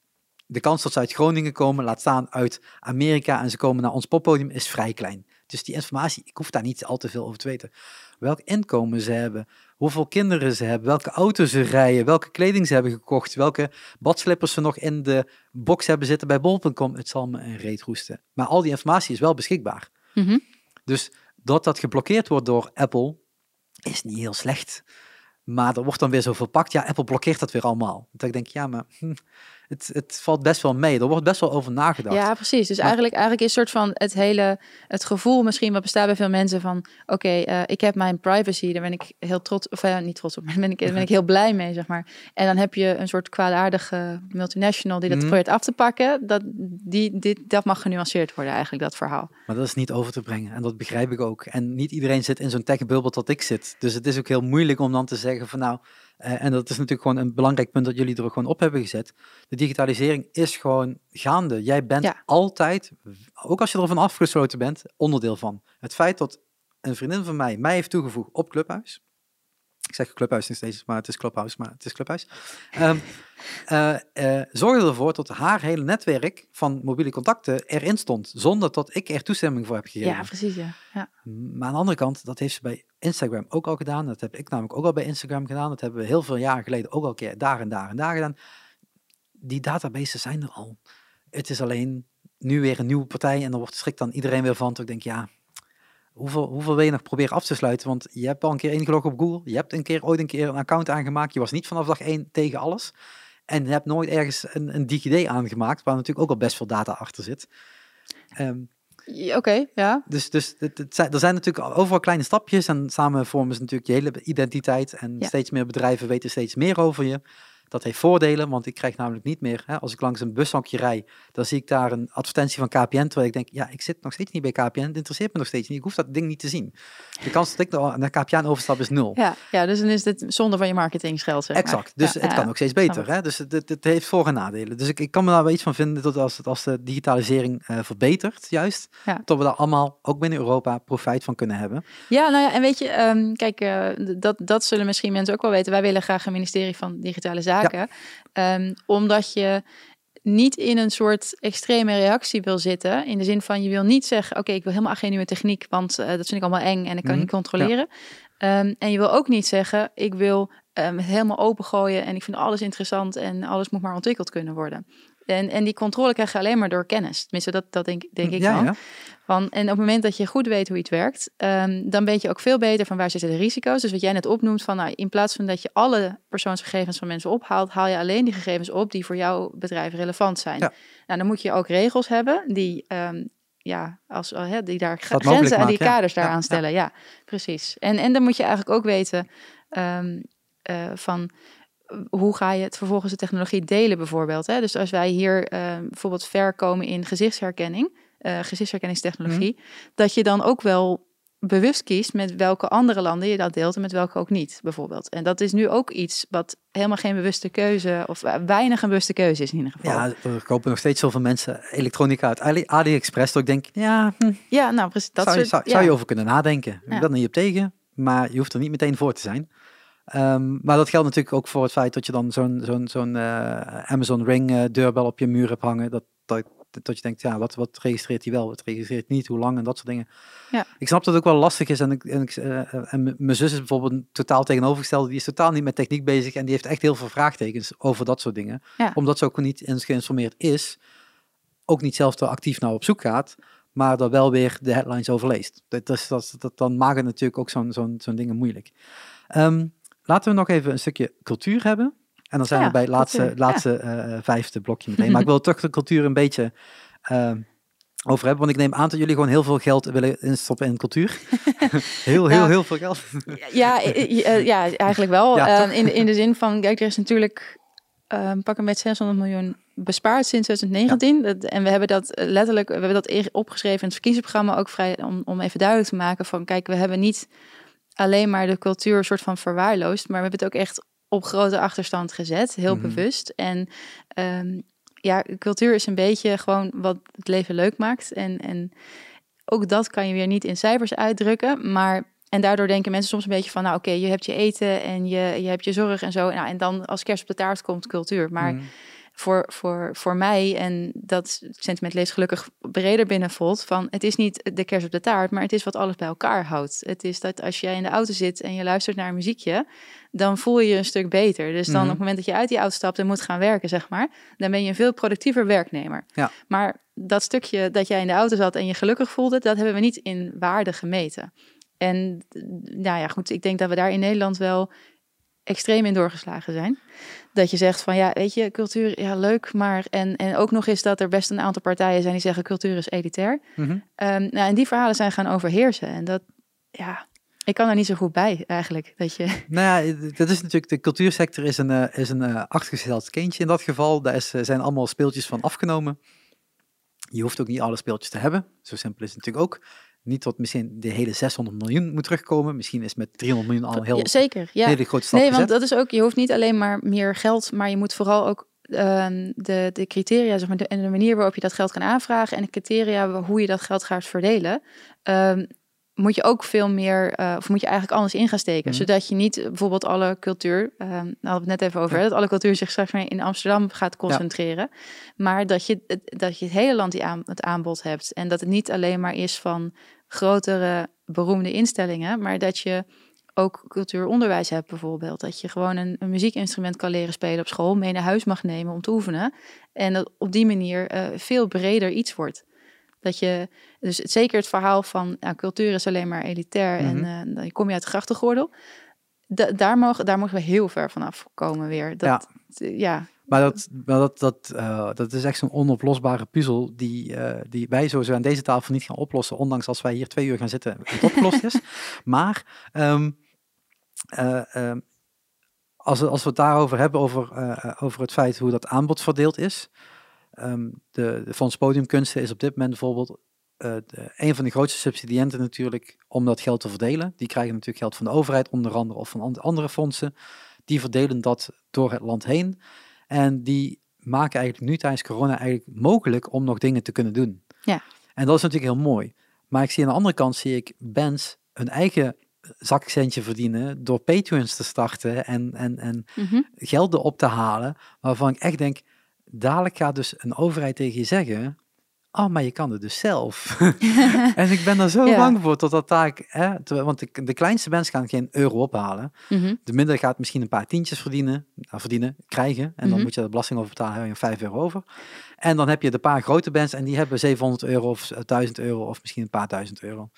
de kans dat ze uit Groningen komen, laat staan uit Amerika en ze komen naar ons poppodium, is vrij klein. Dus die informatie, ik hoef daar niet al te veel over te weten. Welk inkomen ze hebben, hoeveel kinderen ze hebben, welke auto's ze rijden, welke kleding ze hebben gekocht, welke badslippers ze nog in de box hebben zitten bij bol.com. Het zal me een reet roesten. Maar al die informatie is wel beschikbaar. Mhm. Dus dat dat geblokkeerd wordt door Apple, is niet heel slecht. Maar er wordt dan weer zo verpakt, ja, Apple blokkeert dat weer allemaal. Dat ik denk, ja, maar hm, het, het valt best wel mee. Er wordt best wel over nagedacht. Ja, precies. Dus Maar- eigenlijk, eigenlijk is soort van het hele, het gevoel misschien wat bestaat bij veel mensen van, oké, eh, ik heb mijn privacy, daar ben ik heel trots, of ja, niet trots op, maar <laughs> daar ben ik, daar ben ik heel blij mee, zeg maar. En dan heb je een soort kwaadaardige multinational die dat Mhm. probeert af te pakken. Dat, die, dit, dat mag genuanceerd worden eigenlijk, dat verhaal. Maar dat is niet over te brengen. En dat begrijp ik ook. En niet iedereen zit in zo'n tech-bubbel dat ik zit. Dus het is ook heel moeilijk om dan te zeggen van nou... eh, en dat is natuurlijk gewoon een belangrijk punt dat jullie er ook gewoon op hebben gezet. De digitalisering is gewoon gaande. Jij bent Ja. altijd, ook als je ervan afgesloten bent, onderdeel van. Het feit dat een vriendin van mij mij heeft toegevoegd op Clubhuis. Ik zeg Clubhuis nog steeds, maar het is Clubhouse, maar het is Clubhuis. Ehm eh, eh, zorgde ervoor dat haar hele netwerk van mobiele contacten erin stond, zonder dat ik er toestemming voor heb gegeven. Ja, precies, ja. ja. Maar aan de andere kant, dat heeft ze bij Instagram ook al gedaan. Dat heb ik namelijk ook al bij Instagram gedaan. Dat hebben we heel veel jaren geleden ook al een keer daar en daar en daar gedaan. Die databases zijn er al. Het is alleen nu weer een nieuwe partij en dan wordt schrikt dan iedereen weer van. Toen ik denk, ja, hoeveel, hoeveel wil je nog proberen af te sluiten? Want je hebt al een keer ingelogd op Google. Je hebt een keer ooit een keer een account aangemaakt. Je was niet vanaf dag één tegen alles. En je hebt nooit ergens een, een DigiD aangemaakt, waar natuurlijk ook al best veel data achter zit. Ehm, Oké, ja. dus, dus het, het zijn, er zijn natuurlijk overal kleine stapjes en samen vormen ze natuurlijk je hele identiteit en Ja. steeds meer bedrijven weten steeds meer over je. Dat heeft voordelen, want ik krijg namelijk niet meer, hè, als ik langs een bushokje rij, dan zie ik daar een advertentie van KPN, terwijl ik denk, ja, ik zit nog steeds niet bij KPN, het interesseert me nog steeds niet, ik hoef dat ding niet te zien. De kans dat ik naar KPN overstap is nul. Ja, ja dus dan is dit zonde van je marketingsgeld, zeg Exact, dus ja, het kan ook steeds beter. Hè? Dus het, het, heeft voor- en nadelen. Dus ik, ik kan me daar wel iets van vinden dat als, als de digitalisering uh, verbetert, juist, dat we daar allemaal, ook binnen Europa, profijt van kunnen hebben. Ja, nou ja, en weet je, um, kijk, uh, dat, dat zullen misschien mensen ook wel weten. Wij willen graag een ministerie van Digitale Zaken. Um, omdat je niet in een soort extreme reactie wil zitten. In de zin van je wil niet zeggen: Oké, ik wil helemaal geen nieuwe techniek, want uh, dat vind ik allemaal eng en ik kan mm niet controleren. Ja. Um, en je wil ook niet zeggen: Ik wil um, het helemaal opengooien en ik vind alles interessant en alles moet maar ontwikkeld kunnen worden. En, en die controle krijg je alleen maar door kennis. Tenminste, dat, dat denk, denk ik ja, dan. Ja. Van, en op het moment dat je goed weet hoe iets werkt, um, dan weet je ook veel beter van waar zitten de risico's. Dus wat jij net opnoemt, van nou, in plaats van dat je alle persoonsgegevens van mensen ophaalt, haal je alleen die gegevens op die voor jouw bedrijf relevant zijn. Ja. Nou, dan moet je ook regels hebben die, um, ja, als, uh, die daar grenzen en die kaders ja. daaraan stellen. Ja. precies. En, en dan moet je eigenlijk ook weten um, uh, van hoe ga je het vervolgens de technologie delen bijvoorbeeld. Hè? Dus als wij hier uh, bijvoorbeeld ver komen in gezichtsherkenning, uh, gezichtsherkenningstechnologie, mm -hmm. dat je dan ook wel bewust kiest met welke andere landen je dat deelt en met welke ook niet, bijvoorbeeld. En dat is nu ook iets wat helemaal geen bewuste keuze, of weinig een bewuste keuze is in ieder geval. Ja, er kopen nog steeds zoveel mensen elektronica uit Ali AliExpress, dat ik denk, ja, hm, ja nou precies. Dat zou, je, soort, zou, ja. zou je over kunnen nadenken. Ik Ja. ben er niet op tegen, maar je hoeft er niet meteen voor te zijn. Ehm, maar dat geldt natuurlijk ook voor het feit dat je dan zo'n zo'n zo'n eh, Amazon Ring eh, deurbel op je muur hebt hangen. Dat, dat, dat je denkt, ja, wat, wat registreert hij wel, wat registreert niet, hoe lang en dat soort dingen. Ja. Ik snap dat het ook wel lastig is. En, ik, en, ik, eh, en mijn zus is bijvoorbeeld een totaal tegenovergestelde. Die is totaal niet met techniek bezig. En die heeft echt heel veel vraagtekens over dat soort dingen. Ja. Omdat ze ook niet eens geïnformeerd is. Ook niet zelf er actief naar op zoek gaat. Maar er wel weer de headlines over leest. Dat, dat, dat, dat, dan maakt het natuurlijk ook zo'n zo'n zo'n dingen moeilijk. Ehm, laten we nog even een stukje cultuur hebben. En dan zijn Ja, we bij het laatste, cultuur, ja. laatste eh, vijfde blokje meteen. Maar ik wil toch de cultuur een beetje ehm, over hebben. Want ik neem aan dat jullie gewoon heel veel geld willen instoppen in cultuur. <laughs> heel, heel, Nou, heel veel geld. Ja, eh, eh, ja, eigenlijk wel. Ja, Eh, toch? in, de- in de zin van, kijk, er is natuurlijk eh, pak een met 600 miljoen bespaard sinds 2019. Dat- en we hebben dat eh, letterlijk, we hebben dat opgeschreven in het verkiezingsprogramma ook vrij om, om even duidelijk te maken van, kijk, we hebben niet alleen maar de cultuur soort van verwaarloosd, maar we hebben het ook echt op grote achterstand gezet, heel Mhm. bewust. En ehm, ja, cultuur is een beetje gewoon wat het leven leuk maakt. En, en ook dat kan je weer niet in cijfers uitdrukken, maar en daardoor denken mensen soms een beetje van, nou oké, je hebt je eten en je, je hebt je zorg en zo. Nou, en dan als kerst op de taart komt cultuur. Maar Mhm. Voor, voor, voor mij, en dat sentiment leest gelukkig breder binnenvolt, van het is niet de kerst op de taart, maar het is wat alles bij elkaar houdt. Het is dat als jij in de auto zit en je luistert naar een muziekje, dan voel je je een stuk beter. Dus dan Mhm. op het moment dat je uit die auto stapt en moet gaan werken, zeg maar, dan ben je een veel productiever werknemer. Ja. Maar dat stukje dat jij in de auto zat en je gelukkig voelde, dat hebben we niet in waarde gemeten. En nou ja, goed, ik denk dat we daar in Nederland wel extreem in doorgeslagen zijn. Dat je zegt van ja, weet je, cultuur, ja, leuk, maar en, en ook nog eens dat er best een aantal partijen zijn die zeggen cultuur is elitair. Mhm. Ehm, nou, en die verhalen zijn gaan overheersen. En dat, ja, ik kan er niet zo goed bij eigenlijk. Dat je, <laughs> Nou ja, dat is natuurlijk, de cultuursector is een, eh, is een eh, achtergesteld kindje in dat geval. Daar is, eh, zijn allemaal speeltjes van afgenomen. Je hoeft ook niet alle speeltjes te hebben. Zo simpel is het natuurlijk ook. Niet tot misschien de hele 600 miljoen moet terugkomen. Misschien is met 300 miljoen al heel, ja, zeker, ja. hele grote stap Nee, want dat is ook, je hoeft niet alleen maar meer geld, maar je moet vooral ook ehm, de, de criteria zeg maar, de, en de manier waarop je dat geld kan aanvragen en de criteria hoe je dat geld gaat verdelen. ehm, moet je ook veel meer, eh, of moet je eigenlijk anders in gaan steken. Mhm. Zodat je niet eh, bijvoorbeeld alle cultuur, daar hadden we het net even over, hè, dat alle cultuur zich straks maar in Amsterdam gaat concentreren. Maar dat je, het- dat je het hele land die aan, het aanbod hebt. En dat het niet alleen maar is van grotere beroemde instellingen, maar dat je ook cultuuronderwijs hebt bijvoorbeeld. Dat je gewoon een, een muziekinstrument kan leren spelen op school, mee naar huis mag nemen om te oefenen. En dat op die manier eh, veel breder iets wordt. Dat je, dus zeker het verhaal van nou, cultuur is alleen maar elitair Mhm. en eh, dan kom je uit de grachtengordel. Da- daar, mogen, daar mogen we heel ver vanaf komen weer. Dat, ja. Maar dat, maar dat, dat, eh, dat is echt zo'n onoplosbare puzzel die, eh, die wij sowieso aan deze tafel niet gaan oplossen. Ondanks als wij hier twee uur gaan zitten en het opgelost is. <laughs> Maar ehm, eh, ehm, als, we, als we het daarover hebben, over, over het feit hoe dat aanbod verdeeld is. Um, de, de Fonds Podiumkunsten is op dit moment bijvoorbeeld uh, de, een van de grootste subsidiënten natuurlijk om dat geld te verdelen. Die krijgen natuurlijk geld van de overheid, onder andere, of van andere fondsen. Die verdelen dat door het land heen. En die maken eigenlijk nu tijdens corona eigenlijk mogelijk om nog dingen te kunnen doen. Ja. En dat is natuurlijk heel mooi. Maar ik zie aan de andere kant, zie ik bands hun eigen zakcentje verdienen door Patreons te starten en, en, en Mhm. gelden op te halen, waarvan ik echt denk, dadelijk gaat dus een overheid tegen je zeggen, oh, maar je kan het dus zelf. <laughs> en ik ben daar zo Ja. bang voor, tot dat taak, hè, want de, de kleinste bands gaan geen euro ophalen. Mhm. De minder gaat misschien een paar tientjes verdienen, nou, verdienen krijgen. En dan Mhm. moet je de belasting over betalen, heb je 5 euro over. En dan heb je de paar grote bands en die hebben 700 euro of 1000 euro of misschien een paar duizend euro.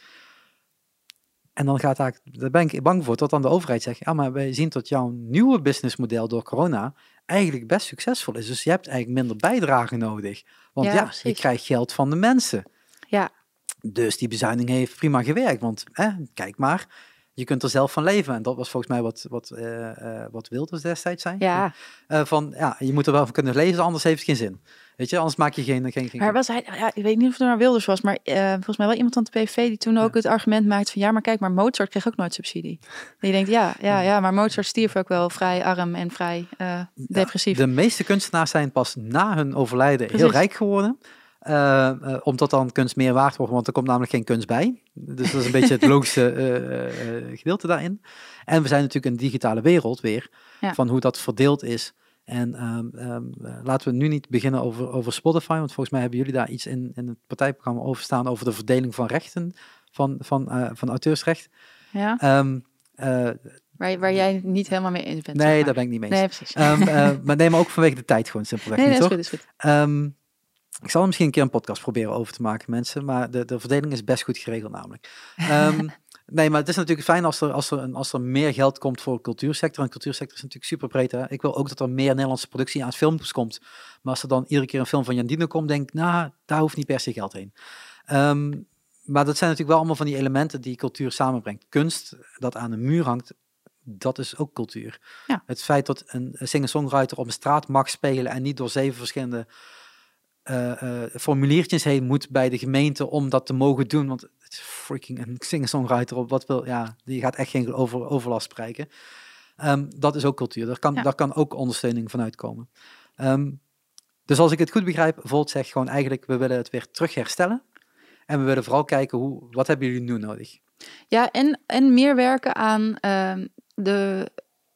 En dan gaat daar, daar ben ik bang voor, tot dan de overheid zegt, ja, maar wij zien dat jouw nieuwe businessmodel door corona eigenlijk best succesvol is. Dus je hebt eigenlijk minder bijdrage nodig. Want Ja, ja, je krijgt geld van de mensen. Ja. Dus die bezuiniging heeft prima gewerkt. Want hè, kijk maar, je kunt er zelf van leven. En dat was volgens mij wat, wat, eh, wat Wilders destijds zei. Ja, Eh, van ja, je moet er wel van kunnen leven, anders heeft het geen zin. Weet je, anders maak je geen. geen, geen maar was hij, ja, ik weet niet of het nou Wilders was, maar eh, volgens mij wel iemand van de PVV die toen ook Ja. het argument maakt van ja, maar kijk, maar Mozart kreeg ook nooit subsidie. Je denkt ja, ja, ja, maar Mozart stierf ook wel vrij arm en vrij eh, depressief. De meeste kunstenaars zijn pas na hun overlijden heel rijk geworden. Eh, eh, omdat dan kunst meer waard wordt, want er komt namelijk geen kunst bij. Dus dat is een beetje het <laughs> logische gedeelte daarin. En we zijn natuurlijk een digitale wereld weer, Ja. van hoe dat verdeeld is. En ehm, ehm, eh, laten we nu niet beginnen over, over Spotify, want volgens mij hebben jullie daar iets in, in het partijprogramma over staan, over de verdeling van rechten, van, van, eh, van auteursrecht. ja, Ehm, eh, waar, waar jij niet helemaal mee eens bent. nee, daar maar. ben ik niet mee eens. Nee, precies. <laughs> Maar nee, maar ook vanwege de tijd gewoon simpelweg nee, niet, dat is toch? goed, is goed. Ik zal er misschien een keer een podcast proberen over te maken, mensen. Maar de, de verdeling is best goed geregeld namelijk. <laughs> Nee, maar het is natuurlijk fijn als er, als, er, als er meer geld komt voor de cultuursector. En de cultuursector is natuurlijk super breed. Hè? Ik wil ook dat er meer Nederlandse productie aan films komt. Maar als er dan iedere keer een film van Jan Dino komt, denk ik, nou, daar hoeft niet per se geld heen. Ehm, maar dat zijn natuurlijk wel allemaal van die elementen die cultuur samenbrengt. Kunst dat aan een muur hangt, dat is ook cultuur. Ja. Het feit dat een singer-songwriter op een straat mag spelen en niet door zeven verschillende eh, formuliertjes heen moet bij de gemeente om dat te mogen doen. Want freaking een singer-songwriter op wat wil, ja, die gaat echt geen over, overlast bereiken. Ehm, dat is ook cultuur. Daar kan, Ja. daar kan ook ondersteuning vanuit komen. Ehm, dus als ik het goed begrijp, Volt zegt gewoon eigenlijk, we willen het weer terug herstellen. En we willen vooral kijken, hoe, wat hebben jullie nu nodig? Ja, en, en meer werken aan ehm, de,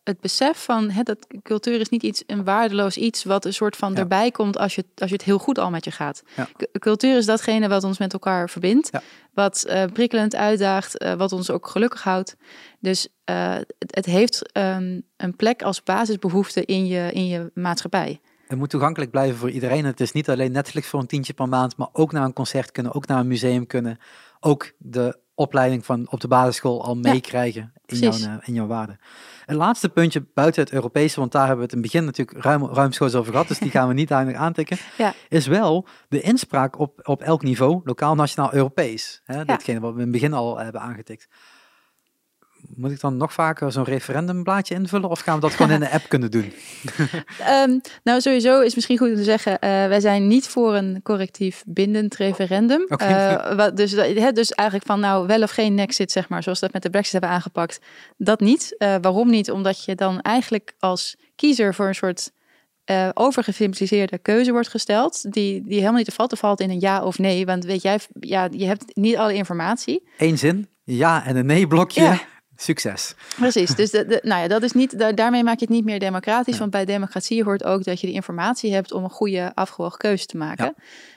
het besef van hè, dat cultuur is niet iets, een waardeloos iets wat een soort van Ja. erbij komt als je, als je het heel goed al met je gaat. Ja. Cultuur is datgene wat ons met elkaar verbindt, Ja. wat eh, prikkelend uitdaagt, eh, wat ons ook gelukkig houdt. Dus eh, het, het heeft ehm, een plek als basisbehoefte in je, in je maatschappij. Het moet toegankelijk blijven voor iedereen. Het is niet alleen Netflix voor een tientje per maand, maar ook naar een concert kunnen, ook naar een museum kunnen. Ook de opleiding van op de basisschool al meekrijgen in, jouw, eh, in jouw waarde. Een laatste puntje buiten het Europese, want daar hebben we het in het begin natuurlijk ruim, ruimschoots over gehad, dus die gaan we niet nog aantikken, <laughs> Ja. is wel de inspraak op, op elk niveau, lokaal, nationaal, Europees. Hè, Datgene wat we in het begin al hebben aangetikt. Moet ik dan nog vaker zo'n referendumblaadje invullen of gaan we dat gewoon in de app kunnen doen? <laughs> Ehm, nou, sowieso is misschien goed om te zeggen, eh, wij zijn niet voor een correctief bindend referendum. Eh, wat, dus, dus eigenlijk van nou wel of geen Nexit, zeg maar, zoals we dat met de Brexit hebben aangepakt. Dat niet. Eh, waarom niet? Omdat je dan eigenlijk als kiezer voor een soort overgesimpliceerde keuze wordt gesteld, die, die helemaal niet te vatten valt in een ja of nee. Want weet jij, ja, je hebt niet alle informatie. Eén zin, ja en een nee blokje, Ja. Succes. Precies, dus de, de- nou ja, dat is niet, da- daarmee maak je het niet meer democratisch. Ja. Want bij democratie hoort ook dat je de informatie hebt om een goede afgewogen keuze te maken.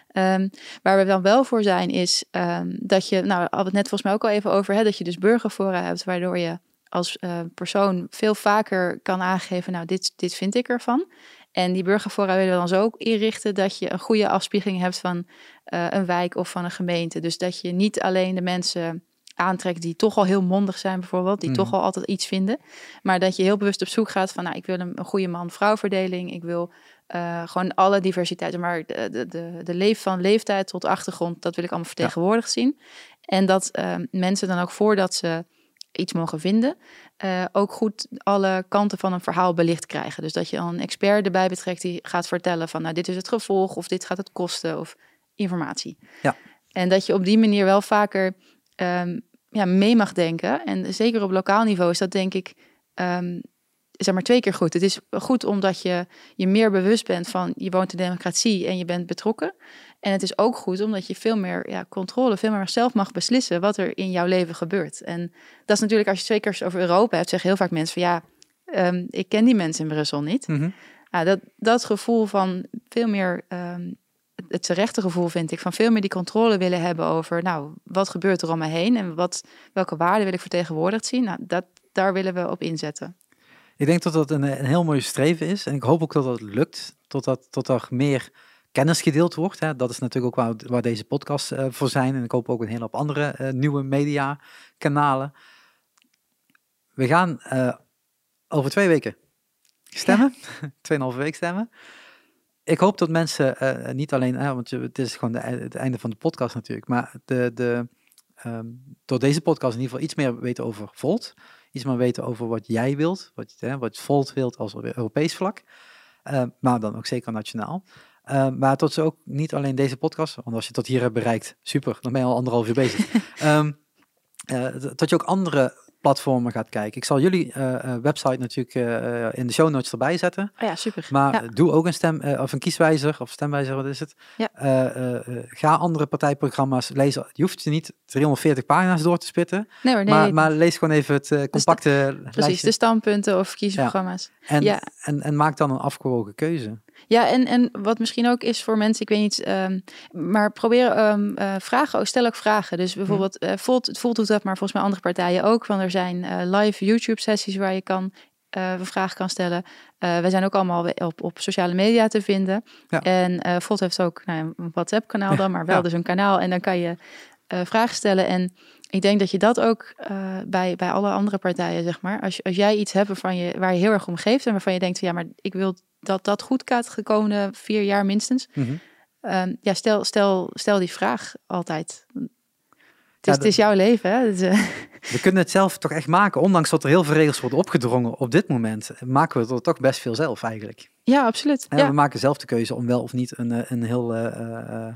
Ehm, waar we dan wel voor zijn, is ehm, dat je, nou, we het net volgens mij ook al even over, hè, dat je dus burgerfora hebt, waardoor je als eh, persoon veel vaker kan aangeven, nou, dit, dit vind ik ervan. En die burgerfora willen we dan zo ook inrichten dat je een goede afspiegeling hebt van eh, een wijk of van een gemeente. Dus dat je niet alleen de mensen aantrekt die toch al heel mondig zijn bijvoorbeeld, die Mhm. toch al altijd iets vinden. Maar dat je heel bewust op zoek gaat van, nou, ik wil een, een goede man-vrouw verdeling. Ik wil eh, gewoon alle diversiteit, maar de, de, de, de leef van leeftijd tot achtergrond, dat wil ik allemaal vertegenwoordigd zien. En dat eh, mensen dan ook voordat ze iets mogen vinden, uh, ook goed alle kanten van een verhaal belicht krijgen. Dus dat je dan een expert erbij betrekt die gaat vertellen van nou dit is het gevolg of dit gaat het kosten of informatie. Ja. En dat je op die manier wel vaker um, ja, mee mag denken. En zeker op lokaal niveau is dat denk ik um, zeg maar twee keer goed. Het is goed omdat je je meer bewust bent van je woont in democratie en je bent betrokken. En het is ook goed omdat je veel meer ja, controle, veel meer zelf mag beslissen wat er in jouw leven gebeurt. En dat is natuurlijk als je twee keer over Europa hebt, zeggen heel vaak mensen van ja, um, ik ken die mensen in Brussel niet. Mhm. ja, dat, dat gevoel van veel meer, um, het terechte gevoel vind ik, van veel meer die controle willen hebben over, nou, wat gebeurt er om me heen en wat, welke waarden wil ik vertegenwoordigd zien. Nou, dat, daar willen we op inzetten. Ik denk dat dat een, een heel mooi streven is. En ik hoop ook dat dat lukt. Totdat, tot er meer kennis gedeeld wordt. Hè. Dat is natuurlijk ook waar, waar deze podcast uh, voor zijn. En ik hoop ook een hele hoop andere uh, nieuwe media kanalen. We gaan uh, over twee weken stemmen. Ja. <laughs> Tweeënhalve week stemmen. Ik hoop dat mensen niet alleen, want het is gewoon de, het einde van de podcast natuurlijk, maar de, de, um, door deze podcast in ieder geval iets meer weten over Volt iets meer weten over wat jij wilt, wat, hè, wat Volt wilt als Europees vlak, uh, maar dan ook zeker nationaal. Uh, maar tot ze ook niet alleen deze podcast, want als je tot hier hebt bereikt, super, dan ben je al anderhalf uur bezig. um, uh, dat je ook andere platformen gaat kijken. Ik zal jullie uh, website natuurlijk uh, in de show notes erbij zetten. Oh ja, super. Maar ja. doe ook een stem of een kieswijzer of stemwijzer, wat is het? Ja. ga andere partijprogramma's lezen. Je hoeft ze niet 340 pagina's door te spitten. Nee hoor, nee. Maar, maar lees gewoon even het compacte de Precies, lijstje. de standpunten of kiesprogramma's. Ja. En, ja. en, en maak dan een afgewogen keuze. Ja, en, en wat misschien ook is voor mensen, ik weet niet, um, maar probeer um, uh, vragen, stel ook vragen. Dus bijvoorbeeld, uh, Volt, Volt doet dat, maar volgens mij andere partijen ook. Want er zijn uh, live YouTube-sessies waar je kan vragen kan stellen. we zijn ook allemaal op, op sociale media te vinden. Ja. En Volt heeft ook nou, een WhatsApp-kanaal dan, maar wel Ja. dus een kanaal. En dan kan je vragen stellen. En ik denk dat je dat ook bij, bij alle andere partijen, zeg maar. Als, als jij iets hebt waarvan je, waar je heel erg om geeft en waarvan je denkt, ja, maar ik wil dat dat goed gaat de komende vier jaar minstens. Mhm. Um, ja, stel, stel, stel die vraag altijd. Het is, Ja, het is jouw leven, hè? Het, uh, <laughs> We kunnen het zelf toch echt maken, ondanks dat er heel veel regels worden opgedrongen op dit moment, maken we er toch best veel zelf eigenlijk. ja, absoluut. Ja. We maken zelf de keuze om wel of niet een, eh, een heel, eh, eh,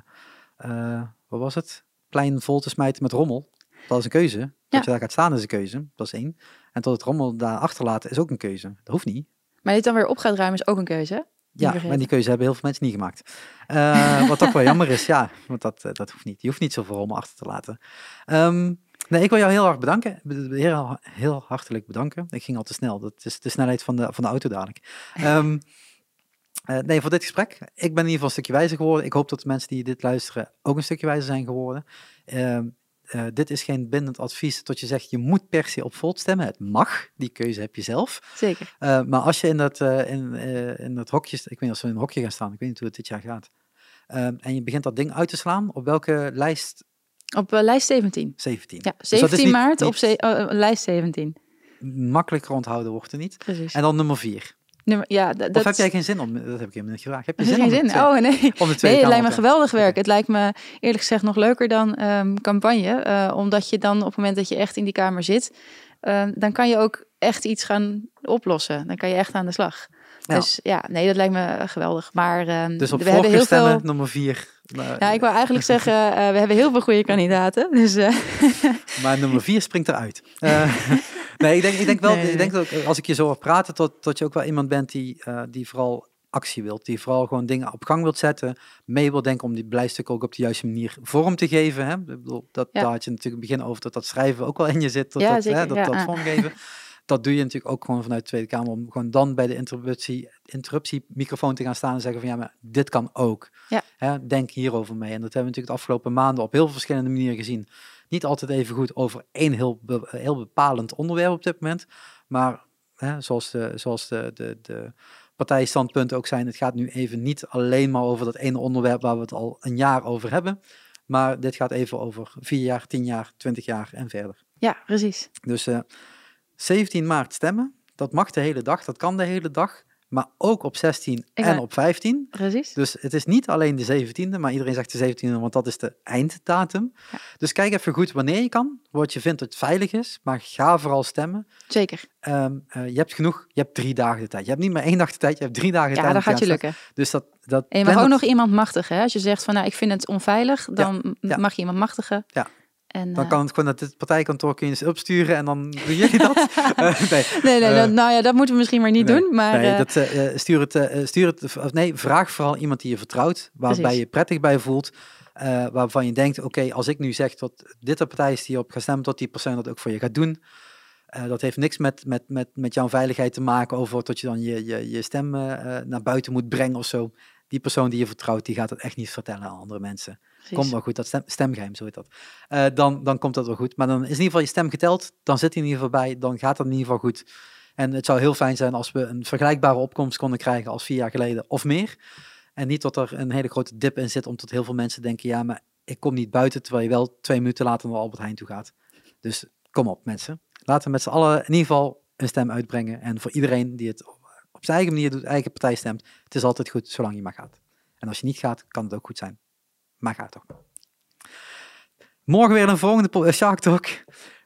eh, wat was het, plein vol te smijten met rommel. Dat is een keuze. Dat Ja. je daar gaat staan is een keuze, dat is één. En tot het rommel daar achterlaten is ook een keuze. Dat hoeft niet. Maar dit dan weer op gaat ruimen is ook een keuze. Ja, maar die keuze hebben heel veel mensen niet gemaakt. Eh, wat toch wel jammer is, ja, want dat, eh, dat hoeft niet. Je hoeft niet zoveel rommel achter te laten. Ehm, nee, ik wil jou heel erg bedanken. Heel, heel hartelijk bedanken. Ik ging al te snel. Dat is de snelheid van de, van de auto dadelijk. Eh, nee, voor dit gesprek. Ik ben in ieder geval een stukje wijzer geworden. Ik hoop dat de mensen die dit luisteren ook een stukje wijzer zijn geworden. Ehm, eh, dit is geen bindend advies tot je zegt je moet per se op Volt stemmen. Het mag, die keuze heb je zelf. Zeker. Uh, maar als je in dat, uh, in, in dat hokje, ik weet niet of we in een hokje gaan staan, ik weet niet hoe het dit jaar gaat. En je begint dat ding uit te slaan, op welke lijst? Op lijst 17. 17. Ja, Dus dat 17 is niet- maart niet op ze- lijst 17. Makkelijker onthouden wordt er niet. Precies. En dan nummer 4. Nummer, ja, dat Of heb jij geen zin om, dat heb ik helemaal niet gevraagd. Heb je zin, geen om, zin? Oh nee. om Nee, het lijkt me geweldig werk. Het lijkt me eerlijk gezegd nog leuker dan ehm, campagne. eh, omdat je dan op het moment dat je echt in die kamer zit, eh, dan kan je ook echt iets gaan oplossen. Dan kan je echt aan de slag. Ja. Dus ja, nee, dat lijkt me geweldig. Maar ehm, Dus op we hebben heel stemmen, veel. nummer 4. Maar, Ja, ik wil eigenlijk <laughs> zeggen, eh, we hebben heel veel goede kandidaten. Dus eh, <laughs> maar nummer 4 springt eruit. <laughs> Nee, ik denk, ik denk wel, Nee, ik denk dat als ik je zo hoor praten, tot, tot je ook wel iemand bent die, eh, die vooral actie wilt. Die vooral gewoon dingen op gang wilt zetten. Mee wil denken om die beleidstuk ook op de juiste manier vorm te geven. Hè? Ik bedoel, dat, Ja. Daar had je natuurlijk in het begin over dat dat schrijven ook wel in je zit. Dat, Ja, dat, hè, dat, ja, dat ah. vormgeven. Dat doe je natuurlijk ook gewoon vanuit de Tweede Kamer. Om gewoon dan bij de interruptie, interruptiemicrofoon te gaan staan en zeggen van ja, maar dit kan ook. Hè, denk hierover mee. En dat hebben we natuurlijk de afgelopen maanden op heel veel verschillende manieren gezien. Niet altijd even goed over één heel, be- heel bepalend onderwerp op dit moment. Maar hè, zoals, de, zoals de, de, de partijstandpunten ook zijn, het gaat nu even niet alleen maar over dat ene onderwerp waar we het al een jaar over hebben. Maar dit gaat even over vier jaar, tien jaar, twintig jaar en verder. ja, precies. Dus eh 17 maart stemmen, dat mag de hele dag, dat kan de hele dag. Maar ook op 16 Ik en op 15. Precies. Dus het is niet alleen de 17e, maar iedereen zegt de 17e, want dat is de einddatum. Ja. Dus kijk even goed wanneer je kan, wat je vindt dat veilig is, maar ga vooral stemmen. Zeker. Ehm, eh, je hebt genoeg, je hebt drie dagen de tijd. Je hebt niet maar één dag de tijd, je hebt drie dagen de Ja, tijd. dat om gaat je lukken. Dus dat, dat En je mag ook dat- nog iemand machtigen. Hè? Als je zegt van nou, ik vind het onveilig, dan ja. mag je iemand machtigen. Ja. En, Dan eh, kan het gewoon naar het partijkantoor kun je eens opsturen en dan doen jullie dat. <laughs> Eh, nee, Nee, nee, Eh, dat- nou ja, dat moeten we misschien maar niet nee, doen. Maar nee, dat, stuur het, stuur het, of nee, vraag vooral iemand die je vertrouwt, waarbij Precies. je prettig bij voelt, waarvan je denkt, oké, als ik nu zeg dat dit de partij is die je op gaat stemmen, dat die persoon dat ook voor je gaat doen. Dat heeft niks met, met, met, met jouw veiligheid te maken over dat je dan je, je, je stem naar buiten moet brengen of zo. Die persoon die je vertrouwt, die gaat het echt niet vertellen aan andere mensen. Precies. Komt wel goed, dat stem, stemgeheim, zo heet dat. Eh, dan, dan komt dat wel goed. Maar dan is in ieder geval je stem geteld, dan zit hij in ieder geval bij, dan gaat dat in ieder geval goed. En het zou heel fijn zijn als we een vergelijkbare opkomst konden krijgen als vier jaar geleden of meer. En niet dat er een hele grote dip in zit, omdat heel veel mensen denken, ja, maar ik kom niet buiten, terwijl je wel twee minuten later naar Albert Heijn toe gaat. Dus kom op mensen. Laten we met z'n allen in ieder geval een stem uitbrengen. En voor iedereen die het op zijn eigen manier doet, eigen partij stemt, het is altijd goed zolang je maar gaat. En als je niet gaat, kan het ook goed zijn. Maar ga toch. Morgen weer een volgende eh, Shark Talk.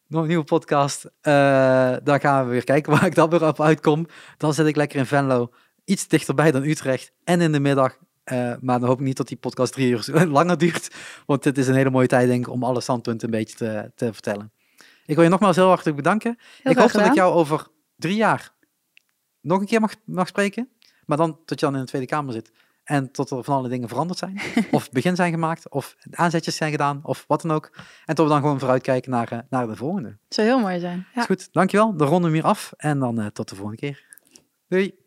Nog een nieuwe podcast. Eh, dan gaan we weer kijken waar ik dan weer op uitkom. Dan zit ik lekker in Venlo. Iets dichterbij dan Utrecht. En in de middag. Eh, maar dan hoop ik niet dat die podcast drie uur <laughs> langer duurt. Want het is een hele mooie tijd, denk ik, om alle standpunten een beetje te, te vertellen. Ik wil je nogmaals heel hartelijk bedanken. Heel ik hoop dat ik jou over drie jaar nog een keer mag, mag spreken. Maar dan dat je dan in de Tweede Kamer zit. En tot er van alle dingen veranderd zijn. of <laughs> begin zijn gemaakt. Of aanzetjes zijn gedaan. Of wat dan ook. En tot we dan gewoon vooruitkijken naar, eh, naar de volgende. Het zou heel mooi zijn. Ja. Is goed, dankjewel. Dan ronden we hier af. En dan eh, tot de volgende keer. Doei.